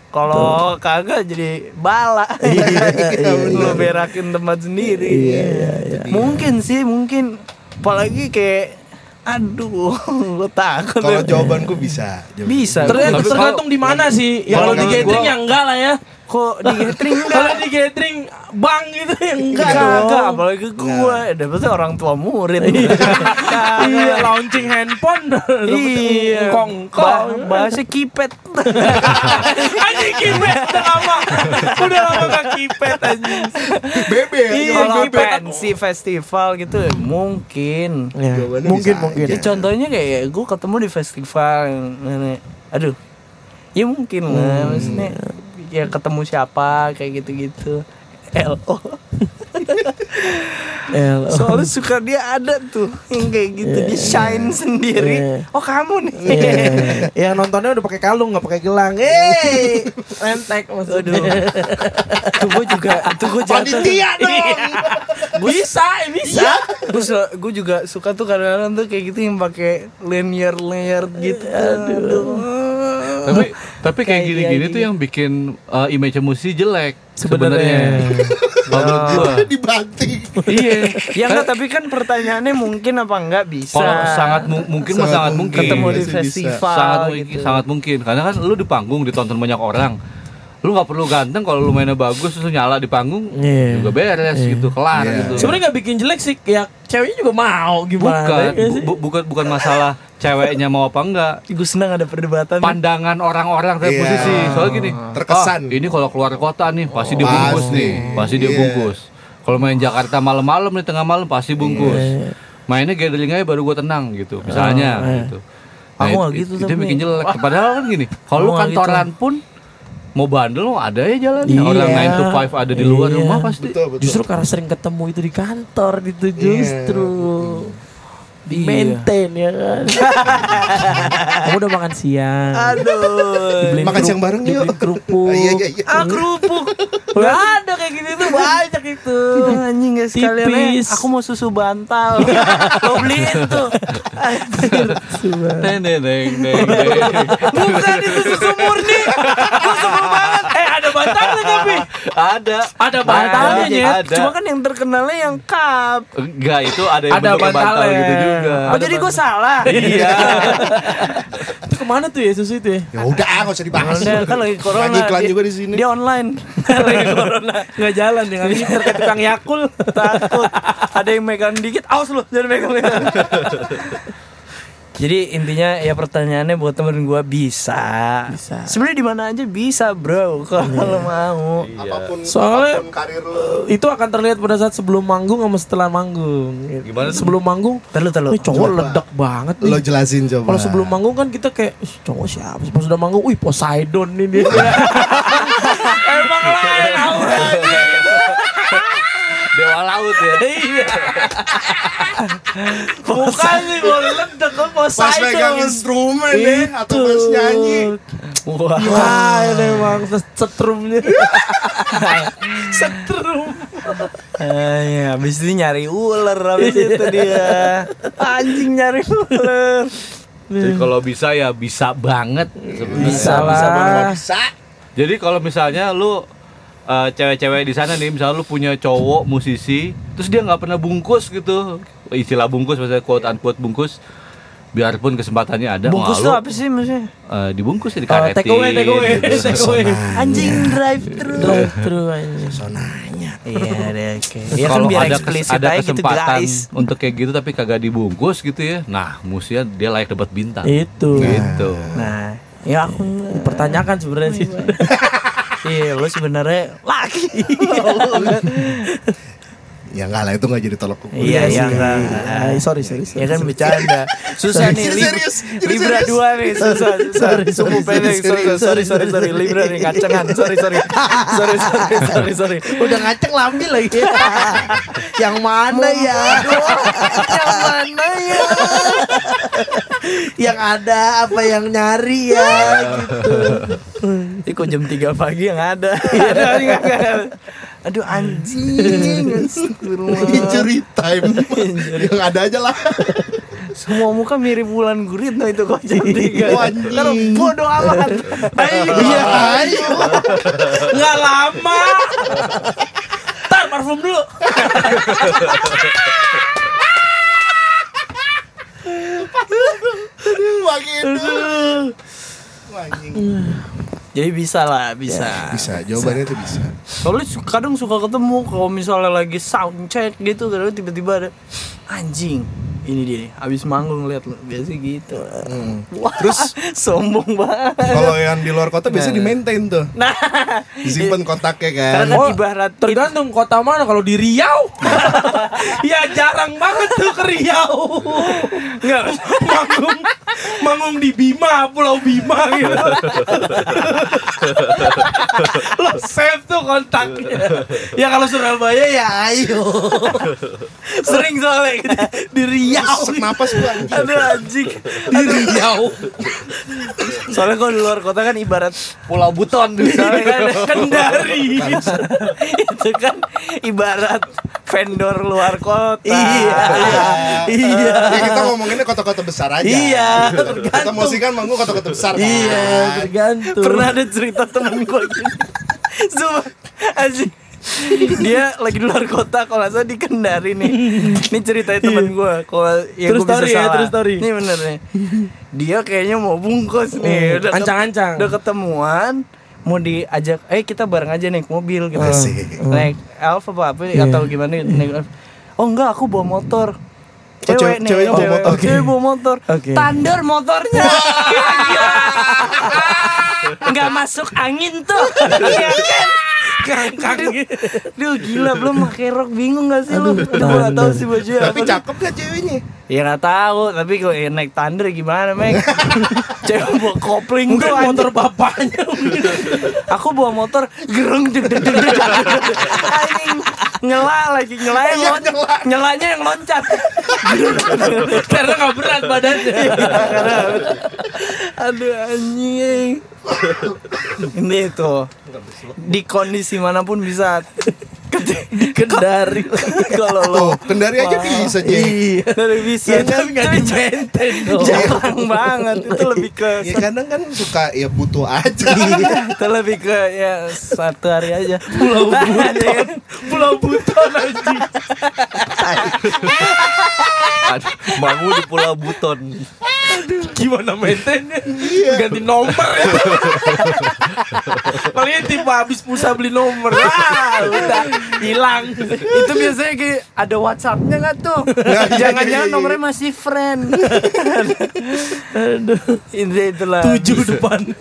kalau kagak jadi bala Iya, lo bener. berakin tempat sendiri Iya, iya, iya. mungkin sih mungkin apalagi kayak aduh lo takut Kalau jawabanku bisa. jawaban. bisa Tergantung, tergantung di mana sih. Ya kalau di gathering gua- ya enggak lah ya. Kok di gathering Kalau enggak di gathering bang gitu ya enggak Kagak, dong. apalagi gue dapetnya orang tua murid Iya, launching handphone. Iya Kong kong. Bahasa kipet Anjing kipet udah lama. Udah lama gak kipet anjing. Bebe ya. Iya, bebe. pensi festival gitu ya, mungkin Jawabannya mungkin bisa mungkin. Ya contohnya kayak gue ketemu di festival Aduh Ya mungkin lah Maksudnya Ya ketemu siapa Kayak gitu-gitu LO El. Soalnya suka dia ada tuh Yang kayak gitu Dia shine sendiri Iya. Oh kamu nih Iya. Yang nontonnya udah pakai kalung nggak pakai gelang. Eh, rentek Aduh maksudnya. Itu gue juga Itu gue jatuh Panitia dong. bisa, bisa. Gue gue juga suka tuh kadang-kadang tuh kayak gitu yang pakai layer-layer gitu. Aduh. Tapi tapi kayak Kayak gini-gini tuh yang bikin uh, image musisi jelek Sebenarnya. Kalau menurut gua. Dibanting. Iya. Ya enggak, tapi kan pertanyaannya mungkin apa enggak bisa. Kalau sangat mu- mungkin Sangat sangat mungkin. mungkin. ketemu di festival sangat mungkin, gitu. sangat mungkin. Karena kan lu di panggung ditonton banyak orang. Lu nggak perlu ganteng kalau lu mainnya bagus terus nyala di panggung Iya. juga beres gitu, kelar Iya. gitu. Sebenarnya nggak bikin jelek sih, ya ceweknya juga mau gimana? bukan ya bu- bukan bukan masalah ceweknya mau apa enggak. Gue senang ada perdebatan. Pandangan orang-orang terhadap Iya. musisi. Soalnya gini, Terkesan. "Ah, ini kalau keluar kota nih pasti dia Pasti. bungkus nih, pasti dia Iya. bungkus. Kalau main Jakarta malam-malam nih tengah malam pasti bungkus. Iya. Mainnya gathering aja baru gue tenang gitu, misalnya Oh, iya. gitu. Aku it- nggak gitu Itu tapi. bikin jelek. Padahal kan gini, kalau Aku lu nggak kantoran pun mau bandel mau ada ya jalannya. Iya. Orang 9 to 5 ada di luar Iya. rumah pasti. Betul, betul. Justru karena sering ketemu itu di kantor itu justru di Iya. maintain ya kan. Kamu udah makan siang. Aduh. Makan siang bareng yuk. kerupuk. Iya, iya, iya. Ah kerupuk. Gak ada kayak gitu tuh banyak itu. Anjing gak sekalian Tipis. eh, Aku mau susu bantal. Lo beliin tuh. Neng. neng. Bukan itu susu murni. Gue sebel banget. Bantalnya tapi. Ada. Ada bantalnya. Ada. Cuma kan yang terkenalnya yang cup. Enggak, itu ada yang Ada bantal gitu juga. Oh Ada jadi gue salah. Iya. Itu ke mana tuh ya susu itu ya? Ya udah, ah, nggak usah dibahas. Udah, kan lagi corona. Lagi iklan Dia- juga di sini. Dia online. lagi corona. Nggak jalan dengan ngiter kayak tukang Yakul. Takut. Ada yang megang dikit. Awas lu, jangan megang-megang. Jadi intinya ya pertanyaannya buat temen gue bisa. Bisa. Sebenarnya di mana aja bisa bro kalau mau. Apa pun, Soalnya- apa pun karir lu. itu akan terlihat pada saat sebelum manggung sama setelah manggung. Gimana tuh? Sebelum manggung, Terlalu terlalu. Wih cowok ledak banget nih. Lo jelasin coba. Kalau sebelum manggung kan kita kayak "Ih, cowok siapa sih? Pas sudah manggung, wih Poseidon nih dia. Dewa laut ya. Iya. Bukan sih mau ledak kok pas megang instrumen deh atau pas nyanyi. Wah. Wah, ini emang setrumnya. setrum. Ah, ya, habis itu nyari ular habis itu dia. Anjing nyari ular. Jadi kalau bisa ya bisa banget sebenarnya. Bisa bisa lah. Bisa. Jadi kalau misalnya lu eh, cewek-cewek di sana nih, misalnya lu punya cowok musisi, terus dia nggak pernah bungkus gitu, istilah bungkus maksudnya quote unquote bungkus, biarpun kesempatannya ada, Bungkus tuh apa sih maksudnya? eh, dibungkus ya Oh, dikaretin. take away, take away, gitu. take away. Anjing drive thru. Drive thru aja. Sonanya. Iya deh, oke. Ya kan Kalau biar ada, kes- ada gitu kesempatan guys. untuk kayak gitu tapi kagak dibungkus gitu ya, nah musia dia layak dapat bintang. Itu. Gitu. Nah, ya aku Pertanyakan sebenarnya sih. Iya, lu sebenarnya laki. Ya enggak lah itu enggak jadi tolok ukur. Iya, iya, sih. enggak. Sorry, sorry, sorry. Ya kan bercanda. Susah nih Jadi Lib- serius, jadi Libra serius. dua nih susah. Sorry, Sumbu sorry, pendek. sorry, Sorry, sorry, sorry, sorry. Libra nih kacengan. Sorry, sorry. Sorry, sorry, sorry, sorry. Udah ngaceng lambil lagi. yang mana ya? Yang mana ya? Yang ada apa yang nyari ya gitu. Ini kok jam 3 pagi yang ada. Enggak. Aduh anjing. Injury time. Yang ada aja lah. Semua muka mirip bulan guritno itu kok jam 3. Oh, anjing. Karena bodoh amat. Ayo. Iya, ayo. Enggak lama. Tar parfum dulu. Dulu. Anjing. Jadi bisa lah, bisa. Bisa, jawabannya itu bisa. Soalnya su- kadang suka ketemu kalau misalnya lagi sound check gitu kadang tiba-tiba ada anjing. Ini dia nih, abis manggung lihat lu biasa gitu. Wah, Terus sombong banget. kalau yang di luar kota biasanya di maintain tuh. Nah, Disimpan kontaknya kan. karena kan ibarat Tergantung kota mana kalau di Riau. ya jarang banget tuh ke Riau. Enggak, manggung manggung di Bima, Pulau Bima gitu. Lo save tuh kontaknya. Ya kalau Surabaya ya ayo. Sering soalnya. Di Riau. Sesek napas gua anjing. Aduh anjing di Riau. Soalnya kalau di luar kota kan ibarat Pulau Buton Soalnya kan Kendari Itu kan ibarat vendor luar kota Iya. Iya Ya kita ngomonginnya kota-kota besar aja. Iya, Kita musik kan manggung kota-kota besar kan. Iya, tergantung. Pernah ada cerita temen gue gini Anjing dia lagi di luar kota kalau nggak salah di Kendari nih ini ceritanya temen gue kalau ya bisa story ya, story. ini bener nih dia kayaknya mau bungkus nih udah Ancang-ancang. udah ketemuan mau diajak eh kita bareng aja naik mobil gitu Asik. naik elf apa apa atau gimana naik Elf. oh enggak aku bawa motor cewek- ceweknya bawa motor. cewek bawa motor. Thunder motornya. Nggak masuk angin tuh. Iya kan? Kangkang. Duh gila belum pakai rok bingung gak sih lu? Aduh gak tau sih baju Tapi cakep gak ceweknya? Ya gak tahu. Tapi kalau ya naik thunder gimana Mek Cewek bawa kopling Mungkin tuh motor bapaknya. Aku bawa motor gereng deg deg deg deg Anjing. Nyela lagi nyela yang Iya, nyela. nyelanya yang loncat Karena nggak berat badannya. aduh anjing. Ini tuh. Di kondisi mana pun bisa Kendari. kalau lo Tuh, kendari aja bisa jadi. iya dari bisa Ya, tapi nggak di-maintain dong. jarang banget itu lebih ke Ya kadang kan suka ya butuh aja. Iya, itu lebih ke ya satu hari aja. Pulau Buton, Pulau Buton. Aduh, Bangun di Pulau Buton. Gimana maintainnya? Ganti nomor ya. Paling tipe habis pulsa beli nomor. Ah, udah hilang. itu biasanya kayak ada WhatsAppnya nggak tuh? Jangan-jangan nomornya masih friend. Aduh, itu itulah. Tujuh depan.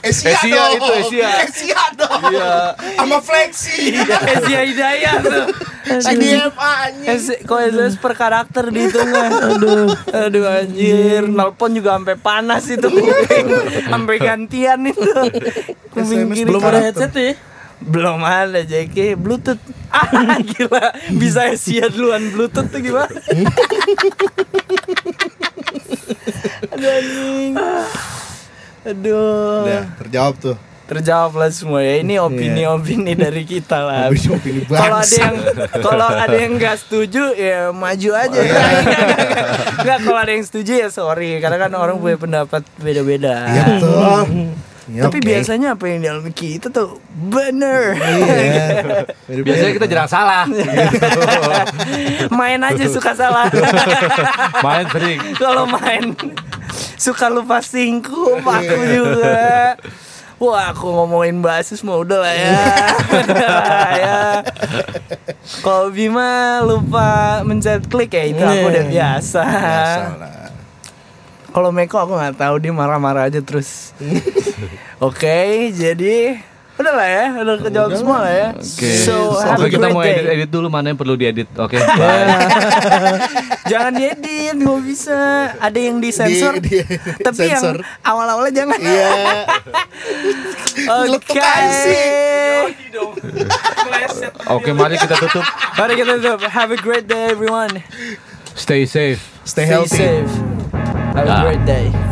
Asia, Asia dong. itu, Asia. Asia dong. Iya. Sama Flexi. Asia Hidayah tuh. CDMA anjing. Kok SS per karakter dihitungnya Aduh Aduh anjir Nelpon juga sampai panas itu kuping Sampai gantian itu Kuping SMS kiri Belum ada headset ya? Belum ada JK Bluetooth. Ah gila. Bisa Asia duluan Bluetooth tuh gimana? Aduh anjing. Aduh. Udah, terjawab tuh. Terjawab lah semua ya. Ini opini-opini dari kita lah. Kalau ada yang kalau ada yang nggak setuju ya maju aja. Nggak kalau ada yang setuju ya sorry. Karena kan orang punya pendapat beda-beda. Iya tuh. Ya, tapi oke. biasanya apa yang dalam kita tuh bener Iya. Biasanya kita jarang salah. main aja suka salah Main sering. kalau main suka lupa singkup aku juga Wah aku ngomongin basis mah udah lah ya lah ya Kalau Bima lupa mencet klik ya itu aku udah biasa Biasa lah. Kalau Meko aku nggak tahu dia marah-marah aja terus Oke jadi Udah lah ya Udah kejawab semua lah ya Oke. So have a Oke, kita mau edit edit dulu mana yang perlu diedit. Oke. bye. Jangan diedit nggak bisa Ada yang disensor Di- di- Tapi sensor. yang awal-awalnya jangan Iya. Oke. Oke, mari kita tutup. Mari kita tutup Have a great day everyone Stay safe. Stay Stay healthy. safe Have a great day